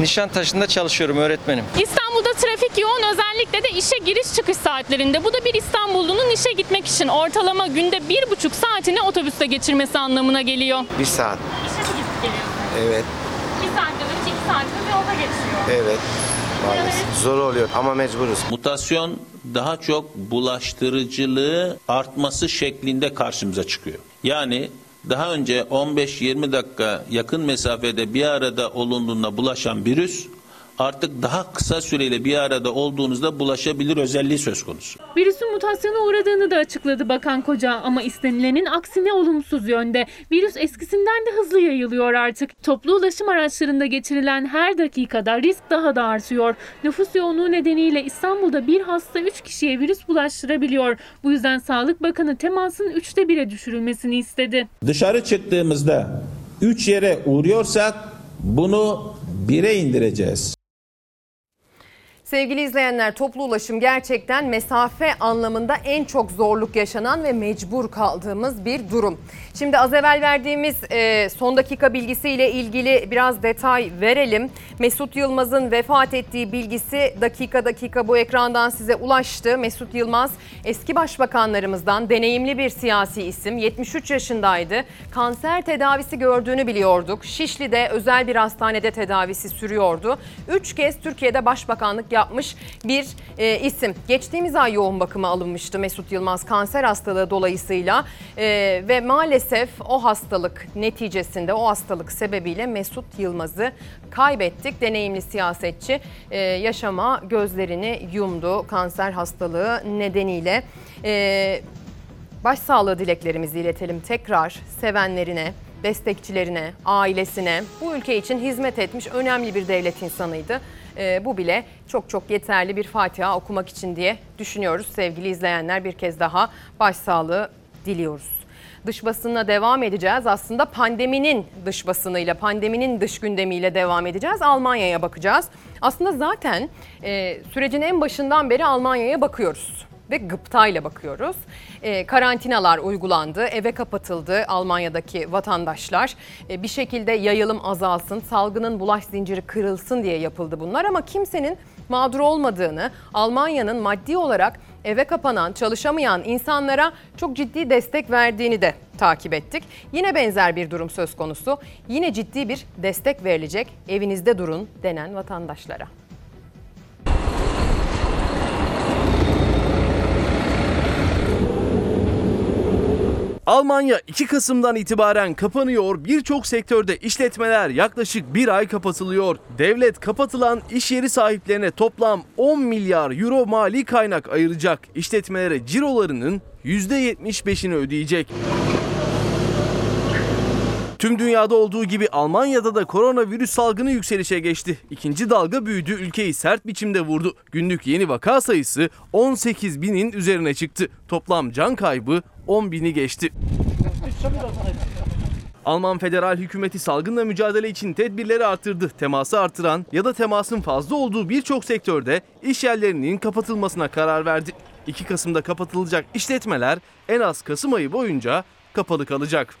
Nişantaşı'nda çalışıyorum öğretmenim. İstanbul'da trafik yoğun özellikle de işe giriş çıkış saatlerinde. Bu da bir İstanbullunun işe gitmek için ortalama günde bir buçuk saatini otobüste geçirmesi anlamına geliyor. Bir saat. İşe mi gidip geliyorsun? Evet. Bir saatten önce iki saatimiz yolda geçiyor. Evet. Maalesef. Zor oluyor ama mecburuz. Mutasyon daha çok bulaştırıcılığı artması şeklinde karşımıza çıkıyor. Yani daha önce 15-20 dakika yakın mesafede bir arada olunduğunda bulaşan virüs artık daha kısa süreyle bir arada olduğunuzda bulaşabilir özelliği söz konusu. Virüsün mutasyona uğradığını da açıkladı Bakan Koca ama istenilenin aksine olumsuz yönde. Virüs eskisinden de hızlı yayılıyor artık. Toplu ulaşım araçlarında geçirilen her dakikada risk daha da artıyor. Nüfus yoğunluğu nedeniyle İstanbul'da bir hasta 3 kişiye virüs bulaştırabiliyor. Bu yüzden Sağlık Bakanı temasın 3'te 1'e düşürülmesini istedi. Dışarı çıktığımızda 3 yere uğruyorsak bunu 1'e indireceğiz. Sevgili izleyenler toplu ulaşım gerçekten mesafe anlamında en çok zorluk yaşanan ve mecbur kaldığımız bir durum. Şimdi az evvel verdiğimiz e, son dakika bilgisiyle ilgili biraz detay verelim. Mesut Yılmaz'ın vefat ettiği bilgisi dakika dakika bu ekrandan size ulaştı. Mesut Yılmaz eski başbakanlarımızdan deneyimli bir siyasi isim. 73 yaşındaydı. Kanser tedavisi gördüğünü biliyorduk. Şişli'de özel bir hastanede tedavisi sürüyordu. 3 kez Türkiye'de başbakanlık yapmış bir e, isim. Geçtiğimiz ay yoğun bakıma alınmıştı Mesut Yılmaz kanser hastalığı dolayısıyla E, ve maalesef o hastalık neticesinde o hastalık sebebiyle Mesut Yılmaz'ı kaybettik. Deneyimli siyasetçi e, yaşama gözlerini yumdu kanser hastalığı nedeniyle. E, başsağlığı dileklerimizi iletelim tekrar sevenlerine, destekçilerine, ailesine bu ülke için hizmet etmiş önemli bir devlet insanıydı. Ee, bu bile çok çok yeterli bir Fatiha okumak için diye düşünüyoruz. Sevgili izleyenler bir kez daha başsağlığı diliyoruz. Dış basınla devam edeceğiz. Aslında pandeminin dış basınıyla, pandeminin dış gündemiyle devam edeceğiz. Almanya'ya bakacağız. Aslında zaten e, sürecin en başından beri Almanya'ya bakıyoruz ve gıptayla bakıyoruz. Ee, karantinalar uygulandı, eve kapatıldı Almanya'daki vatandaşlar. Ee, bir şekilde yayılım azalsın, salgının bulaş zinciri kırılsın diye yapıldı bunlar ama kimsenin mağdur olmadığını, Almanya'nın maddi olarak eve kapanan, çalışamayan insanlara çok ciddi destek verdiğini de takip ettik. Yine benzer bir durum söz konusu. Yine ciddi bir destek verilecek evinizde durun denen vatandaşlara. Almanya 2 Kasım'dan itibaren kapanıyor. Birçok sektörde işletmeler yaklaşık bir ay kapatılıyor. Devlet kapatılan iş yeri sahiplerine toplam 10 milyar euro mali kaynak ayıracak. İşletmelere cirolarının %75'ini ödeyecek. Tüm dünyada olduğu gibi Almanya'da da koronavirüs salgını yükselişe geçti. İkinci dalga büyüdü, ülkeyi sert biçimde vurdu. Günlük yeni vaka sayısı 18 binin üzerine çıktı. Toplam can kaybı 10 bini geçti. Alman federal hükümeti salgınla mücadele için tedbirleri artırdı. Teması artıran ya da temasın fazla olduğu birçok sektörde iş yerlerinin kapatılmasına karar verdi. 2 Kasım'da kapatılacak işletmeler en az Kasım ayı boyunca kapalı kalacak.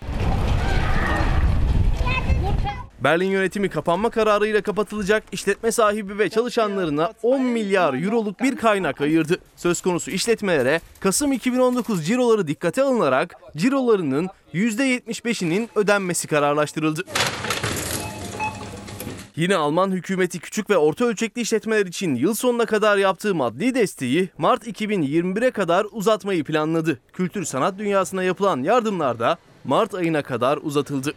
Berlin yönetimi kapanma kararıyla kapatılacak işletme sahibi ve çalışanlarına 10 milyar euroluk bir kaynak ayırdı. Söz konusu işletmelere Kasım 2019 ciroları dikkate alınarak cirolarının %75'inin ödenmesi kararlaştırıldı. Yine Alman hükümeti küçük ve orta ölçekli işletmeler için yıl sonuna kadar yaptığı maddi desteği Mart 2021'e kadar uzatmayı planladı. Kültür sanat dünyasına yapılan yardımlar da Mart ayına kadar uzatıldı.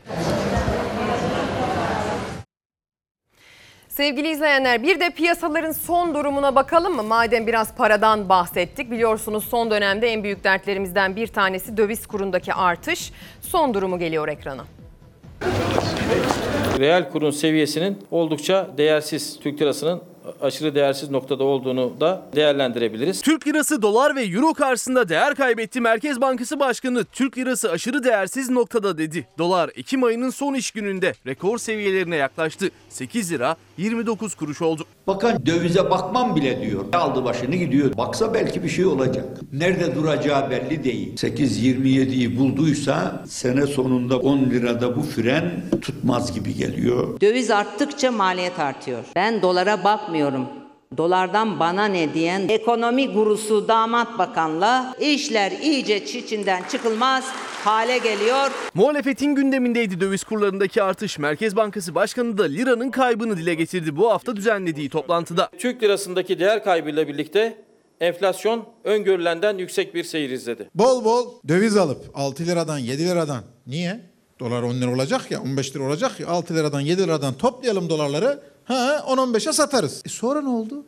Sevgili izleyenler bir de piyasaların son durumuna bakalım mı? Madem biraz paradan bahsettik. Biliyorsunuz son dönemde en büyük dertlerimizden bir tanesi döviz kurundaki artış. Son durumu geliyor ekrana. Reel kurun seviyesinin oldukça değersiz Türk lirasının aşırı değersiz noktada olduğunu da değerlendirebiliriz. Türk lirası dolar ve euro karşısında değer kaybetti. Merkez Bankası Başkanı Türk lirası aşırı değersiz noktada dedi. Dolar Ekim ayının son iş gününde rekor seviyelerine yaklaştı. 8 lira 29 kuruş oldu. Bakan dövize bakmam bile diyor. Aldı başını gidiyor. Baksa belki bir şey olacak. Nerede duracağı belli değil. 8.27'yi bulduysa sene sonunda 10 lirada bu fren tutmaz gibi geliyor. Döviz arttıkça maliyet artıyor. Ben dolara bakmıyorum. Dolardan bana ne diyen ekonomi gurusu damat bakanla işler iyice çiçinden çıkılmaz hale geliyor. Muhalefetin gündemindeydi döviz kurlarındaki artış. Merkez Bankası Başkanı da liranın kaybını dile getirdi bu hafta düzenlediği toplantıda. Türk lirasındaki değer kaybıyla birlikte enflasyon öngörülenden yüksek bir seyir izledi. Bol bol döviz alıp 6 liradan 7 liradan niye? Dolar 10 lira olacak ya 15 lira olacak ya 6 liradan 7 liradan toplayalım dolarları ha 10-15'e satarız. E sonra ne oldu?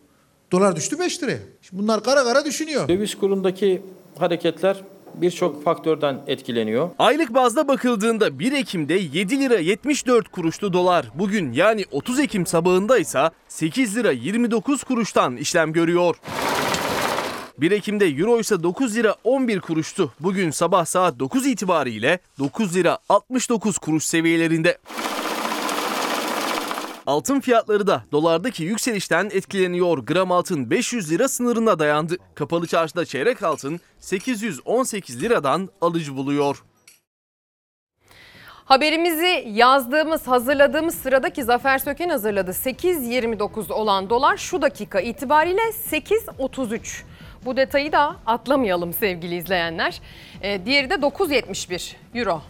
Dolar düştü 5 liraya. Şimdi bunlar kara kara düşünüyor. Döviz kurundaki hareketler birçok faktörden etkileniyor. Aylık bazda bakıldığında 1 Ekim'de 7 lira 74 kuruştu dolar. Bugün yani 30 Ekim sabahında ise 8 lira 29 kuruştan işlem görüyor. 1 Ekim'de euro ise 9 lira 11 kuruştu. Bugün sabah saat 9 itibariyle 9 lira 69 kuruş seviyelerinde. Altın fiyatları da dolardaki yükselişten etkileniyor. Gram altın 500 lira sınırına dayandı. Kapalı çarşıda çeyrek altın 818 liradan alıcı buluyor. Haberimizi yazdığımız, hazırladığımız sıradaki Zafer Söken hazırladı. 8.29 olan dolar şu dakika itibariyle 8.33. Bu detayı da atlamayalım sevgili izleyenler. Ee, diğeri de 9.71 euro.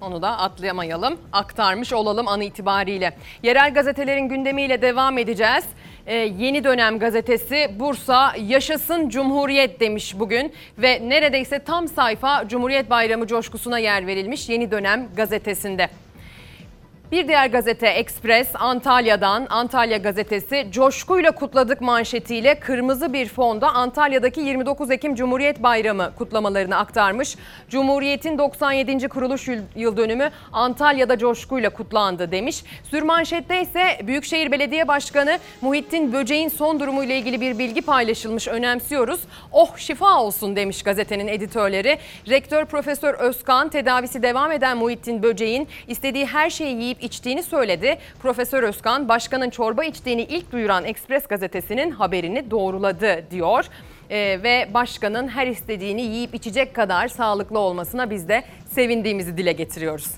Onu da atlayamayalım, aktarmış olalım an itibariyle. Yerel gazetelerin gündemiyle devam edeceğiz. Ee, yeni dönem gazetesi Bursa yaşasın Cumhuriyet demiş bugün ve neredeyse tam sayfa Cumhuriyet Bayramı coşkusuna yer verilmiş yeni dönem gazetesinde. Bir diğer gazete Ekspres Antalya'dan Antalya gazetesi coşkuyla kutladık manşetiyle kırmızı bir fonda Antalya'daki 29 Ekim Cumhuriyet Bayramı kutlamalarını aktarmış. Cumhuriyet'in 97. kuruluş yıl- dönümü Antalya'da coşkuyla kutlandı demiş. Sürmanşette ise Büyükşehir Belediye Başkanı Muhittin Böceğin son durumuyla ilgili bir bilgi paylaşılmış önemsiyoruz. Oh şifa olsun demiş gazetenin editörleri. Rektör Profesör Özkan tedavisi devam eden Muhittin Böceğin istediği her şeyi yiyip içtiğini söyledi. Profesör Özkan başkanın çorba içtiğini ilk duyuran Ekspres gazetesinin haberini doğruladı diyor. Ee, ve başkanın her istediğini yiyip içecek kadar sağlıklı olmasına biz de sevindiğimizi dile getiriyoruz.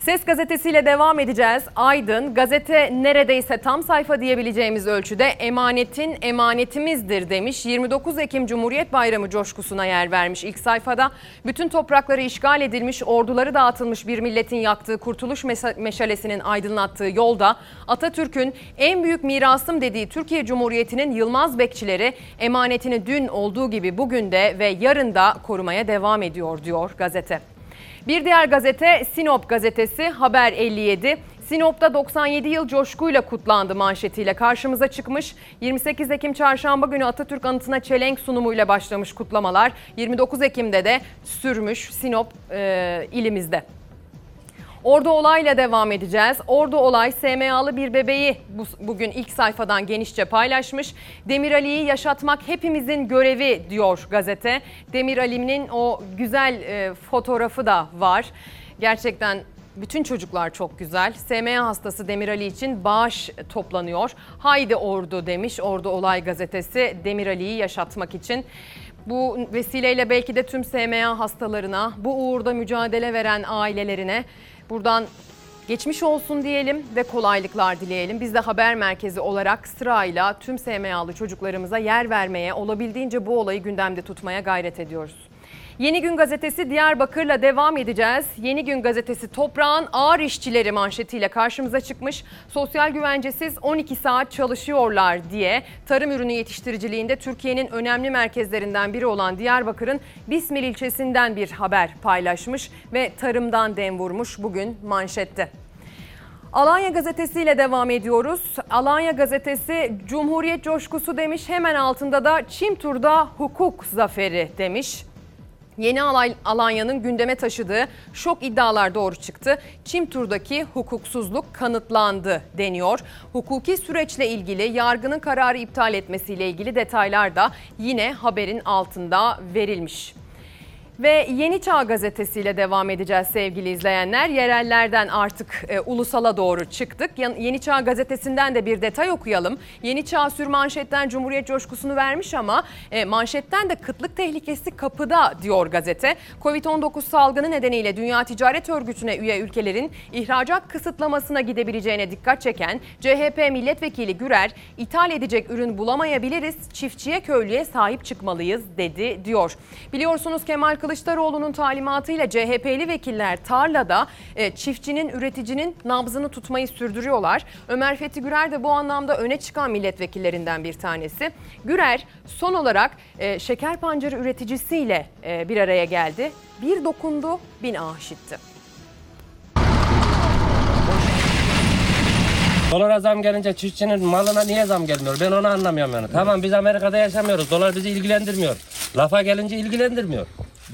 Ses gazetesiyle devam edeceğiz. Aydın gazete neredeyse tam sayfa diyebileceğimiz ölçüde emanetin emanetimizdir demiş. 29 Ekim Cumhuriyet Bayramı coşkusuna yer vermiş ilk sayfada. Bütün toprakları işgal edilmiş, orduları dağıtılmış bir milletin yaktığı kurtuluş meşalesinin aydınlattığı yolda Atatürk'ün en büyük mirasım dediği Türkiye Cumhuriyeti'nin Yılmaz bekçileri emanetini dün olduğu gibi bugün de ve yarın da korumaya devam ediyor diyor gazete. Bir diğer gazete Sinop gazetesi Haber 57. Sinop'ta 97 yıl coşkuyla kutlandı manşetiyle karşımıza çıkmış. 28 Ekim çarşamba günü Atatürk anıtına çelenk sunumuyla başlamış kutlamalar. 29 Ekim'de de sürmüş Sinop e, ilimizde. Ordu olayla devam edeceğiz. Ordu olay SMA'lı bir bebeği bu, bugün ilk sayfadan genişçe paylaşmış. Demir Ali'yi yaşatmak hepimizin görevi diyor gazete. Demir Ali'nin o güzel e, fotoğrafı da var. Gerçekten bütün çocuklar çok güzel. SMA hastası Demir Ali için bağış toplanıyor. Haydi Ordu demiş Ordu Olay gazetesi Demir Ali'yi yaşatmak için. Bu vesileyle belki de tüm SMA hastalarına, bu uğurda mücadele veren ailelerine buradan geçmiş olsun diyelim ve kolaylıklar dileyelim. Biz de haber merkezi olarak sırayla tüm SMA'lı çocuklarımıza yer vermeye, olabildiğince bu olayı gündemde tutmaya gayret ediyoruz. Yeni Gün Gazetesi Diyarbakır'la devam edeceğiz. Yeni Gün Gazetesi toprağın ağır işçileri manşetiyle karşımıza çıkmış. Sosyal güvencesiz 12 saat çalışıyorlar diye tarım ürünü yetiştiriciliğinde Türkiye'nin önemli merkezlerinden biri olan Diyarbakır'ın Bismil ilçesinden bir haber paylaşmış ve tarımdan dem vurmuş bugün manşette. Alanya Gazetesi ile devam ediyoruz. Alanya Gazetesi Cumhuriyet coşkusu demiş. Hemen altında da Çimtur'da hukuk zaferi demiş. Yeni Alanya'nın gündeme taşıdığı şok iddialar doğru çıktı. Çimtur'daki hukuksuzluk kanıtlandı deniyor. Hukuki süreçle ilgili yargının kararı iptal etmesiyle ilgili detaylar da yine haberin altında verilmiş. Ve Yeni Çağ gazetesiyle devam edeceğiz sevgili izleyenler. Yerellerden artık e, ulusala doğru çıktık. Yeni Çağ gazetesinden de bir detay okuyalım. Yeni Çağ sür manşetten Cumhuriyet coşkusunu vermiş ama e, manşetten de kıtlık tehlikesi kapıda diyor gazete. Covid-19 salgını nedeniyle Dünya Ticaret Örgütü'ne üye ülkelerin ihracat kısıtlamasına gidebileceğine dikkat çeken CHP milletvekili Gürer, ithal edecek ürün bulamayabiliriz, çiftçiye köylüye sahip çıkmalıyız dedi diyor. Biliyorsunuz Kemal Kılıçdaroğlu'nun talimatıyla CHP'li vekiller tarlada e, çiftçinin, üreticinin nabzını tutmayı sürdürüyorlar. Ömer Fethi Gürer de bu anlamda öne çıkan milletvekillerinden bir tanesi. Gürer son olarak e, şeker pancarı üreticisiyle e, bir araya geldi. Bir dokundu, bin işitti. Dolara zam gelince çiftçinin malına niye zam gelmiyor? Ben onu anlamıyorum yani. Tamam biz Amerika'da yaşamıyoruz. Dolar bizi ilgilendirmiyor. Lafa gelince ilgilendirmiyor.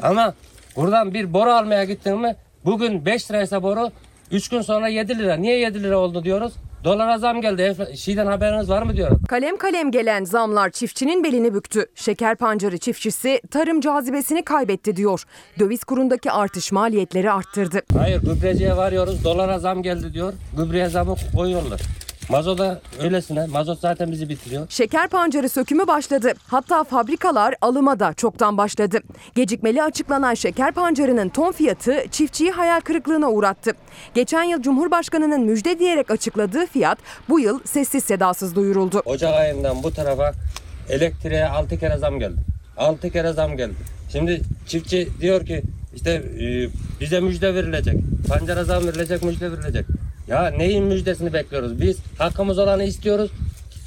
Ama buradan bir boru almaya gittin mi bugün 5 liraysa boru 3 gün sonra 7 lira. Niye 7 lira oldu diyoruz? Dolara zam geldi. Şeyden haberiniz var mı diyoruz. Kalem kalem gelen zamlar çiftçinin belini büktü. Şeker pancarı çiftçisi tarım cazibesini kaybetti diyor. Döviz kurundaki artış maliyetleri arttırdı. Hayır gübreciye varıyoruz. Dolara zam geldi diyor. Gübreye zamı koyuyorlar. Mazota öylesine. Mazot zaten bizi bitiriyor. Şeker pancarı sökümü başladı. Hatta fabrikalar alıma da çoktan başladı. Gecikmeli açıklanan şeker pancarının ton fiyatı çiftçiyi hayal kırıklığına uğrattı. Geçen yıl Cumhurbaşkanı'nın müjde diyerek açıkladığı fiyat bu yıl sessiz sedasız duyuruldu. Ocak ayından bu tarafa elektriğe 6 kere zam geldi. 6 kere zam geldi. Şimdi çiftçi diyor ki işte e, bize müjde verilecek. Pancara zam verilecek, müjde verilecek. Ya neyin müjdesini bekliyoruz? Biz hakkımız olanı istiyoruz.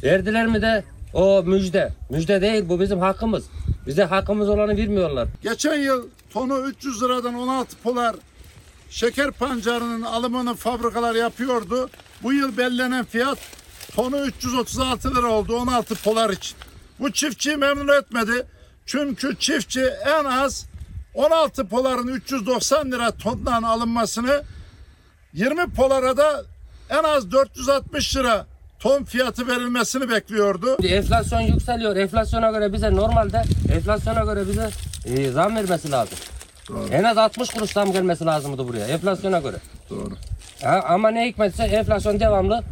Verdiler mi de o müjde. Müjde değil bu bizim hakkımız. Bize hakkımız olanı vermiyorlar. Geçen yıl tonu 300 liradan 16 polar şeker pancarının alımını fabrikalar yapıyordu. Bu yıl belirlenen fiyat tonu 336 lira oldu 16 polar için. Bu çiftçiyi memnun etmedi. Çünkü çiftçi en az 16 poların 390 lira tondan alınmasını 20 polara da en az 460 lira ton fiyatı verilmesini bekliyordu. Enflasyon yükseliyor. Enflasyona göre bize normalde enflasyona göre bize e, zam vermesi lazım. En az 60 kuruş zam gelmesi lazımdı buraya enflasyona göre. Doğru. Ha, ama ne hikmetse enflasyon devamlı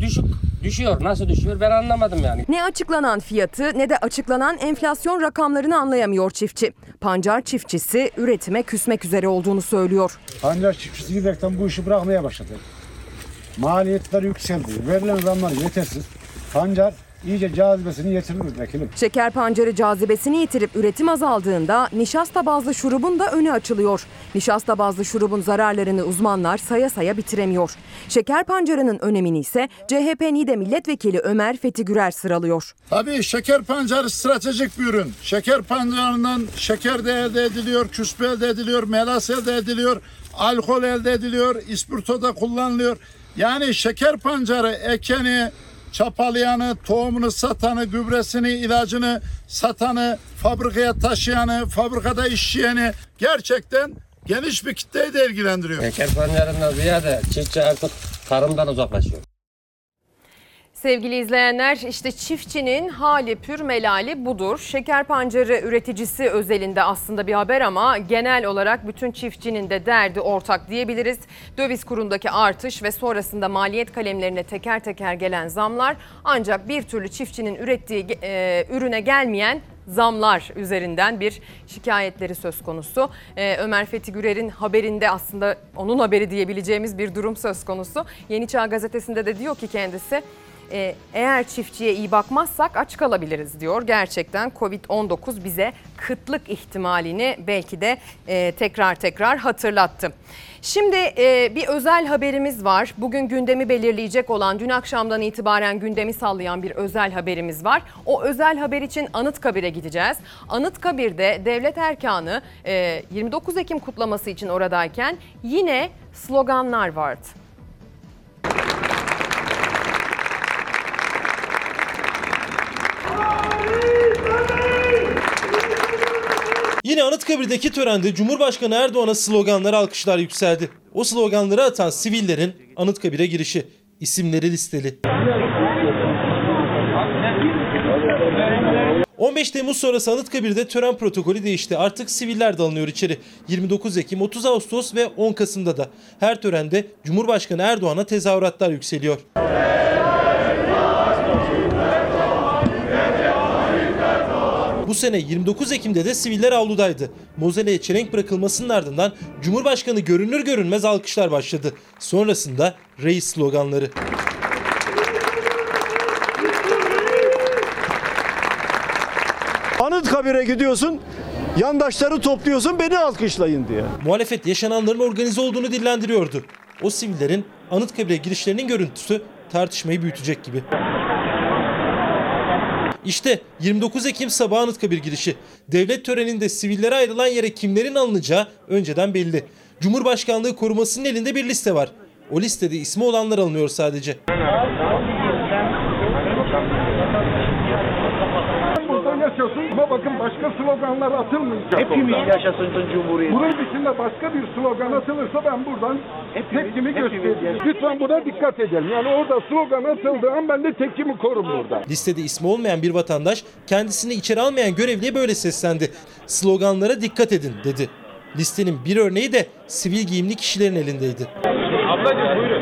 düşük düşüyor. Nasıl düşüyor ben anlamadım yani. Ne açıklanan fiyatı ne de açıklanan enflasyon rakamlarını anlayamıyor çiftçi. Pancar çiftçisi üretime küsmek üzere olduğunu söylüyor. Pancar çiftçisi giderken bu işi bırakmaya başladı. Maliyetler yükseldi. Verilen zamlar yetersiz. Pancar iyice cazibesini yitirdi vekilim. Şeker pancarı cazibesini yitirip üretim azaldığında nişasta bazlı şurubun da önü açılıyor. Nişasta bazlı şurubun zararlarını uzmanlar saya saya bitiremiyor. Şeker pancarının önemini ise CHP NİDE milletvekili Ömer Fethi Gürer sıralıyor. Tabii şeker pancarı stratejik bir ürün. Şeker pancarından şeker de elde ediliyor, küspe elde ediliyor, melas elde ediliyor, alkol elde ediliyor, ispirto da kullanılıyor. Yani şeker pancarı ekeni, çapalayanı, tohumunu satanı, gübresini, ilacını satanı, fabrikaya taşıyanı, fabrikada işçiyeni gerçekten geniş bir kitleyi de ilgilendiriyor. Şeker pancarından ziyade çiftçi artık tarımdan uzaklaşıyor. Sevgili izleyenler işte çiftçinin hali pür melali budur. Şeker pancarı üreticisi özelinde aslında bir haber ama genel olarak bütün çiftçinin de derdi ortak diyebiliriz. Döviz kurundaki artış ve sonrasında maliyet kalemlerine teker teker gelen zamlar ancak bir türlü çiftçinin ürettiği e, ürüne gelmeyen zamlar üzerinden bir şikayetleri söz konusu. Ee, Ömer Fethi Gürer'in haberinde aslında onun haberi diyebileceğimiz bir durum söz konusu. Yeni Çağ gazetesinde de diyor ki kendisi e, eğer çiftçiye iyi bakmazsak aç kalabiliriz diyor. Gerçekten Covid-19 bize kıtlık ihtimalini belki de e, tekrar tekrar hatırlattı. Şimdi e, bir özel haberimiz var. Bugün gündemi belirleyecek olan dün akşamdan itibaren gündemi sallayan bir özel haberimiz var. O özel haber için Anıtkabir'e gideceğiz. Anıtkabir'de devlet erkanı e, 29 Ekim kutlaması için oradayken yine sloganlar vardı. Yine Anıtkabir'deki törende Cumhurbaşkanı Erdoğan'a sloganlar alkışlar yükseldi. O sloganları atan sivillerin Anıtkabir'e girişi. isimleri listeli. 15 Temmuz sonrası Anıtkabir'de tören protokolü değişti. Artık siviller de alınıyor içeri. 29 Ekim, 30 Ağustos ve 10 Kasım'da da. Her törende Cumhurbaşkanı Erdoğan'a tezahüratlar yükseliyor. Bu sene 29 Ekim'de de siviller avludaydı. Mozeleye çelenk bırakılmasının ardından Cumhurbaşkanı görünür görünmez alkışlar başladı. Sonrasında reis sloganları. Anıtkabir'e gidiyorsun, yandaşları topluyorsun beni alkışlayın diye. Muhalefet yaşananların organize olduğunu dillendiriyordu. O sivillerin Anıtkabir'e girişlerinin görüntüsü tartışmayı büyütecek gibi. İşte 29 Ekim sabahı Anıtkabir girişi. Devlet töreninde sivillere ayrılan yere kimlerin alınacağı önceden belli. Cumhurbaşkanlığı korumasının elinde bir liste var. O listede ismi olanlar alınıyor sadece. Bakın başka sloganlar atılmayacak Hepimiz orada. yaşasın Cumhuriyet. Bunun dışında başka bir slogan atılırsa ben buradan tepkimi göstereceğim. Lütfen buna dikkat edelim. Yani orada slogan atıldığı an ben de tepkimi korum burada. Listede ismi olmayan bir vatandaş kendisini içeri almayan görevliye böyle seslendi. Sloganlara dikkat edin dedi. Listenin bir örneği de sivil giyimli kişilerin elindeydi. Ablacığım buyurun.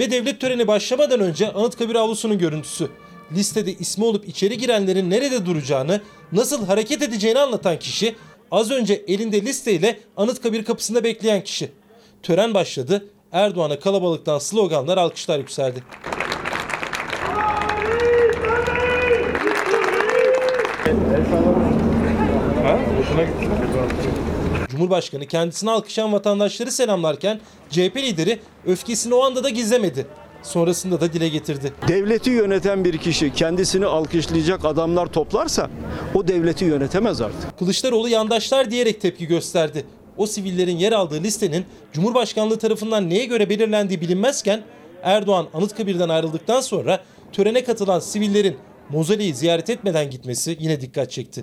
Ve devlet töreni başlamadan önce Anıtkabir avlusunun görüntüsü. Listede ismi olup içeri girenlerin nerede duracağını, nasıl hareket edeceğini anlatan kişi, az önce elinde listeyle Anıtkabir kapısında bekleyen kişi. Tören başladı. Erdoğan'a kalabalıktan sloganlar, alkışlar yükseldi. Cumhurbaşkanı kendisini alkışlayan vatandaşları selamlarken CHP lideri öfkesini o anda da gizlemedi. Sonrasında da dile getirdi. Devleti yöneten bir kişi kendisini alkışlayacak adamlar toplarsa o devleti yönetemez artık. Kılıçdaroğlu yandaşlar diyerek tepki gösterdi. O sivillerin yer aldığı listenin Cumhurbaşkanlığı tarafından neye göre belirlendiği bilinmezken Erdoğan Anıtkabir'den ayrıldıktan sonra törene katılan sivillerin Mozole'yi ziyaret etmeden gitmesi yine dikkat çekti.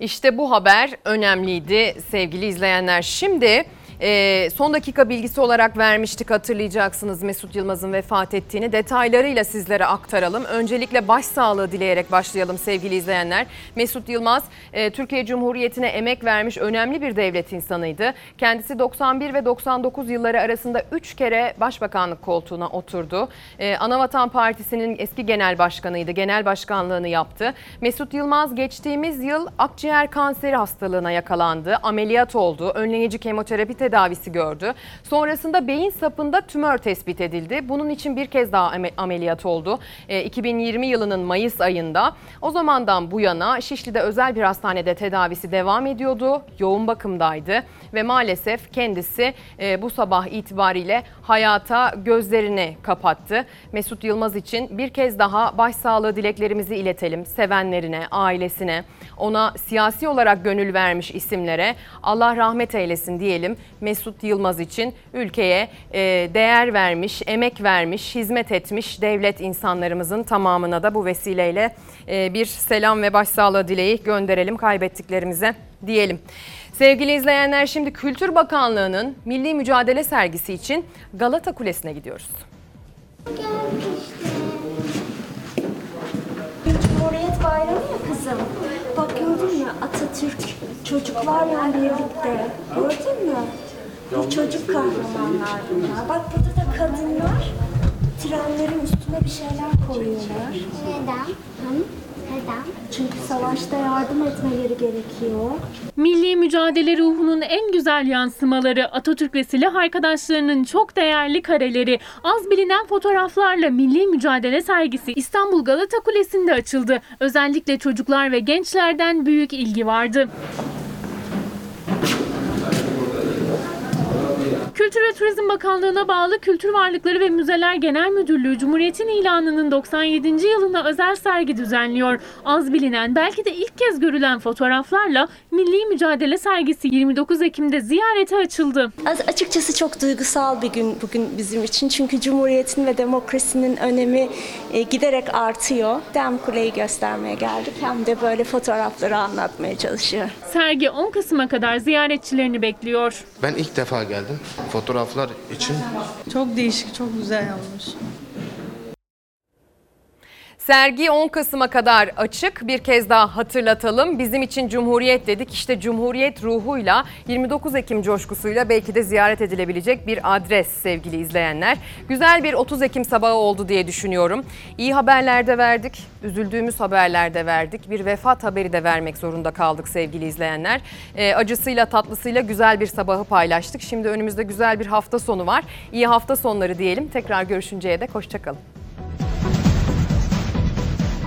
İşte bu haber önemliydi sevgili izleyenler. Şimdi e, son dakika bilgisi olarak vermiştik hatırlayacaksınız Mesut Yılmaz'ın vefat ettiğini detaylarıyla sizlere aktaralım. Öncelikle başsağlığı dileyerek başlayalım sevgili izleyenler. Mesut Yılmaz e, Türkiye Cumhuriyeti'ne emek vermiş önemli bir devlet insanıydı. Kendisi 91 ve 99 yılları arasında 3 kere başbakanlık koltuğuna oturdu. E, Anavatan Partisi'nin eski genel başkanıydı. Genel başkanlığını yaptı. Mesut Yılmaz geçtiğimiz yıl akciğer kanseri hastalığına yakalandı. Ameliyat oldu. Önleyici kemoterapi tedavisi gördü. Sonrasında beyin sapında tümör tespit edildi. Bunun için bir kez daha ame- ameliyat oldu. E, 2020 yılının Mayıs ayında. O zamandan bu yana Şişli'de özel bir hastanede tedavisi devam ediyordu. Yoğun bakımdaydı ve maalesef kendisi e, bu sabah itibariyle hayata gözlerini kapattı. Mesut Yılmaz için bir kez daha başsağlığı dileklerimizi iletelim sevenlerine, ailesine, ona siyasi olarak gönül vermiş isimlere Allah rahmet eylesin diyelim. Mesut Yılmaz için ülkeye e, değer vermiş, emek vermiş, hizmet etmiş devlet insanlarımızın tamamına da bu vesileyle e, bir selam ve başsağlığı dileği gönderelim kaybettiklerimize diyelim. Sevgili izleyenler şimdi Kültür Bakanlığı'nın Milli Mücadele sergisi için Galata Kulesi'ne gidiyoruz. Cumhuriyet Bayramı ya kızım. Gördün mü Atatürk çocuklarla birlikte. Gördün mü? Bu çocuk kahramanlar bunlar. Bak burada da kadınlar trenlerin üstüne bir şeyler koyuyorlar. Neden? Hı? Çünkü savaşta yardım etmeleri gerekiyor. Milli mücadele ruhunun en güzel yansımaları Atatürk ve silah arkadaşlarının çok değerli kareleri, az bilinen fotoğraflarla Milli Mücadele sergisi İstanbul Galata Kulesi'nde açıldı. Özellikle çocuklar ve gençlerden büyük ilgi vardı. Kültür ve Turizm Bakanlığı'na bağlı Kültür Varlıkları ve Müzeler Genel Müdürlüğü Cumhuriyet'in ilanının 97. yılına özel sergi düzenliyor. Az bilinen belki de ilk kez görülen fotoğraflarla Milli Mücadele sergisi 29 Ekim'de ziyarete açıldı. Az açıkçası çok duygusal bir gün bugün bizim için. Çünkü Cumhuriyet'in ve demokrasinin önemi e, giderek artıyor. Dem Kule'yi göstermeye geldik. Hem de böyle fotoğrafları anlatmaya çalışıyor. Sergi 10 Kasım'a kadar ziyaretçilerini bekliyor. Ben ilk defa geldim fotoğraflar için. Çok değişik, çok güzel olmuş. Sergi 10 Kasım'a kadar açık. Bir kez daha hatırlatalım. Bizim için Cumhuriyet dedik. İşte Cumhuriyet ruhuyla 29 Ekim coşkusuyla belki de ziyaret edilebilecek bir adres sevgili izleyenler. Güzel bir 30 Ekim sabahı oldu diye düşünüyorum. İyi haberler de verdik. Üzüldüğümüz haberler de verdik. Bir vefat haberi de vermek zorunda kaldık sevgili izleyenler. Ee, acısıyla tatlısıyla güzel bir sabahı paylaştık. Şimdi önümüzde güzel bir hafta sonu var. İyi hafta sonları diyelim. Tekrar görüşünceye dek hoşçakalın.